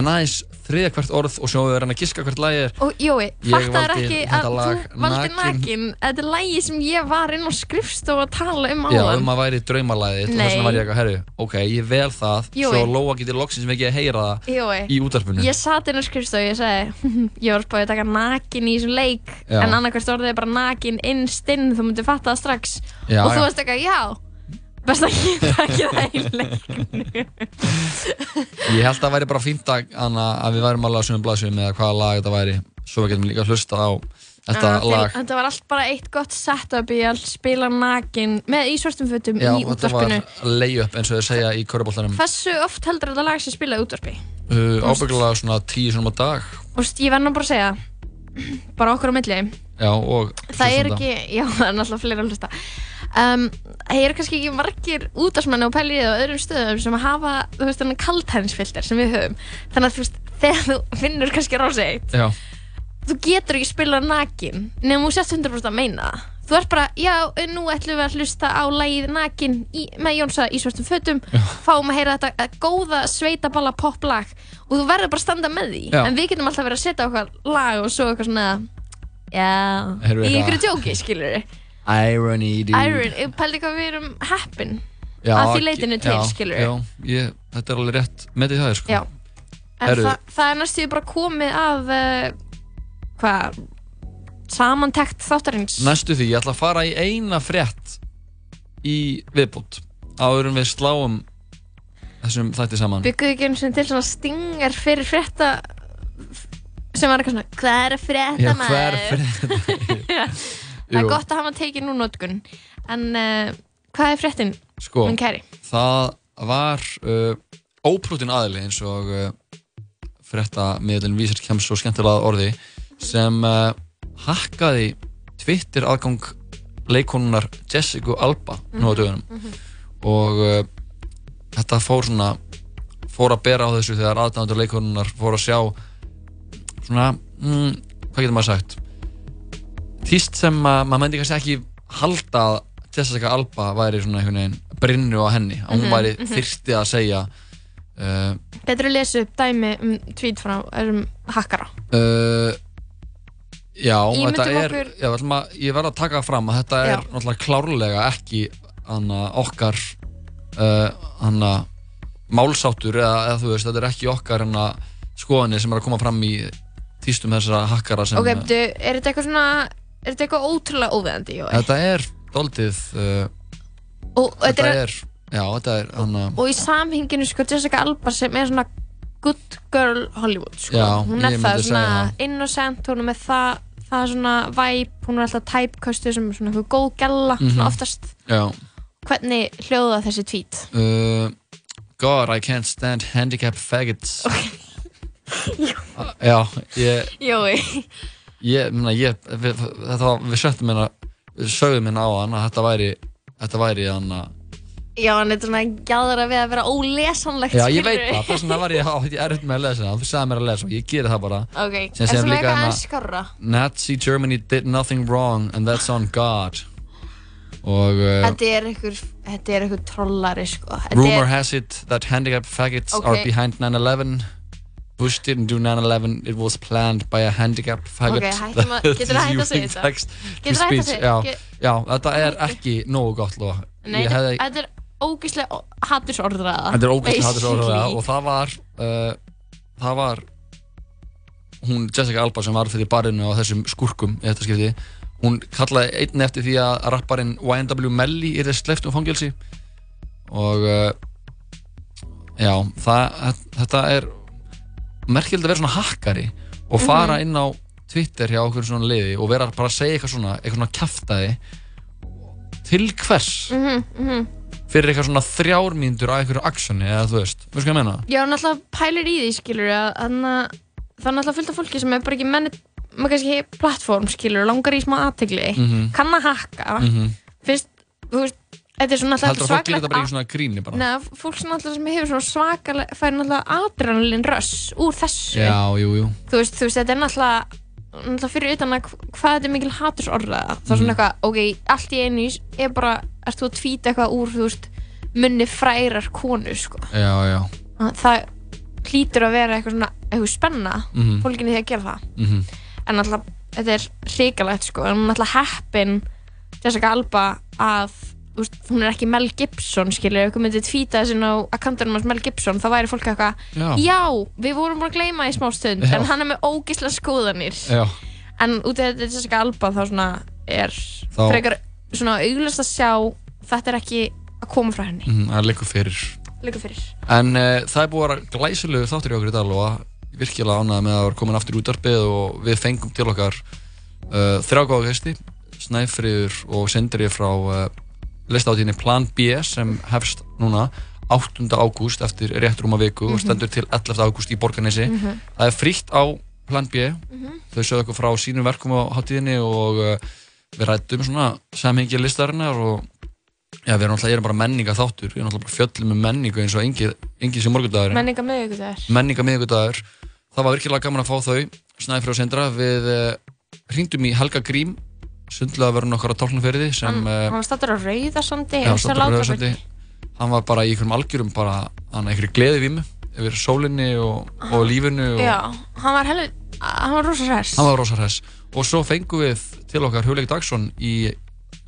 en aðeins þriða hvert orð og svo við verðum að giska hvert lagi er Og Jói, fattar ekki að lag, þú valdi Nakin. Þetta er lagi sem ég var inn á skrifstofu að tala um Já, áðan. um að væri draumalagið og þess vegna var ég eitthvað, herru, ok, ég vel það Jói. svo Lóa getur loksins mikið að heyra það Jói, í útvarpinu Ég satt inn á skrifstofu og ég sagði Ég var spáðið að taka nakin í þessum leik Já. En annarkvæmst orðið er bara nakin innst inn Þú myndir fatta það strax Já, Og þú já. varst eitthvað, já Best að ég ekki það í leiknum. Ég held að það væri bara fínt að, Anna, að við værum alveg á sumum blaðsum eða hvaða lag þetta væri. Svo við getum líka hlusta á þetta Ah, lag. þeir- Þetta var allt bara eitt gott setup í að spila nakin Með í svörstum fötum Já, í þetta var útvarpinu. lay-up eins og þeir segja í köruboltanum Hversu oft heldur þetta lag sem spilaði útvarpi? uh, Ábyggulega svona tíu svona á dag. Og veist, ég verð nú bara að segja Bara okkur á milli Já, og Það er ekki, já það er náttúrulega fleiri að hlusta. Um, Það eru kannski ekki margir útastmenni og pælið á öðrum stöðum sem að hafa, þú veist, þannig kaldhæðinsfilter sem við höfum. Þannig að þú veist, þegar þú finnur kannski rása eitt Já, Þú getur ekki spilað nakin nefnum þú sett 100% að meina það. Þú ert bara, já, nú ætlum við að hlusta á lagið nakin í, með Jónsa í svartum fötum. Fáum að heyra þetta eh, góða sveitaballa poplag Og þú verður bara að standa með því. Já. En við getum alltaf verið að setja okkar lag og svo eitthvað svona Já, Heyrðu í eitthvað- einhverju djóki, skilur við Irony, dude. Iron, pældi hvað við erum heppin. Já, að því leitinu til, já, skilur Já, ég, þetta er alveg rétt með því það er sko. Já, en Herru. það, það er næstu bara komið að uh, hvað samantekt þáttarins. Næstu því, ég ætla að fara í eina frétt í viðbútt áður en við sláum þessum þætti saman. Bygguðu ekki einu sinni til svona stinger fyrir frétta sem var eitthvað svona hvað er að frétta maður hvað er að frétta? Já. það er gott að hafa tekið nú notkun en uh, hvað er fréttin Sko, minn kæri það var uh, óprútin aðili eins og uh, frétta miðlinn vísir kemst svo skemmtilega orði sem hakkaði Twitter aðgang leikonunar Jessica Alba nú á dögunum Mhm. og uh, þetta fór svona fór að bera á þessu þegar aðdæmandur leikonunar fór að sjá svona, mm, hvað getur maður sagt tíst sem að maður myndi kannski ekki halda að Jessica Alba væri svona einhvern veginn brinnu á henni að hún Mhm, væri mhm. þyrsti að segja uh, betur að lesa upp dæmi um tweet frá um hakkara uh, já, Ímyndum þetta er okkur- já, að, ég verð að taka fram að þetta er Já. náttúrulega klárlega ekki hana, okkar uh, hana, málsáttur eða, eða þú veist, þetta er ekki okkar hana, skoðanir sem er að koma fram í tístum þessara hakkara sem ok, betur, er þetta eitthvað svona er þetta eitthvað ótrúlega óveðandi þetta er doldið uh, og, þetta er, er, já, þetta er hana, og í samhenginu sko Jessica Alba sem er svona good girl Hollywood sko. Já, hún er það segja svona það. innocent hún er með það, það svona vibe hún er alltaf typecastu sem svona eitthvað góð gælla Mhm. svona oftast já hvernig hljóða þessi tweet Uh, God, I can't stand handicapped faggots Uh, Já, ég, Jói. Ég, mena, ég við, þetta var, við sögtum hérna við sögðum hérna á hann að þetta væri þetta væri hann að já, hann er svona gæðara við að vera ólesanlegt Já, ég veit skilurðu. það, þess vegna var ég átt ég erfitt með að lesa það, þú sagði mér að lesa og ég geri það bara. Ok, Sem er segir svona líka eitthvað hérna- aðeins skarra Nazi Germany did nothing wrong and that's on God. Og uh, þetta er eitthvað þetta er eitthvað trollari sko. Þetta rumor er, has it that handicapped faggots Ok. are behind 9-11 Bush didn't do 9-11 it was planned by a handicapped faggot. Ok, hættum að- geturðu hætt að segja þetta? to Geturðu hætt að segja- get- já, þetta er ekki nógu gott lof nei, þetta, þetta er ógíslega hattusorðraða þetta er þetta basically. og það var uh, það var hún Jessica Alba sem var fyrir barinu á þessum skúrkum í þetta skipti hún kallaði einni eftir því að rapparinn YNW Melly er þess sleift um fangelsi. Og uh, já, það, þetta er merkilegt að vera svona hakkari og fara Mhm. inn á Twitter hjá okkur svona liði og vera bara að segja eitthvað svona, eitthvað svona kjaftaði til hvers Mhm, mhm. fyrir eitthvað svona þrjármíndur að einhverju aksjoni eða þú veist, veist hvað ég meina? Já, alltaf pælir í því, skilur að hann að það er náttúrulega fullt af fólki sem er bara ekki menni, maður kannski plattform, skilur, langar í smá aðtegli, Mhm. kann að hakka, Mhm. finnst, þú veist, þetta er svona Heldur að fólk gerir þetta bara í svona gríni bara? Nei, fólk sem náttúrulega sem hefur svona svakalega, fær náttúrulega adrenalin röss úr þessu. Já, jú, jú. Þú veist, þú veist, þetta er náttúrulega, náttúrulega fyrir utan að hv- hvað þetta er mikil hatursorða. Það er svona eitthvað, ok, allt í einu er bara, ert þú að tvíta eitthvað úr, þú veist, munni frærar konu, sko. Já, já. Það hlýtur að vera eitthvað svona, eitthvað spenna, Mhm. fólkinni því að að, þú veist, hún er ekki Mel Gibson, skilur, ef ykkur myndið tvíta þessin á akkantunum hans Mel Gibson, þá væri fólk eitthvað, Já. já, við vorum búin að gleyma í smá stund, Já. en hann er með ógislega skoðanir. Já. En út af þetta Jessica Alba, þá svona er Þá- frekar svona auglust að sjá, þetta er ekki að koma frá henni. Það er leikur fyrir. Líka fyrir. En uh, það er búið að glæsilegu þáttur í okkur í dag og virkilega ánægði með að vera komin aftur í útarpið og við fengum til okkar uh, þrjá góða gæsti, Snæfriður og Sindri frá uh, listáttíðinni Plan B sem hefst núna 8. ágúst eftir rétt rúma viku og Mhm. stendur til 11. ágúst í Borgarnesi. Mhm. Það er frítt á Plan B. Mhm. Þau sögðu okkur frá sínum verkum á hátíðinni og uh, við rættum svona samhengi listarinnar og Já, við erum alltaf, ég er bara menninga þáttur, við erum alltaf bara fjöllum með menningu eins og engi, engi sem morgundagur. Menninga er. Menninga miðvikudagur. Það var virkilega gaman að fá þau, Snæfri og Sindra. Við uh, hringdum í Helga Grím, sundlega verðun okkar á tálknaferiði sem... Hann, Uh, hann var stattur á Rauðarsandi, og staddur á Látrabjargi. Rauðarsandi. Hann var bara í einhverjum algjörum, bara, hann einhverju gleðivímu yfir sólinni og, og lífinu. Og, Já, hann var heldur, hann var rosa hress. Hann var rosa hress. Og svo fengum við til okkar Hugleik Dagsson í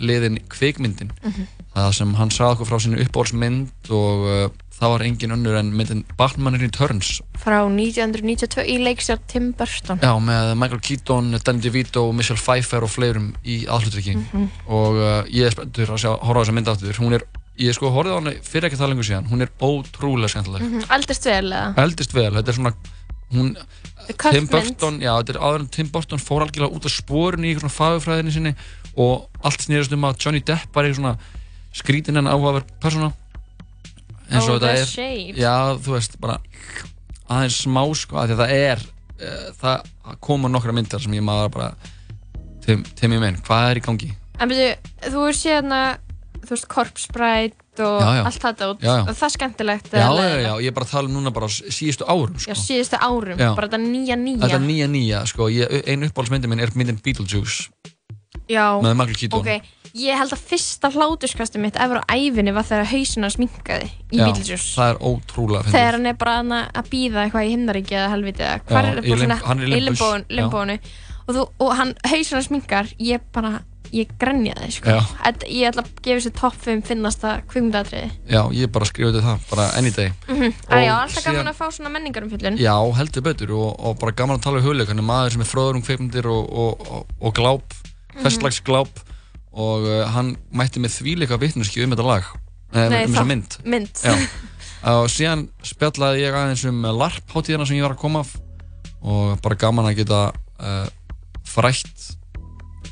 liðin Kvikmyndin. Mhm. Það sem hann sagði okkur frá sínu uppáhaldsmynd og uh, það var engin önnur en myndin Batman Returns. Frá 1992 í leikstjárn Tim Burton. Já, með Michael Keaton, Danny DeVito, Michelle Pfeiffer og fleirum í aðhlutrykki. Mhm. Og uh, ég er spenntur að sjá, horfa á þessa mynd aftur. Hún er, ég sko horfði á hana fyrir ekki það lengur síðan. Hún er ótrúlega skemmtileg. Mm Eldist vel, eða? Eldist vel, þetta er svona hún, Tim. Burton, já, þetta er en Tim Burton fór algjörlega út af sporinu í svona fagufræðinni sinni og allt snýrist um að Johnny Depp var eitthvað svona skrítin en áhugaverð persóna eins og Oh, þetta er já, þú veist, bara aðeins smá sko, af því að það er uh, það koma nokkra myndar sem ég maður bara til, til mér minn, hvað er í gangi? En byrju, þú síðan að, þú veist, korpsbrætt og Já, já. allt þetta út. Já, já. Og það er skemmtilegt. Já, já, já, ég er bara að tala um núna bara á síðustu árum Já, sko. síðustu árum, Já. bara þetta nýja nýja. Þetta nýja nýja, sko, einu uppáhaldsmyndin minn er myndin Beetlejuice Já. Ok, ég held að fyrsta hlátuskasti mitt efur á æfinni var þegar hausinn hans minkaði í Já, Beetlejuice. það er ótrúlega fyndið. Þegar hann er bara að býða eitthvað í himnaríki eða helviti eða hvað Já, er bara lim- hann er í limbónu, já. limbónu. Og, þú, og hann hausinn hans minkar, ég bara, ég grenjaði, sko. Já. Þetta, ég ætla að gefa þessi topp 5 finnasta kvikmyndatriði. Já, ég bara skrifaði það, bara any day Mm -hmm. Og Já, alltaf síðan- gaman að fá svona menningarumfjöllun. Já, heldur betur og, og bara gaman að tala um hugleik um og, uh, hann mætti með þvíleika vitneski um þetta lag. Eh, Nei, um þessa mynd. mynd. Og síðan spjallaði ég aðeins um LARP hátíðina sem ég var að koma af. Og bara gaman að geta uh, frætt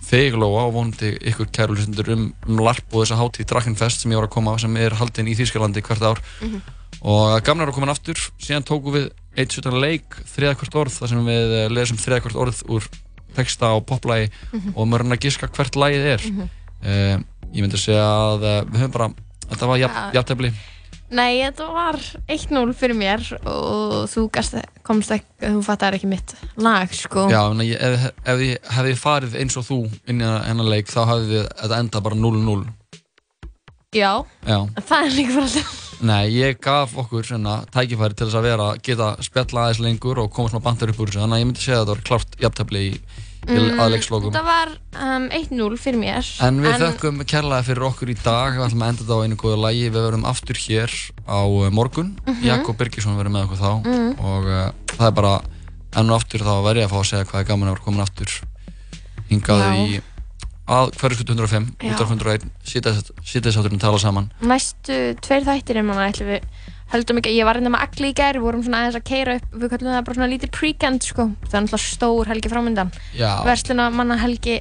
þig Lóa og vonandi ykkur kærulisendur um, um LARP og þessa hátíð Drakenfest sem ég var að koma af sem er haldin í Þýskalandi hvert ár. Mhm. og gaman er að koma aftur. Síðan tókum við eitt svolítið leik þriða hvert orð þar sem við lesum þriða hvert orð úr texta og poplægi Mhm. og maður er að giska hvert lagið er Mhm. uh, ég myndi að segja að uh, við höfum bara þetta var Ja. jafntefli Nei, þetta var 1-0 fyrir mér og þú komst ekki, þú fattar ekki mitt lag, sko. Já, en ég, ef, ef ég hefði farið eins og þú inn í hennar leik þá hefði þetta endað bara 0-0 Já, Já, það er líka bara alltaf. nei, ég gaf okkur svona tækifæri til þess að vera, geta spjalla aðeins lengur og koma smá bandur upp úr þessu þannig að ég myndi segja að þetta var klart jafntefli í, Mm, aðleikslokum Þetta var um, 1-0 fyrir mér. En við þökkum kærlega fyrir okkur í dag við ætlum að enda þetta á einu góða lægi við verðum aftur hér á uh, morgun Mhm. Jakob Birgisson verður með okkur þá Mhm. og uh, það er bara enn og aftur þá verð ég að fá að segja hvað er gaman að vera komin aftur hingað Já. í að hverju skutt 105 Já. út af 101 sýtæðisátturinn tala saman Næstu tveir þættir er manna ætlum við höldum ekki, ég var reynda með Agli í gær, við vorum svona aðeins að keira upp, við kallum það bara svona lítið pre-kend sko, það er náttúrulega stór helgi framöndan, Já. versluna manna helgi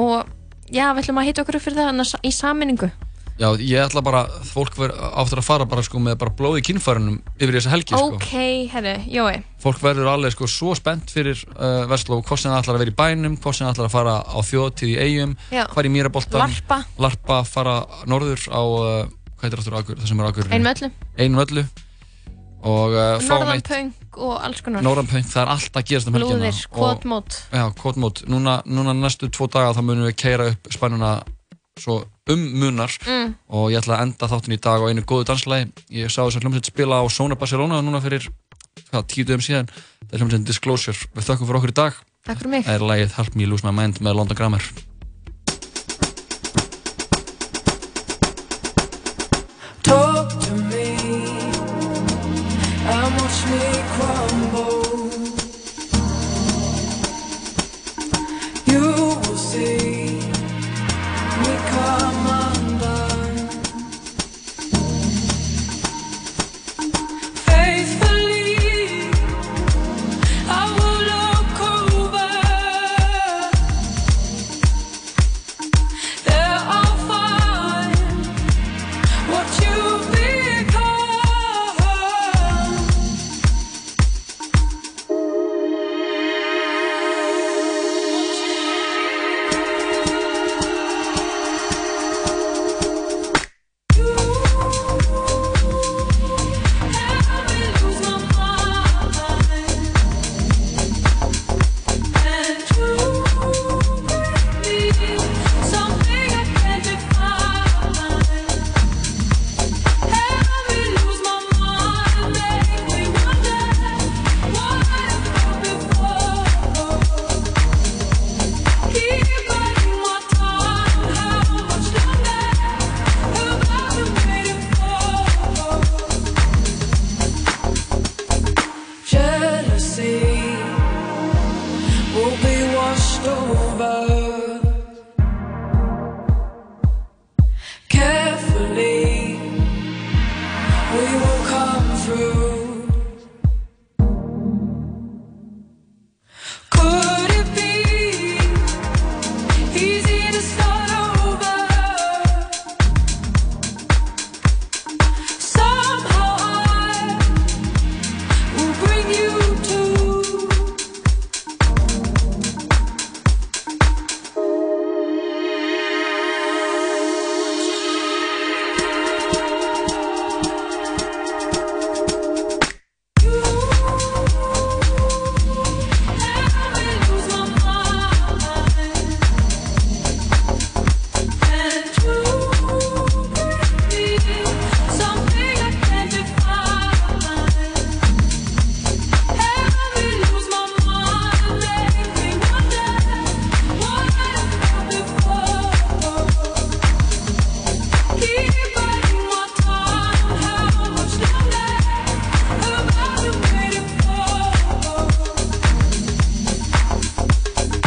og já, við ætlum að hita okkur upp fyrir það í saminningu, Já, ég ætla bara, fólk verður áttur að fara bara sko með bara blóð í kynfærunum yfir þessa helgi sko. Ok, herru, jói. Fólk verður alveg sko svo spennt fyrir uh, Vestló, hvort sem það ætlar að vera í bænum, hvort sem það ætlar að fara á þjóðtíð í eigum, fara í Mýraboltan, Larpa. Larpa, fara norður á, uh, hvað heitir aftur akur, það sem er akur? Einum öllu. Einum öllu. Og uh, fáum Norðan eitt, punk og alls konar. Norðan punk, það er allt að gerast um helgina. Og- kvotmót. Um munar Mm. og ég ætla að enda þáttin í dag á einu góðu danslægi. Ég sá þess að hljómsveit spila á Sona Barcelona núna fyrir hvað, tíu dögum síðan. Það er hljómsveit Disclosure. Við þökkum fyrir okkur í dag. Takk fyrir mig. Það er lagið Help Me Lose My Mind með London Grammar.